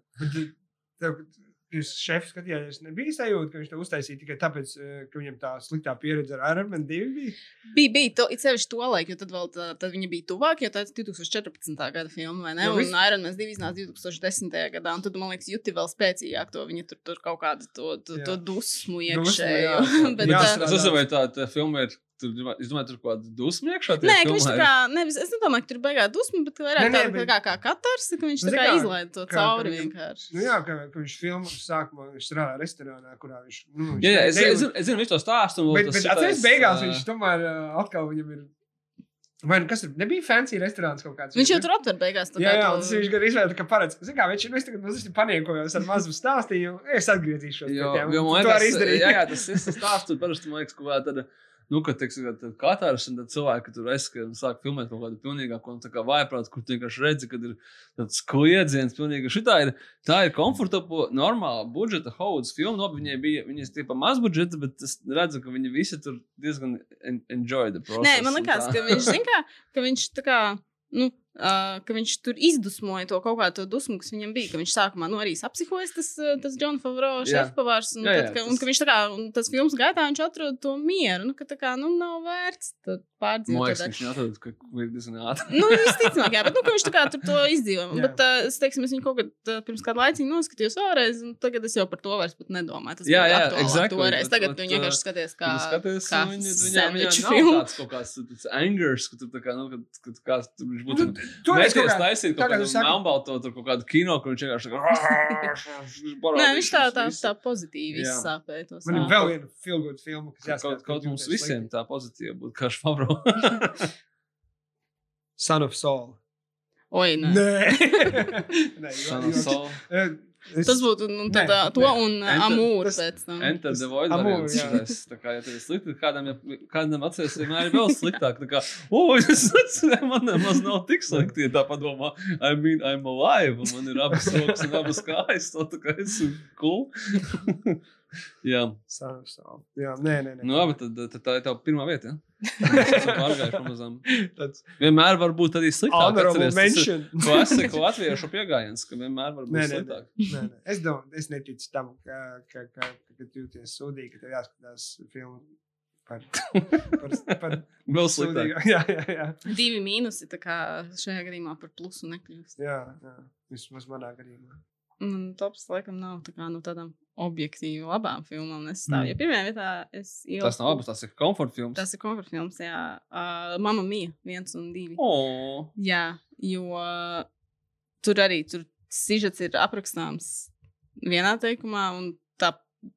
Jā. Bet jūs šefs skatījāties, nebija sajūta, ka viņš to uztaisīja tikai tāpēc, eh, ka viņam tā sliktā pieredze ar Iron Man 2 bija. Bija, bija to, it sevišķi to laiku, jo tad, vēl, tā, tad viņa bija tuvāk, jo tā ir 2014. gada filma, vai ne? Jo Un viss- Iron Man 2 iznāca 2010. gadā, un tad, man liekas, juti vēl spēcīgāk to viņa tur, tur kaut kādu to, to, Jā. to dusmu Dusmu, iekšējo. jā. Bet, Jā, ā, strādā. Es uzsveru, tā, tā filma ir. Tur, es domāju, tur kaut kāda dusma iekšā. Nē, ka viņš tā kā, nevis, es nedomāju, ka tur ir baigā dusma, bet vairāk Nē, nē, tāda bet- kā, kā katrs, ka viņš Nu, tā kā kā, izlaid to cauri vienkārši. Nu, jā, ka, ka viņš filmā sākumā viņš strādā restorānā, kurā viņš. Nu, viņš Jā, jā, es, es, zinu- es zinu visu to stāstu. Bet, tas bet atceries, beigās viņš tomēr uh, atkal viņam ir. Vai nu kas tur nebija fancy restorāns kaut kāds? Viņš jau tur atver beigās. Jā, kā jā, tas viņš gan izvēlējās, ka paredz. Zini, kā viņš nu, es tagad mazliet paniekojos ar mazu stāstījumu. Es atgriezīšos. Jo, jo man liekas, izdarīji. jā, jā, tas ir tas stāsts, tur parasti man liekas, kaut kā tāda. Nu, kad teiksim, ka tad katrs un cilvēki tur aizskrien un sāk filmēt kaut kādu pilnīgāku un tā kā vājprātu, kur tu vienkārši redzi, kad ir tāds kliedziens, pilnīgi šitā ir, tā ir komfortabla, normāla budžeta haudas filma. No, viņai bija, viņas tipa maz budžeta, bet es redzu, ka viņi visi tur diezgan en enjoy the process. Nē, man liekas, ka viņš, zin kā, ka viņš tā kā. Nu, Uh, ka viņš tur izdusmoja to kaut kādu dusmu, kas viņam bija. Ka viņš sākumā nu, arī apsihojas, tas, tas John Favreau, šefpavārs. Un, Jā, jā, tad, ka, un ka viņš tā kā, tas filmas gaitā viņš atrod to mieru. Nu, ka tā kā, nu, nav vērts Man liekas, pārdzīvot. viņš atrod, ka ir diezgan ātri. Nu, visticamāk, jā, bet nu, viņš tā kā tur to izdzīvo. Bet uh, es teiksim, es viņu kaut kad uh, pirms kāda laika noskatījos vēlreiz, un tagad es jau par to vairs pat nedomāju. Tas Jā, jā, aktuālāk exactly, toreiz. bet- Tagad tu vienkārši skaties, kā, skaties, kā nu, viņa, viņā sandviču nav tāds kaut kāds angers, ka tu tā kā, nu, kad, kad kāds tur viņš būtu. Kaut Mēģinājums kā- taisīt kaut kādu melnbalto, tur kaut kādu kino, kur viņš vienkārši tā kā. Viņš tā, tā, tā pozitīvi izsāpēja to Man ir vēl viena filmu filma, kas Kaut, jāskatās. kaut mums visiem tā pozitīva būtu, kā Šfabro. Son of Soul. Oi, nē. Nē, Nē Son of Soul. Es- Tas būtu nu, Nē, tādā, to nē. un Enter- amūru tas- pēc tam. Enter the Void Amor, variants. Tā kā, ja tev ir slikti, kādam, ja, kādam atceries, vienmēr ir vēl sliktāk. Tā kā, o, es atceros, man nemaz nav tik slikti, ja tā padomā. I mean, I'm alive, un man ir abas rokas un abas kājas, to tā kā esmu cool. jā, Soul. Jā, nē, nē, nē. nu labi, tad, tad tā ir tava pirmā vieta, ja? Tāds Vienmēr var būt arī sliktāk. tas ir. Klasiku latviešu piegājiens, ka vienmēr var būt Nē, nē, nē. sliktāk. Nē, nē. Es, domāju, es neticu tam, ka, ka, ka, ka, ka tu jūties sūdīgi, ka tev jāskatās filmu par, par, par Vēl sliktāk. Jā, jā, jā. Divi mīnusi šajā gadījumā par plusu nekļūst. jā, jā. Vismaz manā gadījumā. Man tops laikam nav tā kā no tādām objektīvi labām filmām nesastāv. Mm. Ja pirmajā vietā es ieliku. Tas nav abas, tas ir komforta films. Tas ir komforta films, jā. Uh, Mama Mija, viens un divi. Oh. Jā, jo tur arī tur sižets ir aprakstāms vienā teikumā, un tā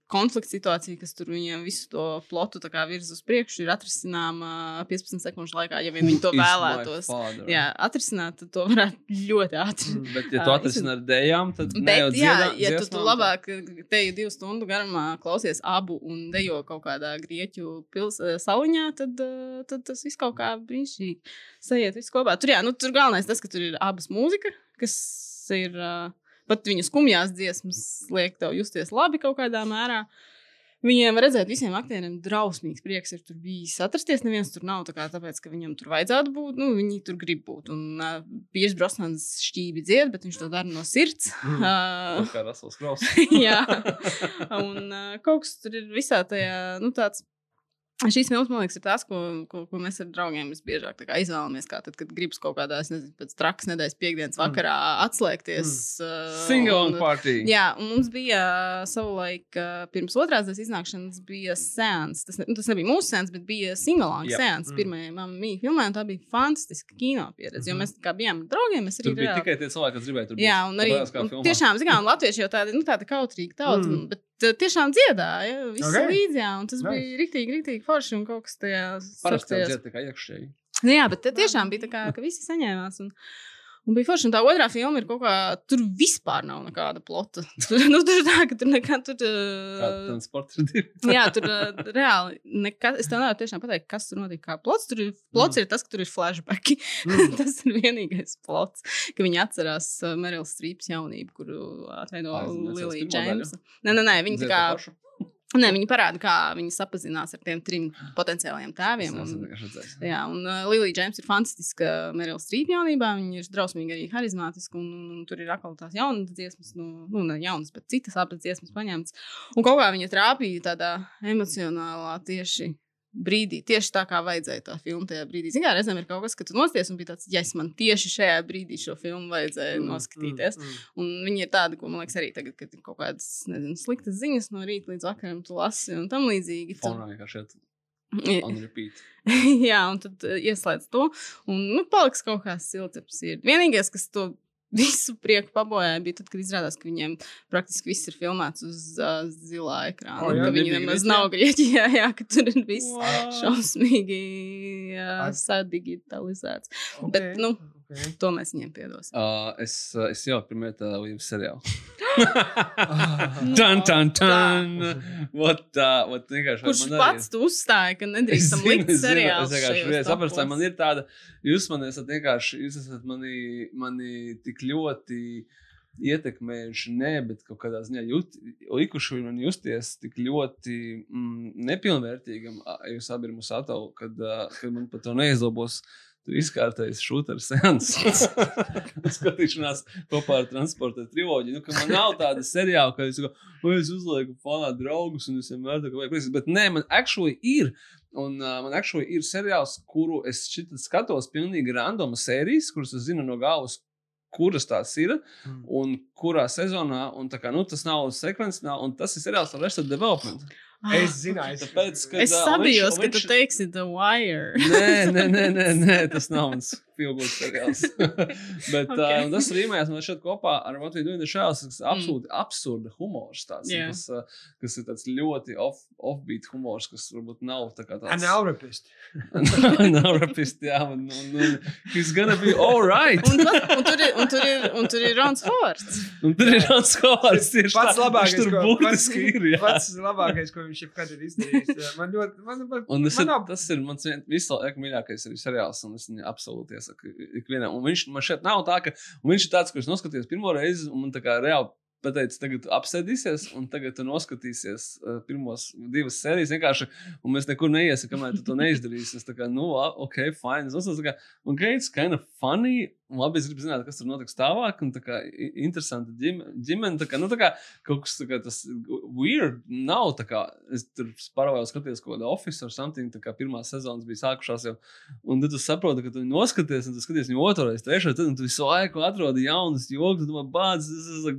konflikta situācija, kas tur viņiem visu to plotu tā kā virz uz priekšu, ir atrisināma 15 sekundžu laikā, ja vien viņi to vēlētos. Jā, atrisināt, to varētu ļoti ātri. Mm. Bet, ja tu Ā, atrisini ar dējām, tad Bet, jā, dziedā, ja tu, tu dziesmām, labāk teju divu stundu garumā klausies abu un dejo kaut kādā grieķu pils, eh, saliņā, tad, eh, tad tas viss kaut kā brīnišķīgi sajiet viss kopā. Tur, jā, nu, tur galvenais tas, ka tur ir abas mūzika, kas ir eh, pat viņu skumjās dziesmas, liek tev justies labi kaut kādā mērā. Viņiem redzēt, visiem aktieriem drausmīgs prieks ir tur bijis. Atrasties neviens tur nav, tā kā, tāpēc, ka viņam tur vajadzētu būt. Nu, viņi tur grib būt. Un uh, Piers Brosnans šķīvi dzied, bet viņš to dara no sirds. Mm. Uh, Kā Rasels Kraus. jā, un uh, kaut kas tur ir visā tajā, nu, tāds. Šīs filmas, man liekas, ir tās, ko, ko, ko mēs ar draugiem visbiežāk kā izvēlamies. Kā tad, kad gribas kaut kādā, nezinu, pēc trakas nedēļas piekdienas vakarā atslēgties. Mm. Single party. Jā, un mums bija uh, savulaik, uh, pirms otrās daļas iznākšanas, bija sēns. Tas, ne, tas nebija mūsu sēns, bet bija singalāns Yep. sēns. Mm. Mīja filmē, un tā bija fantastiska kino pieredze. Jo Mhm. mēs kā bijām ar draugiem, mēs arī Tur bija reāli- tikai tie cilvēki, kas gribēja tur būt. Jā, un arī un tiešām, zinām, latvieši jau tādi, nu, tādi kautrīgi tauta, Mm. mm. bet uh, tiešām dziedāja, visi Okay. līdzi, jā, un tas Nice. bija riktīgi, riktīgi forši un kaut kas tajā Parasti jau dzied tikai iekšēji. Nu, jā, bet tiešām bija tā kā, ka visi saņēmās. Un, un bija forši. Un tā otrā filma ir kaut kā, tur vispār nav nekāda plota. Tur, nu, tur ir tā, ka tur nekā tur. Uh, transporta ir divi. jā, tur uh, reāli nekas. Es tev nevaru tiešām pateikt, kas tur notika. Kā plots tur ir. Plots mm. ir tas, ka tur ir flashbacki. Mm. tas ir vienīgais plots, ka viņi atcerās uh, Merila Strīpas jaunību, kuru atveido Lilija. Džeimsa. Nē, nē, nē, viņi tā kā. pašu. Nē, viņi parāda, kā viņi sapazinās ar tiem trim potenciālajiem tēviem. Un. Jā, un uh, Lilija Džeims ir fantastiska Merila Strīpa jaunībā. Viņa ir drausmīgi arī harizmātiska, un, un, un tur ir atkal tās jaunas dziesmas, nu, nu ne jaunas, bet citas abas dziesmas paņemtas. Un kaut kā viņa trāpīja tādā emocionālā tieši brīdī, tieši tā kā vajadzēja tā filmu tajā brīdī. Zinām, reizēm ir kaut kas, ka tu nosties un bija tāds, ja man tieši šajā brīdī šo filmu vajadzēja mm, noskatīties. Mm, mm. Un viņi ir tādi, ko man liekas, arī tagad, kad ir kaut kādas nezinu, sliktas ziņas no rīta līdz vakaram, tu lasi un tam līdzīgi. Tu-. Jā, un tad uh, ieslēdz to. Un nu, paliks kaut kā silts ap sirdi. Vienīgais, kas to visu prieku pabojāja, bija tad, kad izrādās, ka viņiem praktiski viss ir filmēts uz uh, zilā ekrāna. Oh, jā, ka viņi nemaz nav grieķijā, jā, ka tur ir viss What? šausmīgi uh, sadigitalizēts. Bet, nu, okay. To mēs viņiem piedosim. Uh, es, es jau pirmie tā līniju seriālu. Ah. Tan, tan, tan. Kurš pats tu uzstāja, ka nedrīkstam likt seriālu? Es vienkārši vai man ir tāda, jūs man esat vienkārši, jūs esat mani, mani tik ļoti ietekmējuši, ne, bet kaut kādā ziņā jūt, likuši man justies tik ļoti mm, nepilnvērtīgam, jūs abi ir mūsu atavu, kad, kad man pat to neizdobos Trīskārtais šūters sens. Skatīšanās kopā ar transporta triloģiju. Nu, man nav tāda seriāla, ka es, "Vai es uzlieku fonā draugus un es vienmēr tā kā vajag. Bet nē, man actually ir. Un uh, man actually ir seriāls, kuru es skatos pilnīgi randoma sērijas, kuras es zinu no galvas, kuras tās ir Mm. un kurā sezonā. Un kā, nu, tas nav sekvences, un tas ir seriāls ar Arrested Development. Es zināju, Tāpēc, ka, Es sabijos, viņš- ka tu teiksi The Wire. Nē, nē, nē, nē, nē tas nav mans filmas seriāls. Bet Okay. uh, tas rīmēs man šeit kopā ar What We Do in the Shadows. Tas ir absolūti mm. absurda humors. Tāds, Jā. kas, uh, kas ir tāds ļoti off, offbeat humors, kas varbūt nav tā kā tāds. Analrapist. Nav rapist, jā. Un, un, un he's gonna be alright. Un, un, tur ir, un, tur ir, un tur ir Rons Horts. Un tur ir tāds skors. Pats labākais, tur ko- pats- ir. Pats labākais, ko viņš jebkad ir izdarījis. Man ļoti, man, man, Un tas, man ir, tas ir mans vien- visu laiku mīļākais arī seriāls, un es viņu absolūti iesaku ikvienam. Un viņš man šeit nav tā, ka viņš ir tāds, kurš noskatījās pirmo reizi, un man tā kā reāli pateica, tagad apsēdīsies, un tagad tu noskatīsies uh, pirmos divas sērijas vienkārši, un mēs nekur neiesim, kamēr tu to neizdarīsi. Es kā, nu, ok, fine. Es uzsācu, ka, un okay, it's kind of funny, un labi, es gribu zināt, kas tur notiks tālāk, un tā kā interesanti ģim- ģimene, tā kā, nu, tā kā kaut kas tā kā tas weird nav, tā kā, es tur paralēli skatījos kaut kādu office or something, tā kā pirmā sezonas bija sākušās jau, un tad tu saproti, ka tu noskaties, un tu skaties viņu reizi, trešo, tad un tu visu laiku atrodi jaunas jogas, tu domā, bāc, this is a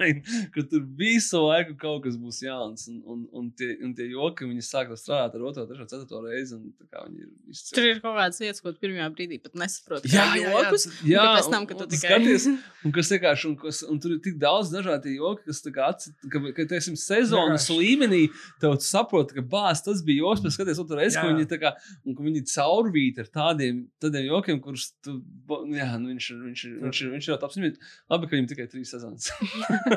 mine, ka tur visu laiku kaut kas būs jauns, un, un, un, tie, un tie joki, viņi sāk strādāt ar otro, trešo, ceturto reizi, un tā kā viņi ir izcili. Tur ir kaut kādas vietas, ko tu pirmajā brīdī pat nesaproti. Jā, kā jā, jā, jokus. jā, pēc tam, un- kad tu tikai- skaties, un kas vienkārši, un, kas, un tur ir tik daudz dažādu joku, kas tā kā atcīt, ka, ka teiksim, sezonas Vienkārši. līmenī tev saproti, ka bāz tas bija joks, bet skaties, otru reizi, ka viņi tā kā, un ka viņi caurvīt ar tādiem, tādiem jokiem, kurus tu, nu jā, nu viņš ir, viņš ir, viņš ir, viņš ir ļoti apsmīt. Labi, ka viņam tikai trīs sezonas.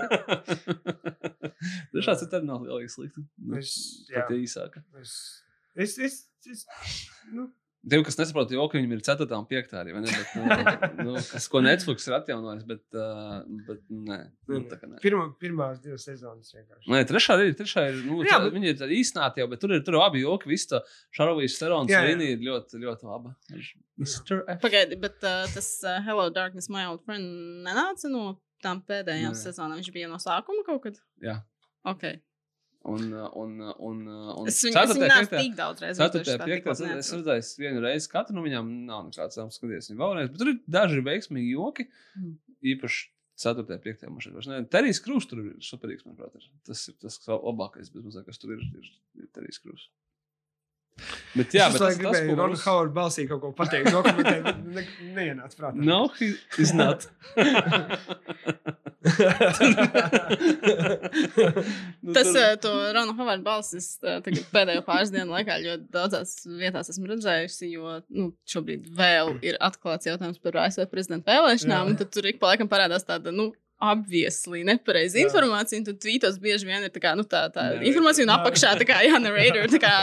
Dažāds ir tad nav lielīgi slikti. Nu, Es, jā, pat ja īsāka. es, es, es, es, nu, Tiem, kas nesaprot, jau ka viņam ir 4. un 5. arī, vai ne? Bet, nu, nu, kas, ko Netflix ir atjaunojis, bet, uh, bet nē, nu, tā kā nē. pirmā, pirmās divas sezonas vienkārši. Nē, trešā arī trešā ir. Nu, Jā, jā, bet-. Viņi ir tādi īstenāti jau, bet tur ir tur abi joki. Viss tā Šarlīs Serons līnija ir ļoti, ļoti laba. Pagaidi, bet uh, tas uh, Hello Darkness, My Old Friend nenāca no tām pēdējām Nē. sezonām. Viņš bija no sākuma kaut kad. Jā. Ok. Un, uh, un, uh, un, uh, un Es viņu, neesmu tik daudz Ceturtajā, piektajā, es redzēju, vienu reizi katru no viņām nav nekāds savs skaties. Viņa vēlreiz, bet tur ir daži veiksmīgi joki. Mm. Īpaši 4. un 5. man šeit vairs ne. Terijs Krūs tur ir superīgs, manuprāt. ir. Tas ir tas labākais, bez mazāk, kas tur ir, ir, ir Terijs Krūs. Bet jā, es bet tas, tas, tas, gribēju ko Ronu Rons- Hauerdu balsī kaut ko pateikt, dokumentēt, bet ne, neienāca prātā. No, he is not. Nu, Tas uh, to Ronu Havardu balsis tagad pēdējo pāris dienu laikā ļoti daudzās vietās esmu redzējusi, jo nu, šobrīd vēl ir atklāts jautājums par ASV prezidenta vēlēšanām, un tad tur ik pa laikam parādās tāda, nu, obviously nepareiza Jā. informācija, un tad tvītos bieži vien ir tā, kā, nu, tā, tā Narrator. informācija, un Jā. apakšā tā kā, jā, narrator, tā kā,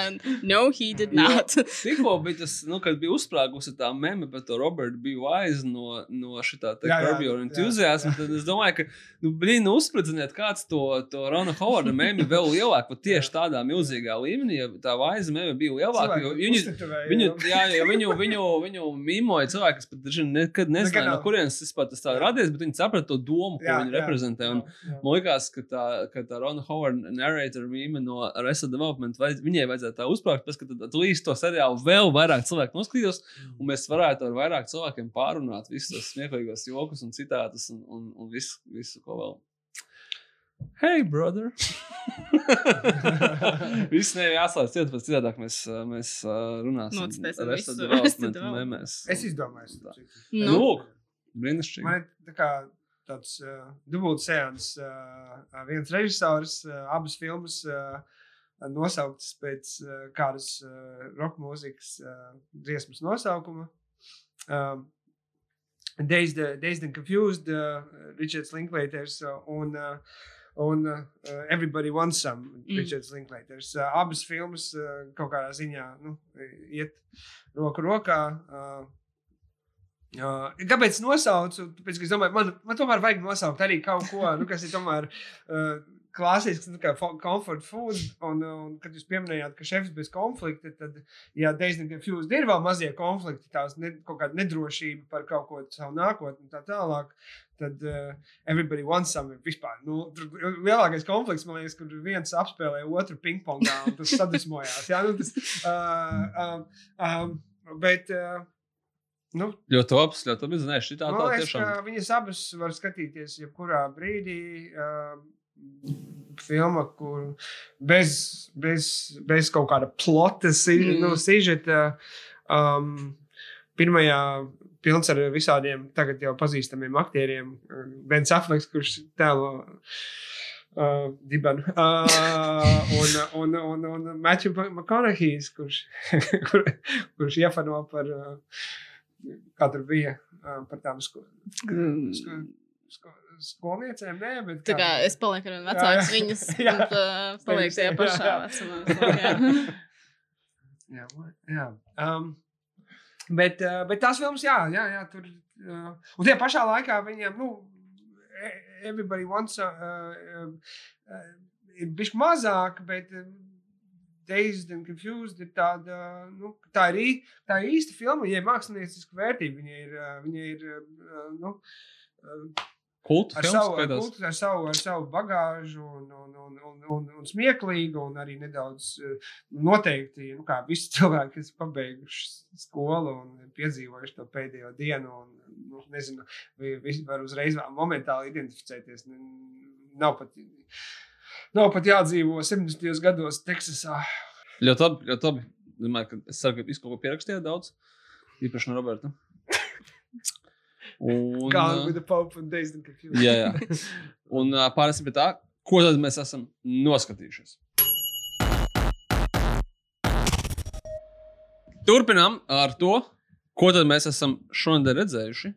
no, he did not. Tikko bija tas, nu, kad bija uzsprāgusi tā meme par to Robertu B. Wise no, no šitā te Jā, jā, Your jā, Enthusiasm, tad es domāju, ka, nu, blīn, nu, uzspridziniet kāds to, to Rona Hovarda meme vēl lielāk, pat tieši tādā milzīgā līmenī, ja tā Wise meme bija lielāka, jo viņi, Viņu, jā, jā, viņu, viņu, viņu mīmoja cilvēki, kas pat daži nekad nezināja, no kurienes tas tā radies, bet viņi saprata to domu, ko viņi reprezentē. Un man liekas, ka tā, ka tā Rona Hovarda narrator mīme no Arrested Development, vai, viņai vajadzētu tā uzsprāgt, pēc, ka tad līdz to seriālu vēl vairāk cilvēku noskatījos, un mēs varētu ar vairāk cilvēkiem pārunāt visus tos smieklīgos jokus un citātus un, un, un visu, visu, ko vēl. Hey, brother! Viss nevar jāslēdz ciet, pēc citādāk mēs, mēs runāsim. Nocitēsim visu. Es izdomāju, Nu, Lūk, brīnišķīgi. Man ir tā kā tāds uh, dubults sēns, uh, viens režisors, uh, abas filmas uh, nosauktas pēc uh, kādas uh, roka mūzikas uh, dziesmas nosaukuma. Um, Dazed, Dazed and Confused, uh, Richards Linklaters uh, un, uh, un uh, Everybody Wants Some, Mm. Richards Linklaters. Uh, abas filmas uh, kaut kādā ziņā nu, iet roku rokā. Uh, Uh, kāpēc nosaucu? Tāpēc, es domāju, man, man tomēr vajag nosaukt arī kaut ko, nu, kas ir tomēr uh, klasisks, nu, kā comfort food, un, un kad jūs pieminējāt, ka šefs bez konflikta, tad, ja and Confused ir vēl mazie konflikti, tās ne, kaut kāda nedrošība par kaut ko savu nākotni un tā tālāk, tad uh, everybody wants some vispār. Nu, lielākais konflikts, man liekas, kur viens apspēlē otru pingpongā un tas sadusmojās. Jā, nu, tas, uh, um, um, bet, uh, nu, Ļoti labs, ļoti labi. Šī tā, tā liekas, tiešām. viņas abas var skatīties jebkurā brīdī. Uh, filma, kur bez, bez, bez kaut kāda plota, Mm. nu, sižeta. Um, pirmajā pilns ar visādiem tagad jau pazīstamiem aktieriem. Bens Afleks, kurš tēlo uh, dibenu. Uh, un, un, un, un Matthew McConaughey, kurš, kur, kurš iefano par, uh, tur bija, uh, par tām sko, sko, sko, skolniecēm. Nē, bet Tā kā es palieku ar Jā, jā. viņas Jā. uh, paliek tajā Jā, pašā vecumā. Jā. Jā, jā. Um, bet, uh, bet tās filmas, jā, jā, jā tur. Uh, un tajā pašā laikā viņiem, nu, e- everybody wants, uh, uh, uh, ir bijis mazāk, bet Dazed and Confused ir tāda, nu, tā ir, tā ir īsta filma, viņai ir mākslinieciska vērtība, viņai ir, viņai ir, nu, Kultu ar savu, kultu, ar, savu, ar savu bagāžu, un, un, un, un, un, un smieklīgu, un arī nedaudz noteikti, nu, kā visi cilvēki, kas pabeiguši skolu un piedzīvojuši to pēdējo dienu, un, nu, nezinu, vai visi var uzreiz momentāli identificēties. Nav pat, nav pat jādzīvo 70. gados Teksasā. Ļoti labi. Ļoti labi. Domāju, ka es ceru, ka jūs kaut ko pierakstījāt daudz. Īpaši no Roberta. Un, Gone with the Pope and Dazed and Confused. jā, jā. Un ā, pārēsim pie tā, ko tad mēs esam noskatījušies. Turpinām ar to, ko tad mēs esam šonadēļ redzējuši.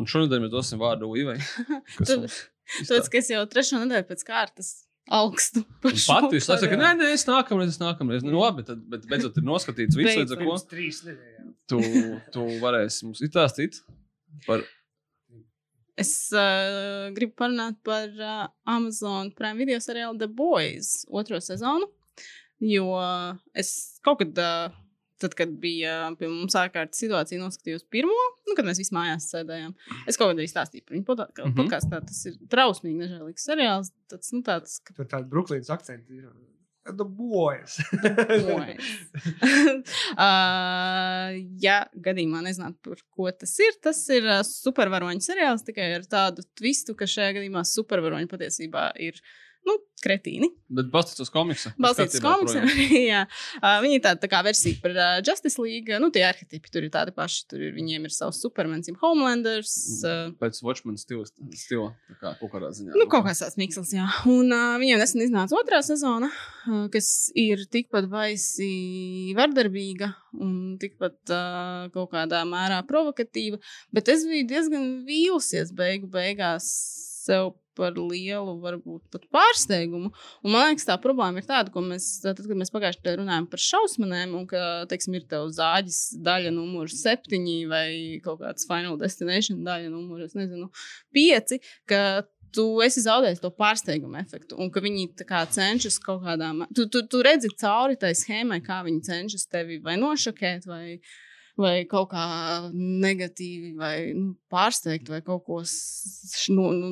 Un šonadēļ mēs dosim vārdu Ivai. kas Tu- mums Tāpēc, ka es jau trešo nedēļu pēc kārtas augstu. Pat jūs sakāt, nē, nē, es nākamreiz, es nākamreiz. Nu, labi, tad, bet beidzot ir noskatīts viss, līdz ar ko trīs nedēļām. tu, tu varēsi mums izstāstīt par Es uh, gribu parunāt par uh, Amazon Prime video seriālu The Boys otro sezonu. Jo es kaut kad, uh, tad, kad bija uh, pie mums ārkārtas situācija, noskatījos pirmo, nu, kad mēs visi mājās sēdējām. Es kaut kad arī stāstīju par viņu podkā- Mhm. podkāstā. Tas ir trausmīgi, nežēlīgs seriāls. Tas, nu, tāds, ka Tur tāda Brooklynas akcents ir. The boys. Boys. uh, ja gadījumā nezinātu, par ko tas ir, tas ir uh, supervaroņu seriāls tikai ar tādu twistu, ka šajā gadījumā supervaroņi patiesībā ir nu, kretīni. Bet balstīts uz komiksu. Balstīts uz komiksiem. jā. Uh, viņi ir tāda tā kā versija par uh, Justice League. Nu, tie arhetipi tur ir tādi paši. Tur ir, viņiem ir savs supermens, ir Homelanders. Uh, Pēc Watchmen stila, stila tā kā kaut kādā ziņā. Nu, kaut kāds tāds mikslis, jā. Un uh, viņiem nesen iznāca otrā sezona, uh, kas ir tikpat baisi vardarbīga un tikpat uh, kaut kādā mērā provokatīva. Bet es biju diezgan vīlusies beigu beigās sev par lielu, varbūt pat pārsteigumu. Un man liekas, tā problēma ir tāda, ko mēs, tad, kad mēs pagājušajā gadā runājām par šausmām, un ka, teiksim, ir tev zāģis daļa numurs septiņi vai kaut kāds Final Destination daļa numurs, nezinu, pieci, ka tu esi zaudējis to pārsteigumu efektu, un ka viņi kā cenšas kaut kādā mērā. Tu, tu, tu redzi cauri tai schēmai, kā viņi cenšas tevi vai nošokēt, vai, vai kaut kā negatīvi, vai nu, pārsteigt, vai kaut ko nu, nu,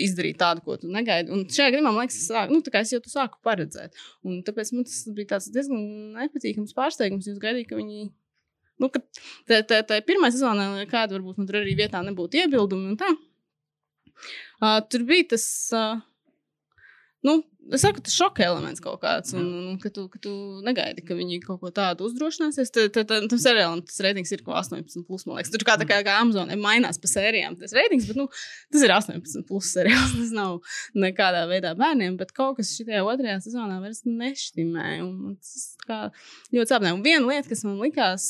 izdarīt tādu, ko tu negaidi. Un šajā gadījumā, man liekas, es, sāku, nu, es jau to sāku paredzēt. Un tāpēc man tas bija diezgan nepatīkams pārsteigums. Es gaidīju, ka viņi. Nu, ka tā, tā, tā pirmā sezona, kāda varbūt man tur arī vietā nebūtu iebildumi un tā. Uh, tur bija tas. Uh, Nu, es saku, tas šoka elements kaut kāds, un, un ka, tu, ka tu negaidi, ka viņi kaut ko tādu uzdrošināsies. Tad tam seriālam tas reitings ir kaut 18, plus, man liekas. Tur kā, tā kā, kā Amazon mainās pa sērijām, tas reitings, bet nu, tas ir 18, plus seriāls. Tas nav nekādā veidā bērniem, bet kaut kas šajā otrajā sezonā vairs neštimē. un Tas kā, ļoti sāpināja. Un viena lieta, kas man likās,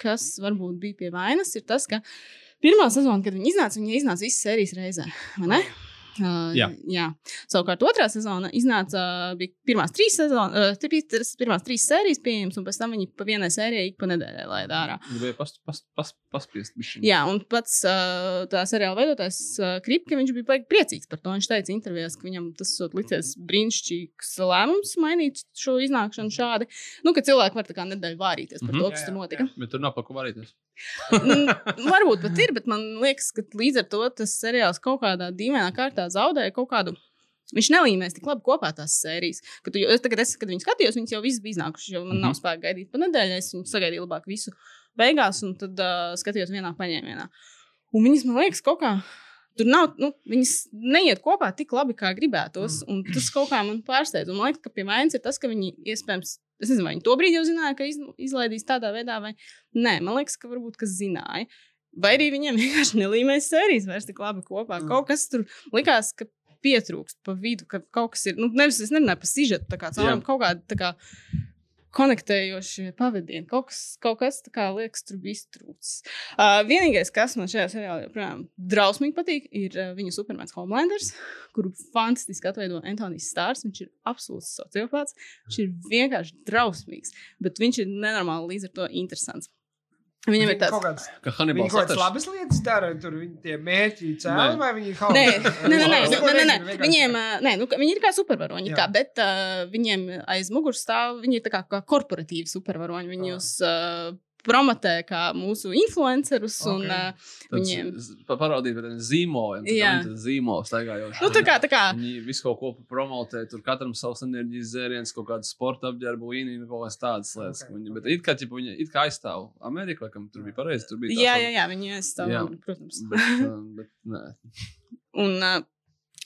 kas varbūt bija pie vainas, ir tas, ka pirmā sezona, kad viņi iznāca, viņi iznāca visas sērijas reizē. vai ne? Uh, Jā. jā. Savukārt otrā sezona iznāca, bija pirmās trīs, sezon, uh, pirmās trīs sērijas pieejamas, un pēc tam viņi pa vienai sērijai ik pa nedēļai laida ārā. Gribēju pas, pas, pas, paspiest. bišķiņ. Jā, un pats uh, tā seriāla veidotājs uh, Kripke, viņš bija baigi priecīgs par to. Viņš teica intervijās, ka viņam tas esot licies brīnišķīgs lēmums mainīt šo iznākšanu šādi. Nu, ka cilvēki var tā kā nedēļu vārīties par Mhm. to, Jā, kas jā, tur notika. Bet tur nav pa ko varīties. Mm, Varbūt pat ir, bet man liekas, ka līdz ar to tas seriāls kaut kādā dīvainā kārtā zaudēja kaut kādu. Viņš nelīmēs tik labi kopā tās sērijas. Kad, tu, es tagad, es, kad viņas skatījos, viņas jau visas bija iznākušas, man mm -hmm. nav Mhm. spēka gaidīt pa nedēļu. Es viņu sagaidīju labāk visu beigās, un tad uh, skatījos vienā paņēmienā. Un viņas, man liekas, kaut kā. Tur nav, nu, viņas neiet kopā tik labi, kā gribētos. un Tas kaut kā man pārsteidz. Un Man liekas, ka pie vainas ir tas, ka viņi iespējams, es nezinu, vai viņi to brīdi jau zināja, ka iz, izlaidīs tādā veidā, vai nē. Man liekas, ka varbūt kas zināja. Vai arī viņiem vienkārši nelīmēs sērijas vairs tik labi kopā. Mm. Kaut kas tur likās, ka pietrūkst pa vidu, ka kaut kas ir. Nu, nevis es nerunāju par sižetu, tā kā caurām kaut kāda konektējošie pavadieni. Kaut kas, kaut kas tā kā liekas, tur bija iztrūcis. Uh, vienīgais, kas man šajā seriālā joprojām drausmīgi patīk, ir uh, viņa supermens Homelanders, kuru fantastiski atveido Antonijs Stārs. Viņš ir absolūts sociopāts. Viņš ir vienkārši drausmīgs, bet viņš ir nenormāli līdz ar to interesants. Viņam ir Viņi kaut tāds. kāds. Kā Viņi Hannibals. kaut kādas labas lietas dara, tur viņi tie mērķi cēlā, Nē. vai viņi kaut Nē, nē, nē, nē, nē, nē, nē. vienkārši- Viņiem, nē, nu, ka viņi ir kā supervaroņi, kā, bet uh, viņiem aiz muguras stāv, viņi ir tā kā, kā korporatīvi supervaroņi. Viņi jūs uh, promotē kā mūsu influencerus un Ok. uh, viņiem. z- pa- Parādīt par tādiem zīmoliem. Jā. Zīmols staigājoši. Nu, tā kā, tā kā, Viņi visu kaut ko promotē, tur katram savs enerģijas dzēriens, kaut kādu sporta apģērbu, īņķi, kaut kādas tādas lietas. Ok, Okay, viņi, ok. bet it kā, ķipa, viņi it kā aizstāv Ameriku, laikam, tur bija pareizi. Tur bija tā jā, jā, jā, viņi aizstāv, Jā. protams. Bet, uh, bet. Un uh,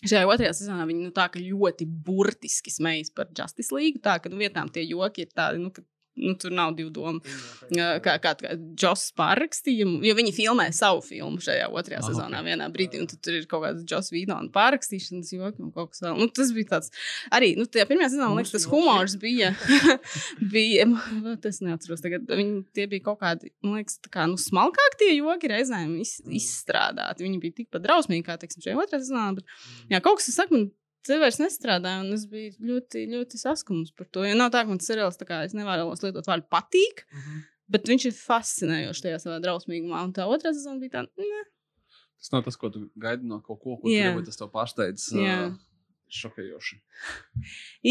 šajā otrajā sezonā viņi nu, tā kā ļoti burtiski smejas par Justice League. Tā ka nu, vietām tie joki ir tādi, nu, ka nu, tur nav divu domu. Kā, kā, kā Džoss pārrakstīja, jo viņi filmē savu filmu šajā otrajā ah, sezonā ok. vienā brīdī, un tur ir kaut kāds Džoss Vīdona pārrakstīšanas joki un kaut kas vēl. Nu, tas bija tāds, arī, nu, tajā pirmajā sezonā, man liekas, tas humors bija, bija, nu, tas neatceros tagad, viņi tie bija kaut kādi, man liekas, tā kā, nu, smalkāk tie joki reizēm iz, Mm. izstrādāti. Viņi bija tikpat drausmīgi, kā, teiksim, šajā otrajā sezonā, bet, jā, kaut kas, es saku, man Te vairs nestrādāja, un es biju ļoti, ļoti saskums par to. Jo nav tā, ka man seriāls, tā kā es nevaru lietot vārdu patīk, Mhm. Bet viņš ir fascinējošs tajā savā drausmīgumā. Un tā otrā sezona bija tāda, ne. Tas nav tas, ko tu gaidi no kaut ko, ko tu gribi, tas tev pārsteidz. Jā. Uh, šokējoši.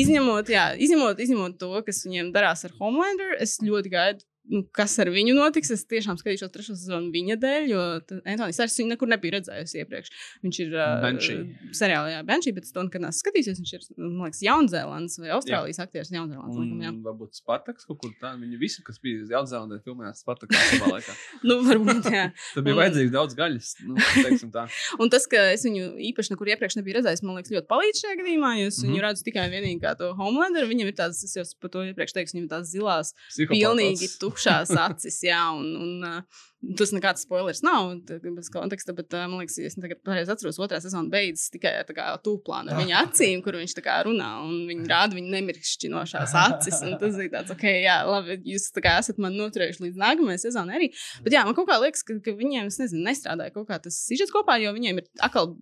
Izņemot, jā, izņemot, izņemot to, kas viņiem darās ar Homelander, es ļoti gaidu. Nu, kas ar viņu notiks? Es tiešām skatīšos trešo sezonu viņa dēļ, jo Antonius Sārs viņu nekur nebija redzējusi iepriekš. Viņš ir uh, Banshee. seriālā, jā, Banshee, bet to nekad neesmu skatījies. Viņš ir, man liekas, Jaunzēlandes vai Austrālijas aktieris. Jaunzēlandes, Un laikam, jā. varbūt Spartaks kaut kur tā. Viņi visi, kas bija Jaunzēlandē, filmējās Spartakā savā laikā. Nu, varbūt, jā. Tad bija Un- vajadzīgs daudz gaļas. Nu, teiksim tā. Un tas, ka es viņu īpaši nekur iepriekš nebiju redzējis, man liekas, ļoti palīdz šajā gadījumā. Jo es Mhm. viņu redzu tikai vienīgi kā to Homelander. Viņam ir tādas, es jau par to iepriekš teicu, viņam ir tās zilās, pilnīgi tukšās acis. Jā, un, un, uh, tas nekāds spoilers nav bez konteksta, bet uh, man liekas, es tagad pareizi atceros, otrā sezona beidzas tikai ar tā kā tūplānu ar viņa acīm, kur viņš tā kā runā, un viņi rāda viņa nemirkšķinošās acis. Un tas ir tāds, ok, jā, labi, jūs kā esat man noturējuši līdz nākamajai sezonai arī. Bet jā, man kaut kā liekas, ka, ka viņiem, es nezinu, nestrādāja kaut kā tas sižets kopā, jo viņiem ir atkal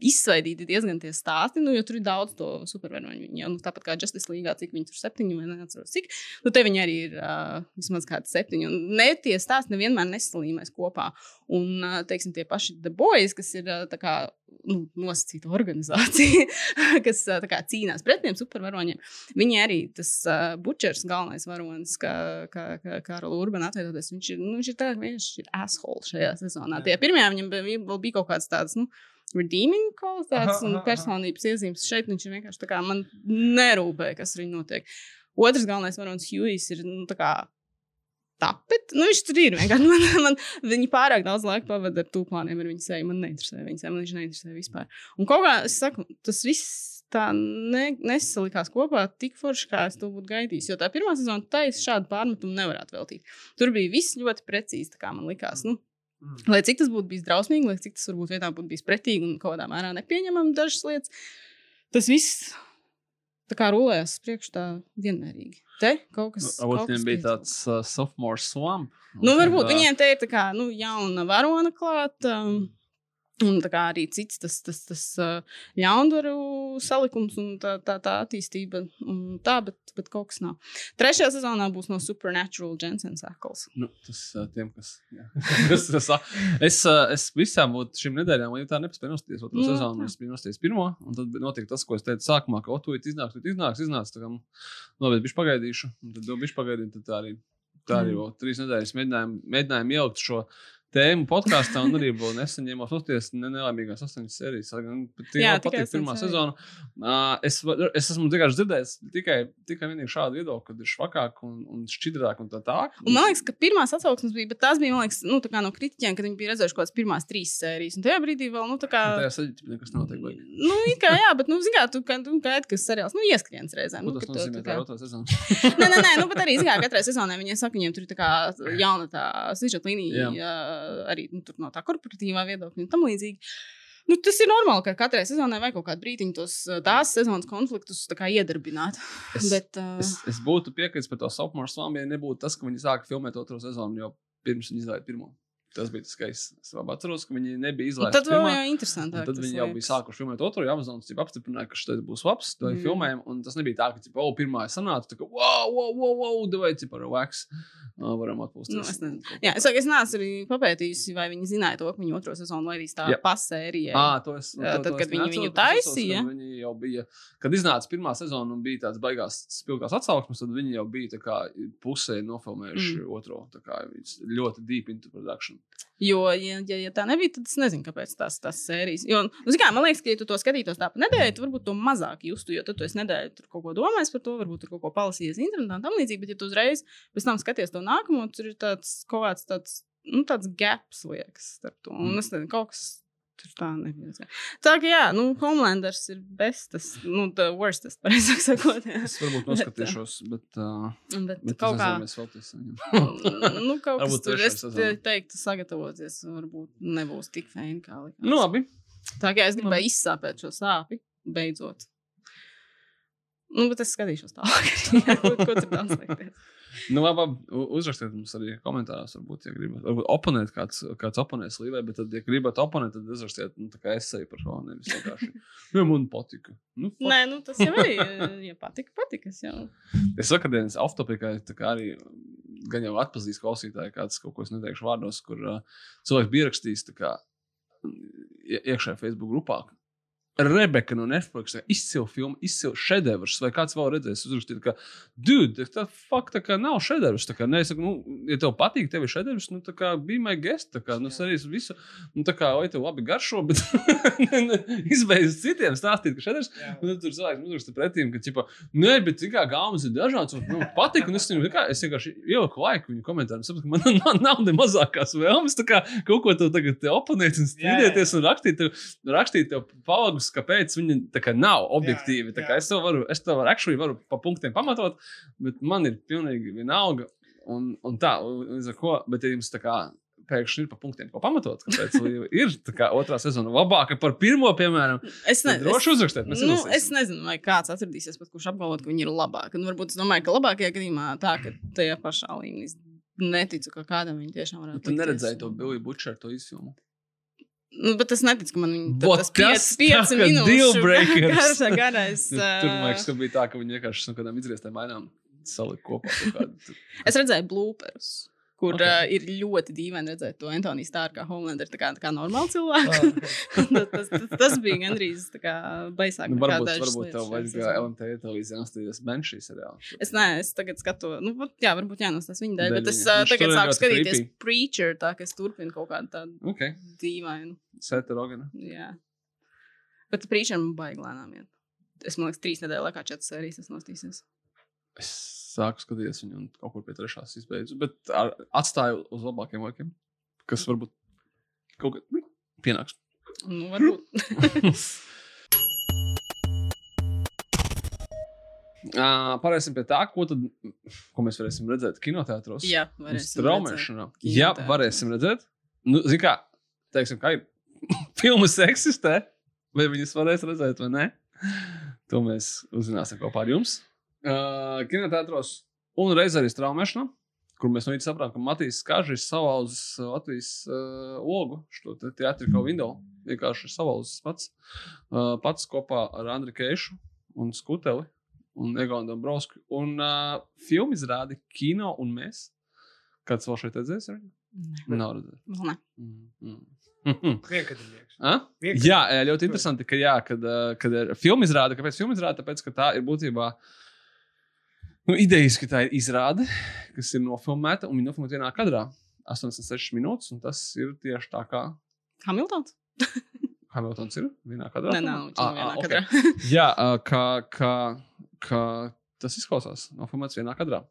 izsvaidīti diezgan tie stāsti, nu, jo tur ir daudz to supervaroņu. Jau nu, tāpat kā Justice League, cik viņi tur septiņi vai neatceros, cik. Nu, te viņi arī ir uh, vismaz kādi septiņi. Un ne tie stāsti nevienmēr nesalīmēs kopā. Un, uh, teiksim, tie paši The Boys, kas ir uh, tā kā nu, nosacīta organizācija, kas uh, kā cīnās pret tiem supervaroņiem. Viņi arī tas uh, Butchers, galvenais varonis, kā, kā, kā Karola Urbana atveidoties, viņš ir, nu, viņš ir tā, viņš ir asshole šajā sezonā. Tajā pirmajā viņam bija, bija kaut kāds tāds, nu, redeeming kvalitātes un personības iezīmes. Šeit viņš vienkārši tā kā man nerūpē, kas ar viņu notiek. Otrs galvenais varonis Hughes ir, nu, tā kā Tāpēc nu, viņš tur ir. Man, man, viņi pārāk daudz laika pavadīja ar tūplāniem, ar viņu seju. Man neinteresē viņa seja, man viņš neinteresē vispār. Un kaut kā es saku, tas viss tā ne, nesalikās kopā tik forši, kā es to būtu gaidījis. Jo tā pirmā sezona taisa šādu pārmetumu nevarētu veltīt. Tur bija viss ļoti precīzi, kā man likās. Nu, Mm. lai cik tas būtu bijis drausmīgi, lai cik tas varbūt vietā būtu bijis pretīgi un kaut kādā mērā nepieņemami dažas lietas, tas viss tā kā priekšu tā vienmērīgi. Te kaut kas kas viņiem bija tāds uh, sophomore swamp. Nu, varbūt Tā- viņiem te ir tā kā nu, jauna varona klāta. Um, Un arī cits tas, tas, tas ļaundaru salikums un tā, tā, tā attīstība, tā, bet, bet kaut kas nav. Trešajā sezonā būs no Supernatural Jensens Ackles. Nu, tas tiem, kas. tas, sa- es, es visām šīm nedēļām, ja tā nepaspēju noskatīties otro Nu, sezonu, es biju noskatījies pirmo, un tad notika tas, ko es teicu sākumā, ka, o, tu iznāks, tu iznāks, iznāks, tā kā, bet bišķi pagaidīšu, un tad jau bišķi pagaidīju, tad tā arī, tā arī Mm. trīs nedēļas mēģinājām, mēģinājām ielikt šo tēmu podkāstā, un arī vēl nesaņēmu uzties ne nelaimīgās astoņas sērijas. Jā, tikai patīk pirmā astoņas sezona. Uh, es, es esmu vienkārši dzirdējis tikai, tikai vienīgi šādu viedokli, kad ir švakāk un, un šķidrāk un tā tā. Un man liekas, ka pirmās atsauksmes bija, bet tās bija, liekas, nu, tā no kritiķiem, kad viņi bija redzējuši kaut kādas pirmās trīs sērijas. Un tajā brīdī vēl, nu, tā kā. Tajā saģiķī nekas nenotiek. baigi. Nu, it kā jā, bet, nu, zini, kā tu, kā, tu gaidi, kas seriāls, nu, ieskriens reizēm. Nu, tas ka nozīmē? tā Tā ir otrā sezona. Nē, nē, nē, nu, bet arī, zini, kā katrai sezonai viņiem saka, viņiem tur ir tā kā jauna tā sižeta līnija, arī nu, no tā korporatīvā viedokļa un tam līdzīgi. Nu, tas ir normāli, ka katrai sezonai vajag kaut kādu brīdiņu tos uh, tās sezonas konfliktus kā iedarbināt. Es, Bet, uh, es, es būtu piekritis par to sophomore slāmu, ja nebūtu tas, ka viņi sāka filmēt otro sezonu jau pirms viņi izlaiž pirmo. Tas bija tas, ka es, labi atceros, ka viņi nebija un izlaisti. tad pirmā. jau interesantāk. Tad viņi jau bija sākuši filmēt otru, jau Amazonas apstiprināja, ka šis būs labs. To mm. Filmējām, un tas nebija tā, ka, tipo, oh, pirmā ir sanāca, tā kā, wow, wow, wow, wow, vai cipar wax. Uh, varam atpūsties. Nu, es nezinu. Jā, es, saku, es neesmu arī papētījusi, vai viņi zināja to, ka viņi otro sezonu laidīs tā Jā. pasērija. Ah, to es, Jā, to, tad, to kad es viņi viņu taisīja. kad Viņi jau bija, kad iznāca pirmā sezona un bija tāds baigās spilgās atsauksmes, tad viņi jau bija tā kā pusē nofilmējuši mm. otro. Tā kā ļoti deep into production. Jo, ja, ja, ja tā nebija, tad es nezinu, kāpēc tās, tās sērijas. Jo, nu, kā, man liekas, ka, ja tu to skatītos tā pa nedēļu, tad varbūt to mazāk justu, jo tad tu esi nedēļu tur kaut ko domājis par to, varbūt tur kaut ko palasījies internetā un tam līdzīgi. Bet, ja tu uzreiz pēc tam skaties to nākamo, tur ir tāds kaut kāds tāds, nu, tāds gaps, liekas, starp to. Un es nezinu, kaut kas. Tur tā nebija. Tā kā, jā, nu, Homelanders ir bestas, nu, the worstest, pareizāk sakot. Jā. Es varbūt noskatīšos, bet, uh, Bet, bet kaut kā. mēs vēl saņemam. nu, kaut kas tur, es teiktu, sagatavoties, varbūt nebūs tik fēni kā likās. nu, labi. Tā kā es gribēju izsāpēt šo sāpju, beidzot. Nu, bet es skatīšos tālāk. Ko, ko tur daudz liekties. Nu, labi, labi. Uzrakstiet mums arī komentāros, varbūt, ja gribat. Varbūt oponēt kāds, kāds oponēs līvē, bet tad, ja gribat oponēt, tad uzrakstiet, nu, tā kā es eju par šo, nevis vienkārši. Nu, man patika. Nu, fuck. Nē, nu, tas jau arī, ja patika, patika. Es jau. Es saku, ka dienas off-topikā tā kā arī gan jau atpazīst klausītāju, kāds kaut ko es neteikšu vārdos, kur uh, cilvēks bija rakstījis tā kā ie- iekšējā Facebook grupā. Rebeka no Netflix, izcila filma, izcila šedevrs, vai kāds vēl redzējis, uzrakstīt, ka, dude, tā fuck, tā kā nav šedevrs. Tā kā, ne, es saku, nu, ja tev patīk, tev ir šedevrs, nu, tā kā bija my guest, tā kā, nu, es arī visu, nu, tā kā, oi, tev labi garšo, bet izbeidz citiem stāstīt, ka šedevrs, un tad tur cilvēks uzraksta pretīm, ka, tipo, nē, bet, kā, gaumas ir dažādas, un, nu, patīk, un es, zinu, kā, es vienkārši ieliku laiku viņu komentāru, sapratu, ka man nav, nav ne mazākās vēlmes, tā kā, kaut ko tev tagad te oponēt un strīdēties un rakstīt, tev, rakstīt tev pavagus, kāpēc viņi kā nav objektīvi. Kā jā. es tev varu, es tev varu, actually varu pa punktiem pamatot, bet man ir pilnīgi vienalga. Un, un tā, līdz ar ko, bet ja jums tā kā pēkšņi ir pa punktiem, ko pamatot, kāpēc ir kā otrā sezona labāka par pirmo, piemēram, Es nezinu. droši uzrakstīt. Mēs Nu, es nezinu, vai kāds atradīsies, pat kurš apgalvot, ka viņi ir labāki. Nu, varbūt es domāju, ka labākajā gadījumā tā, ka tajā pašā līmenī neticu, ka kādam viņi tiešām varētu Tu likties. neredzēji to Billy Butcher, to izfilmu. Nu, bet es neticu, ka man viņa tas tas piec, pieci dealbreakers. garš- garais. Tur, man liekas, ka bija tā, ka viņi vienkārši no kādām izriestēm mainām salikt kopā. kādu- Es redzēju blūperus. Kur Ok. okay. uh, ir ļoti dīvaini redzēt to Antoniu Stārku kā Homelander, tā kā, tā kā normāli cilvēku. tas, tas, tas bija gandrīz baisāk. Nu, varbūt varbūt tev sezonā. LMT televīzijā nostīties Banshee seriālu. Es neesmu, es tagad skatos, nu, jā, varbūt jānostāsta viņa dēļ, bet es uh, tagad sāku skatīties creepy. Preacher, tā ka es turpinu kaut kādu tādu Ok, dīvainu. Sēta Rogana. Jā. Bet Preacher man baigi lēnām iet. Es man liekas, trīs nedēļas laikā četras sērijas tas nostīsies. Es sāku skatīties viņu un kaut kur pie trešās izbeidzu, bet ar, atstāju uz labākiem laikiem, kas varbūt kaut kā pienāks. Nu, varbūt. Uh, Pārēsim pie tā, ko, tad, ko mēs varēsim redzēt kinoteātros. jā, varēsim. Straumēšanā. redzēt Jā, varēsim redzēt. Nu, Ziniet, kā, teiksim, kā ir. Filmas eksistē, vai viņas varēs redzēt, vai nē. To mēs uzzināsim kopā ar jums. Uh, kinoteātros un reiz arī straumēšanā. kur mēs no rīta sapratām, ka Matīs Kažis salauzis uh, Latvijas uh, logu, šo te teatrisko window. Vienkārši salauzis pats, uh, pats kopā ar Andriu Keišu un Skuteli un Egonu Dombrovsku. Un uh, filmu izrādi kino un mēs. Kāds vēl šeit redzējis? arī? Nav redzējis. Ne. Mm, mm. Jā, ļoti interesanti, ka, jā, kad, kad ir filma izrāda, kāpēc filma izrāda, tāpēc, ka tā ir būtībā nu, idejas, ka tā ir izrāde, kas ir nofilmēta un viņa nofilmēta vienā kadrā. 86 minūtes, un tas ir tieši tā kā Hamiltons? Hamiltons ir vienā kadrā. Nē, nav Ah, vienā ah, kadrā. Jā, ā, kā, kā, kā tas izklausās. Nofilmēts vienā kadrā.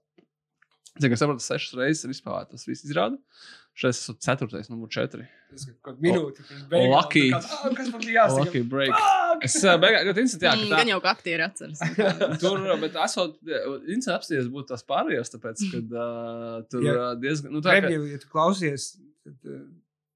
Cik es saprotu, sešas reizes ir vispār tas viss izrāda. Šeit esmu ceturtais, numur četri. Tas ir kaut minūte. pirms beigām, Lucky. kāds, "Ah, Kas man bija jāsaka? Lucky break. Fuck! Es beigās ļoti interesanti, jā, Mm, ka tā, Gan jau kā aktieri atceras. Tur, bet esot, Inns apsties būtu tās pārējās, tāpēc, ka uh, tur uh, diezgan, nu tā kā, Remģeli, ja tu klausies, tad uh,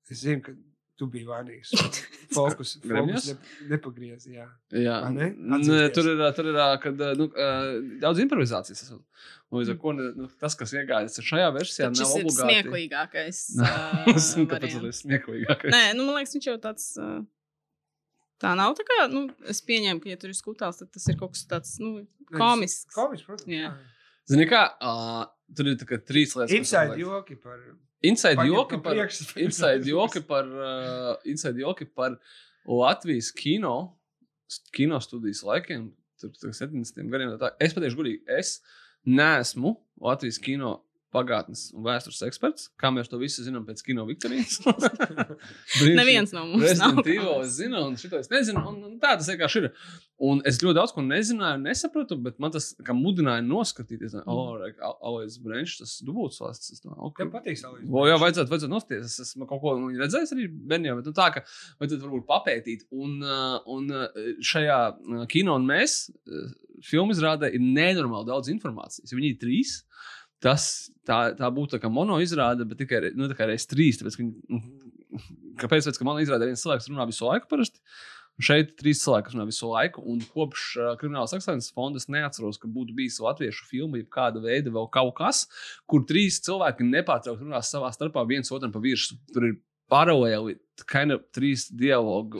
es zinu, ka tu biji vainīgs. Fokus, fokus ne, nepagriezi. Jā. jā, Vai ne? Nē, tur ir, tur ir, kad, ā, nu, uh, daudz improvizācijas. esot. Un Līdz ar to nu, tas, kas iegājas šajā versijā, Šis nav ir obligāti. smieklīgākais. Es zinu, ā, kāpēc tas ir smieklīgākais. Nē, nu, man liekas, viņš jau tāds. ā, Tā nav tā kā, nu, es pieņēmu, ka, ja tur ir skutāls, tad tas ir kaut kas tāds, nu, komisks. Komis, protams. Jā. Zini, kā uh, tur ir tā kā trīs lietas. Inside joki par. Inside joki par, priekšas. inside joki par, uh, inside joki par Latvijas kino, kino studijas laikiem, tur tur 70. gadiem. tā. Es pateikšu, gudīgi, es neesmu Latvijas kino pagātnes un vēstures eksperts. Kā mēs to visu zinām pēc kino Viktorijas? Neviens no mums nav. Evil es zinu, un šito es nezinu. Un, un tā tas vienkārši ir. Un es ļoti daudz ko nezināju, nesapratu, bet man tas kā mudināja noskatīties. Mm. Oh, Always Branch, tas dubults valsts. Es domāju, Tev okay. patīk salīdzināt. O, jā, vajadzētu, vajadzētu nostāties. Es esmu kaut ko nu, redzējis arī bērnībā, bet nu, tā, ka vajadzētu varbūt papētīt. Un, uh, un uh, šajā uh, kino un mēs uh, filmu izrādē ir nenormāli daudz informācijas. Viņi ir trīs. Tas, tā, tā būtu tā kā mono izrāde, bet tikai nu, reizes trīs. Tāpēc, ka, nu, kāpēc? Tāpēc, ka mono izrādē viens cilvēks runā visu laiku parasti. Un Šeit trīs cilvēki runā visu laiku, un kopš uh, kriminālas ekscelences fonda es neatceros, ka būtu bijis latviešu filma, jeb kāda veida vēl kaut kas, kur trīs cilvēki nepārtraukti runā savā starpā viens otram pa virsmu. Tur ir paralēli kind of trīs dialogu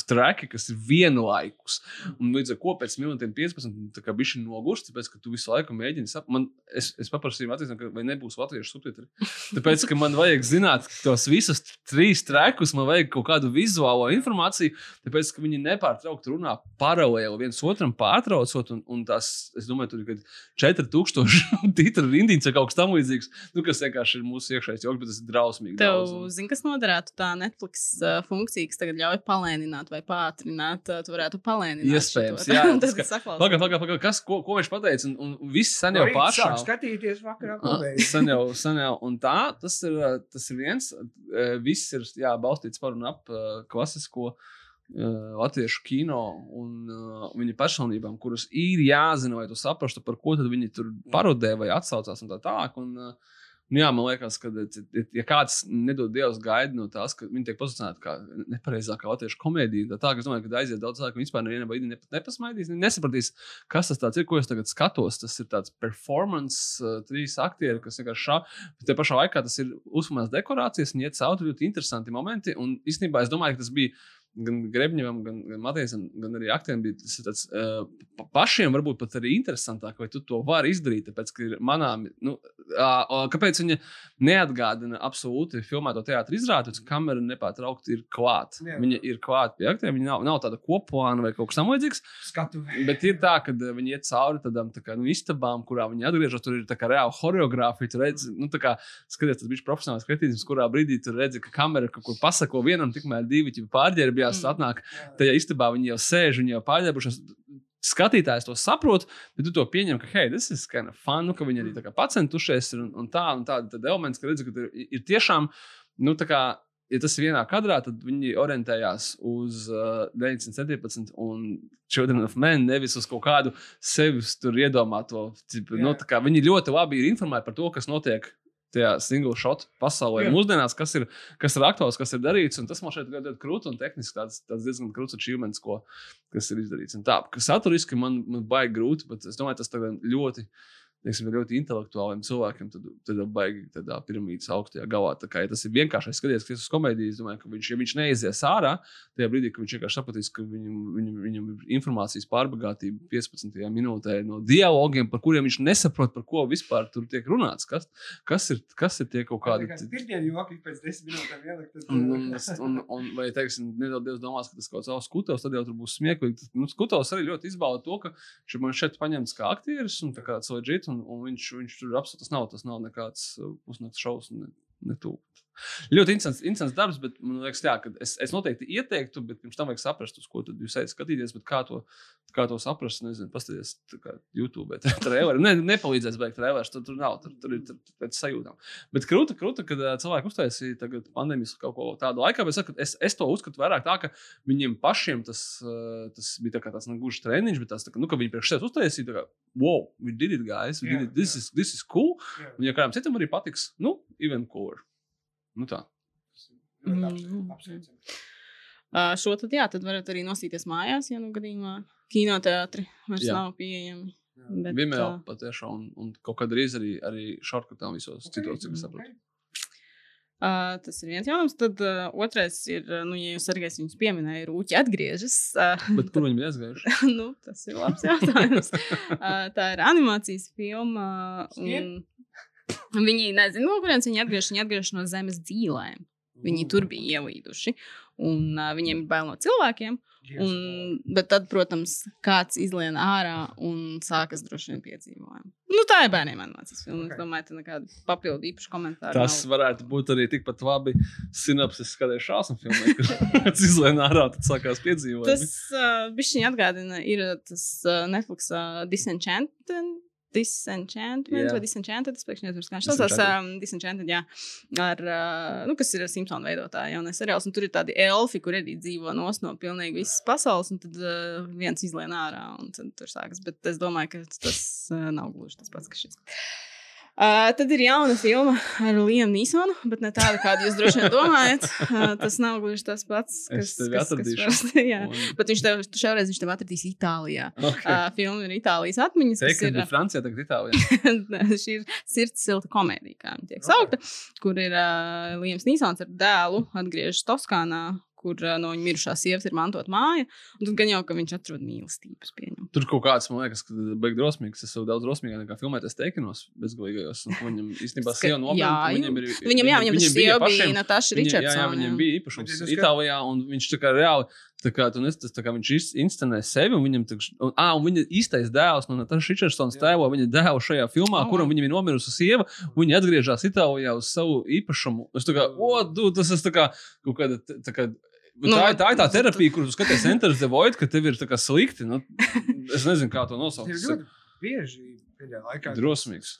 strēki, kas ir vienlaikus. Un līdz ar to pēc minūtēm 15 tā kā bišķi nogurst, tāpēc, ka tu visu laiku mēģini saprast. Es, es paprasīju, ka vai nebūs latviešu subtitri. Tāpēc, ka man vajag zināt tos visus trīs trēkus, man vajag kaut kādu vizuālo informāciju, tāpēc, ka viņi nepārtraukti runā paralēli viens otram pārtraucot, un, un tas, es domāju, tur ir kaut 4000 titru rindiņas vai kaut kas tamlīdzīgs, nu, kas vienkārši ir mūsu iekšējais joks, bet tas ir drausmīgi. Tev, daudz, un- zini, kas noderētu tā Netflix uh, funkcija, kas tagad ļauj palēnināt vai pātrināt, tu varētu palēnināt. Iespējams, jā, tas tad ka- saklausās. Pagaid, pagaid, pagaid, kas, ko, ko viņš pateica? Un, un viss sen jau Sāk pāršāva. skatīties vakarā. Ah, pabeidz. Sen jau, sen jau, un tā, tas ir, uh, tas ir viens. uh, Viss ir jā, balstīts par un ap uh, klasisko uh, latviešu kino un uh, viņa personībām, kuras ir jāzina, lai tu saprastu, par ko tad viņi tur parodē vai atsaucās un tā tālāk. Un, uh, Nu jā, man liekas, ka, ja- ja kāds nedod Dievs gaida no tās, ka viņi tiek pozicionēti kā nepareizākā latviešu komēdija, tad tā, es domāju, ka aiziet daudz cilvēku, vispār nevienā brīdī nepat nepasmaidīs, nesapratīs, kas tas ir, ko es tagad skatos. Tas ir tāds performance, uh, trīs aktieri, kas vienkārši šā, bet te pašā laikā tas ir uzmanīgs dekorācijas, un iet cauri ļoti interesanti momenti, un īstenībā es domāju, ka tas bija gan Grebņevam, gan, gan Matejam, gan arī aktieriem bija tas tāds, uh, pa- pašiem varbūt pat arī interesantāk, vai tu to vari izdarīt. Tāpēc, ka ir manām, nu, uh, kāpēc viņa neatgādina absolūti filmēto teātrus izrādi, tad kamera nepārtraukti ir klāta. Viņa ir klāta pie aktieriem, viņa nav, nav tāda koplāna vai kaut kas tamlīdzīgs. Bet ir tā, ka viņi iet cauri tādām tā kā, nu, istabām, kurā viņi atgriežas. Tur ir tā kā reāla choreogrāfija. Tur redz, nu, tā kā skaties, tas bija profesionāls kritisms, kurā brīdī tur redzi, ka kamera kaut ko pasako vienam, tikmēr divi ķipa pārģērbjās Mm. atnāk. Tajā istabā viņi jau sēž, viņi jau pārģērbušies. Skatītājs to saprot, bet tu to pieņem, ka, hei, tas ir kind of fun, nu, ka viņi arī kā pacentušies un, un tā, un tāda elements, ka redzi, ka ir, ir tiešām, nu, tā kā, ja tas ir vienā kadrā, tad viņi orientējās uz uh, 917 un Children of Men, nevis uz kaut kādu sevis tur iedomāto. Cipu, Jā. nu, tā kā viņi ļoti labi ir informēti par to, kas notiek tajā single shot pasaulē. Jā. Mūsdienās, kas ir, kas ir aktuāls, kas ir darīts, un tas man šeit ļoti, krūti un tehniski tāds, tāds diezgan krūts achievements, ko, kas ir izdarīts. Un tā, saturiski man, man baigi grūti, bet es domāju, tas tagad ļoti. Teiksim, ļoti intelektuāliem cilvēkiem, tad, tad baigi tādā piramīdas augstajā galā. Tā kā ja tas ir vienkārši skaties, kas uz komēdijas, domāju, ka viņš, ja viņš neizies ārā, tajā brīdī, kad viņš vienkārši sapratīs, ka viņam, viņam, viņam ir informācijas pārbagātība 15. minūtē no dialogiem, par kuriem viņš nesaprot, par ko vispār tur tiek runāts. Kas, kas, ir, kas ir tie kaut kādi pirmie joki pēc desmit minūtēm ielikt? Un, un, un, vai, teiksim, nedaudz domās, ka tas kaut kāds savs skutovs, tad jau tur būs smieklīgi. Nu, skutovs arī ļoti izbauda to, ka viņš man šeit paņemts kā aktieris un tā kā leģit, un, un viņš, viņš tur absolūti tas nav, tas nav nekāds uh, pusnakts šovs. Ne, ne tuvu. Ļoti interesants, interesants darbs, bet man liekas, jā, es, es noteikti ieteiktu, bet pirms tam vajag saprast, uz ko tad jūs ejat skatīties, bet kā to, kā to saprast, nezinu, paskatīties kā YouTube, bet traileri. Ne, nepalīdzēs beigt traileri, tur, tur nav, tur, tur ir pēc sajūtām. Bet krūta, krūta, kad cilvēki uztaisīja pandēmijas kaut ko tādu laikā, bet saku, es, es to uzskatu vairāk tā, ka viņiem pašiem tas, tas bija tā tāds negluži treniņš, bet tas, tā, nu, ka viņi priekš sevis uztaisīja, tā kā, wow, we did it, guys, we Jā, did it, this, jā. is, this is cool. Jā. Un, ja kādam citam arī patiks, nu, even cooler. Nu tā. Mm. Uh, šo tad, jā, tad varat arī nosīties mājās, ja nu gadījumā kinoteātri vairs Jā. nav pieejami. Bet, Vimeo ā, patiešām, un, un kaut kad drīz arī, arī šortkatām visos citos, cik es saprotu. Uh, tas ir viens jautājums. Tad uh, otrais ir, uh, nu, ja jūs arī viņus pieminējāt, rūķi atgriežas. Uh, Bet kur viņi bija aizgājuši? nu, tas ir labs jautājums. uh, tā ir animācijas filma. Un viņi nezina, no kurienes viņi atgriežas. Viņi atgriežas no zemes dzīvēm. Viņi tur bija ielīduši. Un uh, viņiem ir bail no cilvēkiem. Un, bet tad, protams, kāds izlien ārā un sākas droši vien piedzīvojumi. Nu, tā ir bērniem animācijas filma. Okay. Es domāju, ka nekāda papildu īpaša komentāra. Tas nav. varētu būt arī tikpat labi sinapsis, skatījis šādu filmu, kad izlēma ārā, tad sākās piedzīvojumi. Tas uh, bišķiņ atgādina, ir tas uh, Netflix uh, Disenchanted. Disenchantment Jā. vai Disenchanted. Es pēkšņi neatceros, kā viņš saucās. Disenchanted. Um, Disenchanted, jā. Ar, uh, nu, kas ir Simpsons veidotāja jaunais seriāls. Un tur ir tādi elfi, kur arī dzīvo nos no pilnīgi visas pasaules. Un tad uh, viens izlien ārā un tad tur sākas. Bet es domāju, ka tas uh, nav gluži tas pats, kas šis. Uh, tad ir jauna filma ar Liam Nīsonu, bet ne tāda, kādu jūs droši vien domājat. Uh, tas nav gluži tas pats, kas, atradīšu. parasti, jā. Un- Bet viņš tev šoreiz viņš tev atradīs Itālijā. Okay. Uh, filma ir Itālijas atmiņas. Ka ir, Francijā, tagad Itālijā. Šī ir sirds silta komēdija, kā viņa tiek saukta, kur ir uh, Liams Nīsons ar dēlu atgriežas Toskānā, kur uh, no viņa mirušās sievas ir mantot māja. Un tad gan jau, ka viņš atrod mīlestības pieņem. Tur kaut kāds, man liekas, ka beigas drosmīgs. Es esmu daudz drosmīgāk nekā filmēties teikinos bezgalīgajos. un Viņam īstenībā Ska- sieva jā, un Viņam, ir, Viņam, jā, viņam sieva bija pašiem- Natāša Viņa, jā, jā, viņam bija īpašums skat- Itālijā, un viņš tā kā reāli, tā kā, tu nes, tas, tā kā viņš inscenē sevi, un viņam, tā, un, à, un viņa īstais dēls no Natāša Ričardsons Jā. tēvo viņa dēlu šajā filmā, Oh. kuram viņam ir nomirusi sieva, viņa atgriežas Itālijā uz savu īpašumu. Es tā kā, o, du, tas ir kā, kaut kāda, tā kā, Nu, tā, ir- tā ir tā tu- terapija, kur tu skaties Enters the Void, ka tev ir tā kā slikti. Nu, es nezinu, kā to nosaukt. Ir ļoti bieži pēdējā laikā. Drosmīgs.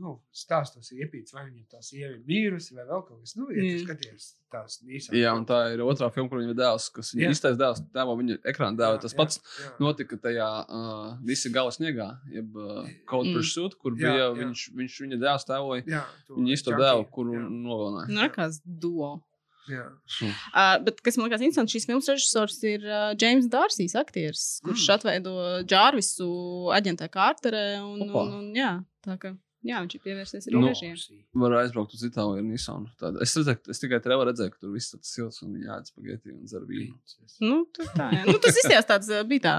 Nu, stāstos iepīts, vai viņa tā sieva ir mīrusi, vai vēl kaut kas. Nu, ja tu Mm. skaties tās īsās. Jā, un tā ir otrā filma, kur viņa ir dēls, kas Jā. viņa īstais dēls, tēvo viņa ekrāna dēlu. Tas pats jā. notika tajā uh, visi gala sniegā, jeb uh, Cold Mm. Pursuit, kur Jā, bija jā. viņš, viņš viņa dēls tēvoja. Jā, to Viņa īsto dēlu, kuru jā, nogalināja. Nu, rekās duo. Jā. Uh, bet, kas man liekas, interesanti, šīs filmas režisors ir uh, James Dārsīs, aktieris, kurš mm. atveido Džārvisu aģentē Kārterē. Un, Opa. un, un, jā, tā kā jā, viņš ir pievērsies arī Nu, nu, režijai. Var aizbraukt uz Itāliju ar Nisanu. Tāda. Es, redzēju, es tikai tev redzēju, ka tur viss tāds silts un ēd spaghetti un dzer vīnu. Nu, tur tā, nu, tas izskatās tāds, bija tā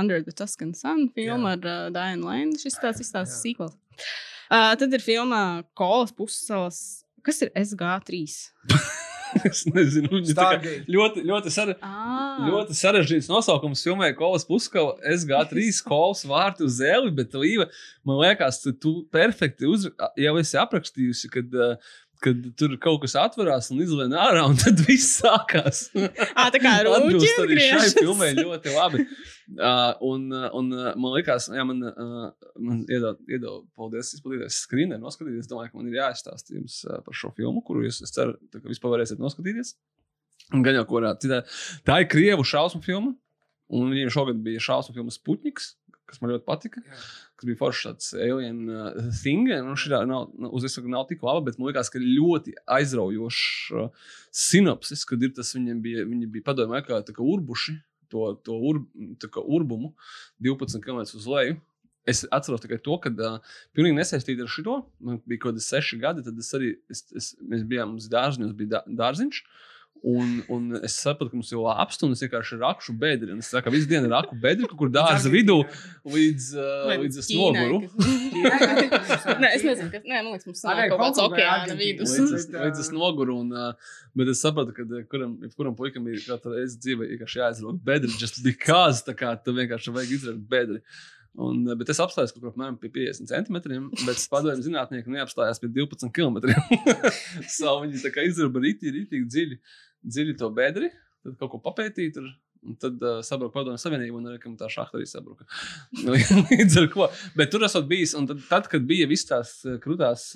Under the Tuscan Sun filma Jā. ar uh, Diane Lane. Šis tāds izskatās Jā. sequels. Uh, tad ir filma Kolas pussalas. Kas ir SG3? es nezinu, viņa tā kā ļoti, ļoti sarežģīta. Ah, Ļoti sarežģīts nosaukums filmai Kolas Puskava SG3 kols vārti uz zeli, bet Līva, man liekas, tu, tu perfekti uz, jau esi aprakstījusi, kad, uh, kad tur kaut kas atverās un izlien ārā, un tad viss sākās. ah, tā kā Atbilst arī šai filmai ļoti labi. Uh, un, un man liekas, jā, man, uh, man iedod, iedod, paldies, izpildīties skrīnē, noskatīties. Es domāju, ka man ir jāizstāsta jums par šo filmu, kuru jūs, es ceru, ka vispār varēsiet noskatīties. Un gan jau kurā citā. Tā ir krievu šausmu filma. Un viņiem šogad bija šausmu filma Sputniks, kas man ļoti patika. Jā. Kas bija foršs tāds alien uh, thing. Nu, šī nav, uz visu nav tik laba, bet man liekas, ka ļoti aizraujošs uh, sinopsis, kad ir tas viņiem bija, viņi bija padomē, kā kā urbuši to, to ur, kā urbumu 12 km uz leju. Es atceros tikai to, ka uh, pilnīgi nesaistīti ar šo. Man bija kaut kādi seši gadi, tad es arī, es, es, mēs bijām uz dārziņu, mums bija dā- dārziņš. Un, un es sapratu, ka mums jau es vienkārši rakšu bedri. Un es saku, ka visu dienu raku bedri kaut kur dārza vidū līdz, uh, līdz es noguru. Nē, es nezinu, kas. Nē, man liekas, mums sanāk kaut kāds okeāna vidus. Līdz līdz es noguru. Un, uh, bet es sapratu, ka uh, kuram, kuram puikam ir katru reizi dzīvē vienkārši jāizrauga bedri. Just because tā kā tu vienkārši vajag izraugt bedri. Un, uh, bet es apstājos kaut kur apmēram pie 50 centimetriem, bet padomju zinātnieki neapstājās pie 12 km. so viņi tā kā izrauga rītīgi, rītīgi dziļi, dziļi to bedri, tad kaut ko papētīt. Tur. Un tad uh, sabruka padomju savienība, un arī tā šahta arī sabruka. Līdz ar ko. Bet tur esot bijis, un tad, tad kad bija visas tās krūtās,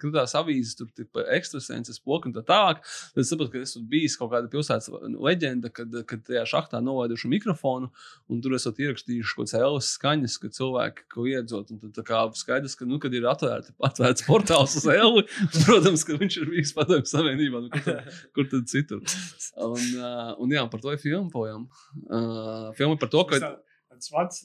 krūtās avīzes, tur bija ekstrasenses, poka un tā tālāk, tad sapratu, ka esmu bijis kaut kāda pilsētas leģenda, kad, kad tajā šahtā novaiduši mikrofonu, un tur esot ierakstījuši kaut kādas elas skaņas, ka cilvēki kaut iedzot. Un tad kā skaidrs, ka, nu, kad ir atvērti, atvērts portāls uz eli, protams, ka viņš ir bijis padomju savienībā, nu, kur, tad, kur tad citur. Un, uh, un jā, par to ir filma pojām. Uh, filma par to, ka. Tas vats.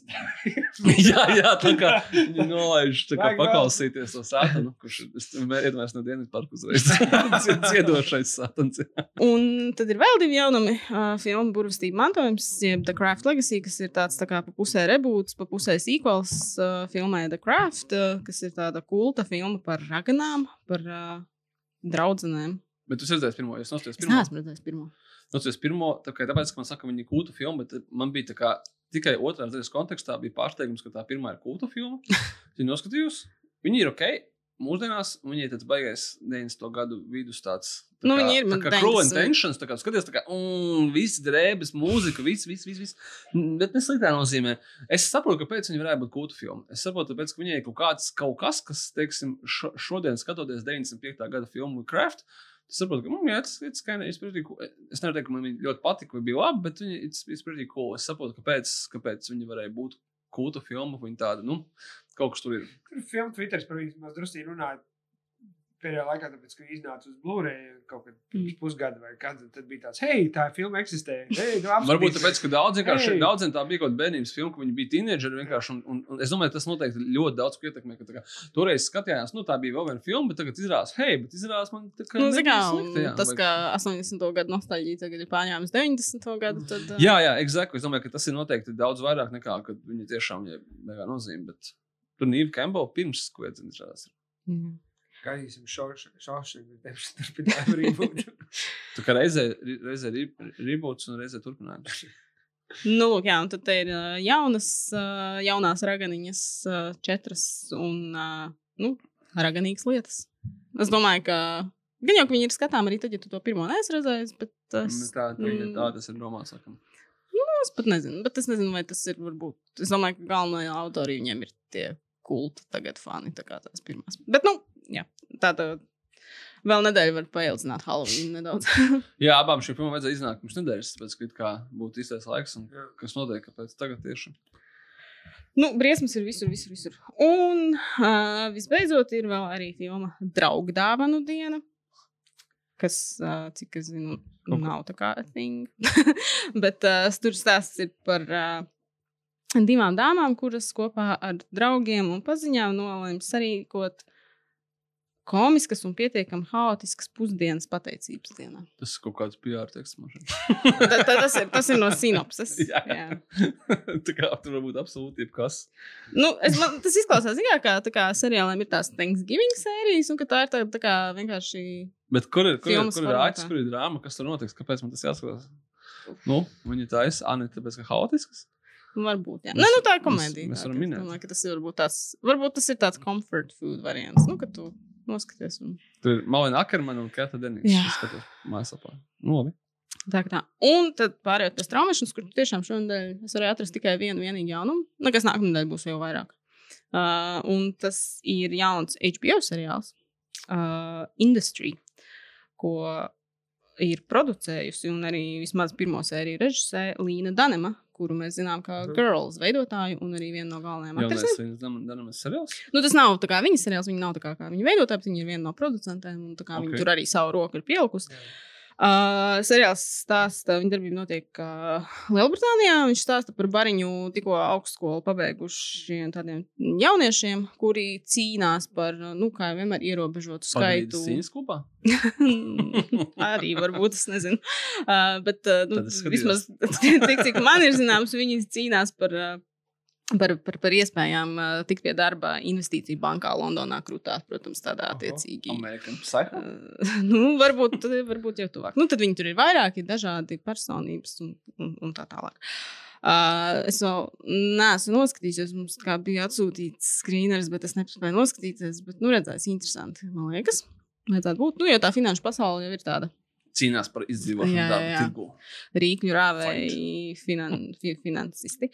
jā, jā, tā kā nolaiž, tā kā paklausīties to sātanu, kurš iedomājies no dienas parku uzreiz. Ciedošais sātans. Un tad ir vēl divi jaunumi. Uh, filma Burvestība mantojums, jeb The Craft Legacy, kas ir tāds tā kā pa pusē rebūts, pa pusē sīkols uh, filmai The Craft, uh, kas ir tāda kulta filma par raganām, par uh, draudzenēm. Bet tu redzēsi pirmo, es nostājos Es pirmo. neesmu redzējis pirmo. Nostājos pirmo, tā kā tāpēc, ka man saka, ka viņi kūtu filma, bet man bija tā kā tikai otrās daļas kontekstā bija pārsteigums, ka tā pirmā ir kūtu filma. Viņi noskatījos, viņi ir ok. Mūsdienās viņi ir tāds baigais 90. gadu vidus tāds. tā Nu, kā- viņi ir, tā kā cruel intentions, tā kā skaties, tā kā, mm, viss drēbes, mūzika, viss, viss, viss, viss. Mm, Bet nesliktā nozīmē. Es saprotu, kāpēc viņi varētu būt kūtu filma. Es saprotu, tāpēc, ka viņai ir kaut kāds, kaut kas, kas, teiksim, šo, šodien skatoties 95. gada filmu Craft, Es saprotu, ka mm, jā, tas ir. Es, pretty cool. es nevaru teikt, ka man viņa ļoti patika, vai bija labi, bet viņa ir pretty cool. Es saprotu, kāpēc, kāpēc viņa varēja būt kūta filma. Viņa tāda, nu, kaut kas tur ir. Tur filmu Twitteris par viņu maz drusku runāja. Pēdējā laikā, tāpēc, ka viņi iznāca uz Blu-ray kaut kad pirms Mm. pusgada vai kad, tad bija tāds, hei, tā filma eksistē. Tu Varbūt apskatīsies." tāpēc, ka daudz vienkārši Ei! daudziem tā bija kaut kāda bērnības filma, ka viņi bija teenageri vienkārši. Un, un, un es domāju, tas noteikti ļoti daudz ko ietekmē. ka kā Toreiz skatījās, nu tā bija vēl viena filma, bet tagad izrādās, hei, bet izrādās man tā kā. Nu, zin kā, nebija slikta, jā, tas, vai- ka 80. gadu nostalģija tagad ir pārņēmis 90. gadu, tad. uh, Jā, jā, exactly. Es domāju, ka tas ir noteikti daudz vairāk nekā, kad viņi tiešām ir mega nozīme. Bet tur Nīva Campbell pirms kviedzina izrādās. Mhm. Gaidīsim šaušanu, bet turpinājām rībūt. Tā kā reizē, reizē rībūts un reizē turpinājums. Nu, lūk, jā, un tad ir jaunas, jaunās raganiņas, četras un nu, raganīgas lietas. Es domāju, ka gan jau ka viņi ir skatām arī tad, ja tu to pirmo neesi redzējis, bet Nu, tas, Tā, tā, mm, tā tas ir domāts. Laikam. es pat nezinu, bet es nezinu, vai tas ir varbūt. Es domāju, ka galvenie autori viņiem ir tie kulta tagad fani, tā kā tās pirmās. Bet, nu, tāda vēl nedēļa var paildzināt Halloween nedaudz. Jā, abām šīm filmām vajadzēja iznākt pirms nedēļas, tāpēc, ka kā būtu īstais laiks un kas notiek, kāpēc tagad tieši. Nu, briesmas ir visur, visur, visur. Un uh, visbeidzot, ir vēl arī filma Draugu dāvanu diena, kas, uh, cik es zinu, Kaut ko. nav tā kā thing. Bet uh, tur stāsts ir par uh, divām dāmām, kuras kopā ar draugiem un paziņām nolēma sarīkot komiskas un pietiekami haotiskas pusdienas pateicības dienā. Tas ir kaut kāds man šķiet. Ta, ta, tas, ir, tas ir no sinopses. Jā. Jā. tā kā tur var būt absolūti jebkas. Nu, es, man, tas izklausās zināmā, kā, tā kā seriāliem ir tās Thanksgiving sērijas, un tā ir tā, tā kā vienkārši. Bet kur ir, kur ir, kur ir āķis, kur ir drāma, kas tur notiks? Kāpēc man tas jāskatās? Nu, viņi tā ir, Anna, tāpēc, ka haotisks. Varbūt, jā. Mēs- Nē, nu, tā ir mēs- komēdija. mēs tā, varam minēt. Domāju, ka tas ir varbūt tāds, varbūt tas ir tāds comfort food variants. Nu, ka tu noskaties. Un... Tur ir Malina Akermana un Kata Denīgs. Jā. Es skatos mājaslapā. Nu, labi. Tā, kā tā. Un tad pārējot pie straumēšanas, kur tiešām šonadēļ es varēju atrast tikai vienu vienīgu jaunumu. Nu, kas nākamā nedēļa būs jau vairāk. Uh, un tas ir jauns HBO seriāls, uh, Industry, ko ir producējusi un arī vismaz pirmo sēriju režisē Līna Danema, kuru mēs zinām kā Mhm. Girls veidotāju un arī vienu no galvenajām aktrisēm. Nu, tas nav tā kā viņas seriāls, viņa nav tā kā, kā viņa veidotāja, bet viņa ir viena no producentiem un tā kā okay. Ok. viņa tur arī savu roku ir pielikusi. Uh, seriāls stāsta, viņa darbība notiek uh, Lielbritānijā. Viņš stāsta par bariņu tikko augstskolu pabeigušiem tādiem jauniešiem, kuri cīnās par, nu, kā jau vienmēr, ierobežotu skaitu. Cīņas kopā? Arī varbūt, es nezinu. Uh, bet uh, nu, vismaz tik, cik man ir zināms, viņi cīnās par. Uh, Par, par, par iespējām uh, tikt pie darba investīciju bankā Londonā, krūtā, protams, tādā attiecīgi. Uh, nu, varbūt, varbūt jau tuvāk. Nu, tad viņi tur ir vairāki dažādi personības un, un, un tā tālāk. Uh, es vēl neesmu noskatījies, mums kā bija atsūtīts screeners, bet es nespēju noskatīties. Bet, nu, redzēs, interesanti, man liekas. Vajadzētu būt. Nu, jo tā finanšu pasaule jau ir tāda Cīnās par izdzīvošanu darba tirgu. rīkļu rāvēji, finan, fi, finansisti.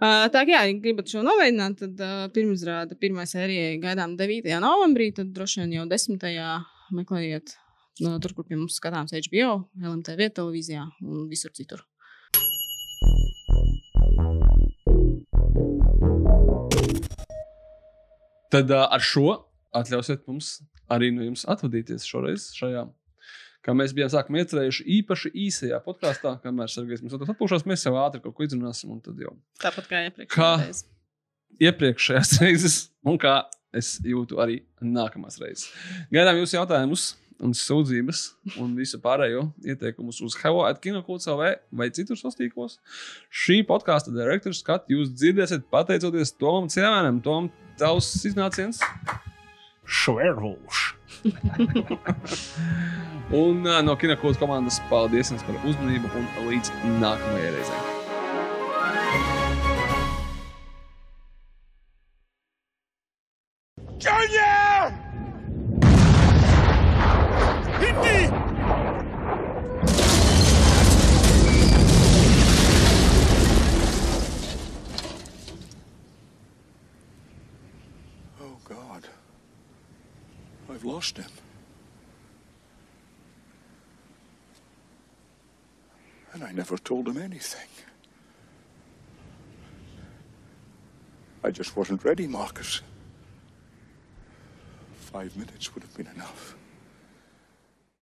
Uh, tā kā ja gribat šo novēdināt, tad uh, pirmizrāda pirmā sērija gaidām 9. novembrī, tad droši vien jau 10. meklējiet no, tur, kur pie mums skatāms HBO, LMTV televīzijā un visur citur. Tad uh, ar šo atļausiet mums arī no jums atvadīties šoreiz šajā. Kā mēs bijām sākumā iecerējuši īpaši īsajā podkāstā, kamēr Sergejs mums atkal atpūšās, mēs jau ātri kaut ko izrunāsim. Un tad jau Tāpat kā iepriekš. Kā? iepriekšējās reizes, un kā es jūtu arī nākamās reizes. Gaidām jūsu jautājumus, un sūdzības, un visu pārējo ieteikumus uz Hello.kino.cl vai citur sastīklos. Šī podkāstu direktora skatu jūs dzirdēsiet pateicoties Tomam Ciemēnam. Tom, tavs iznāciens! Šverhulš! un uh, no Kinakodas komandas paldies jums par uzmanību un līdz nākamajai reizei! Junior! Hindi! Oh, God. I've lost him. I never told him anything. I just wasn't ready, Marcus. Five minutes would have been enough.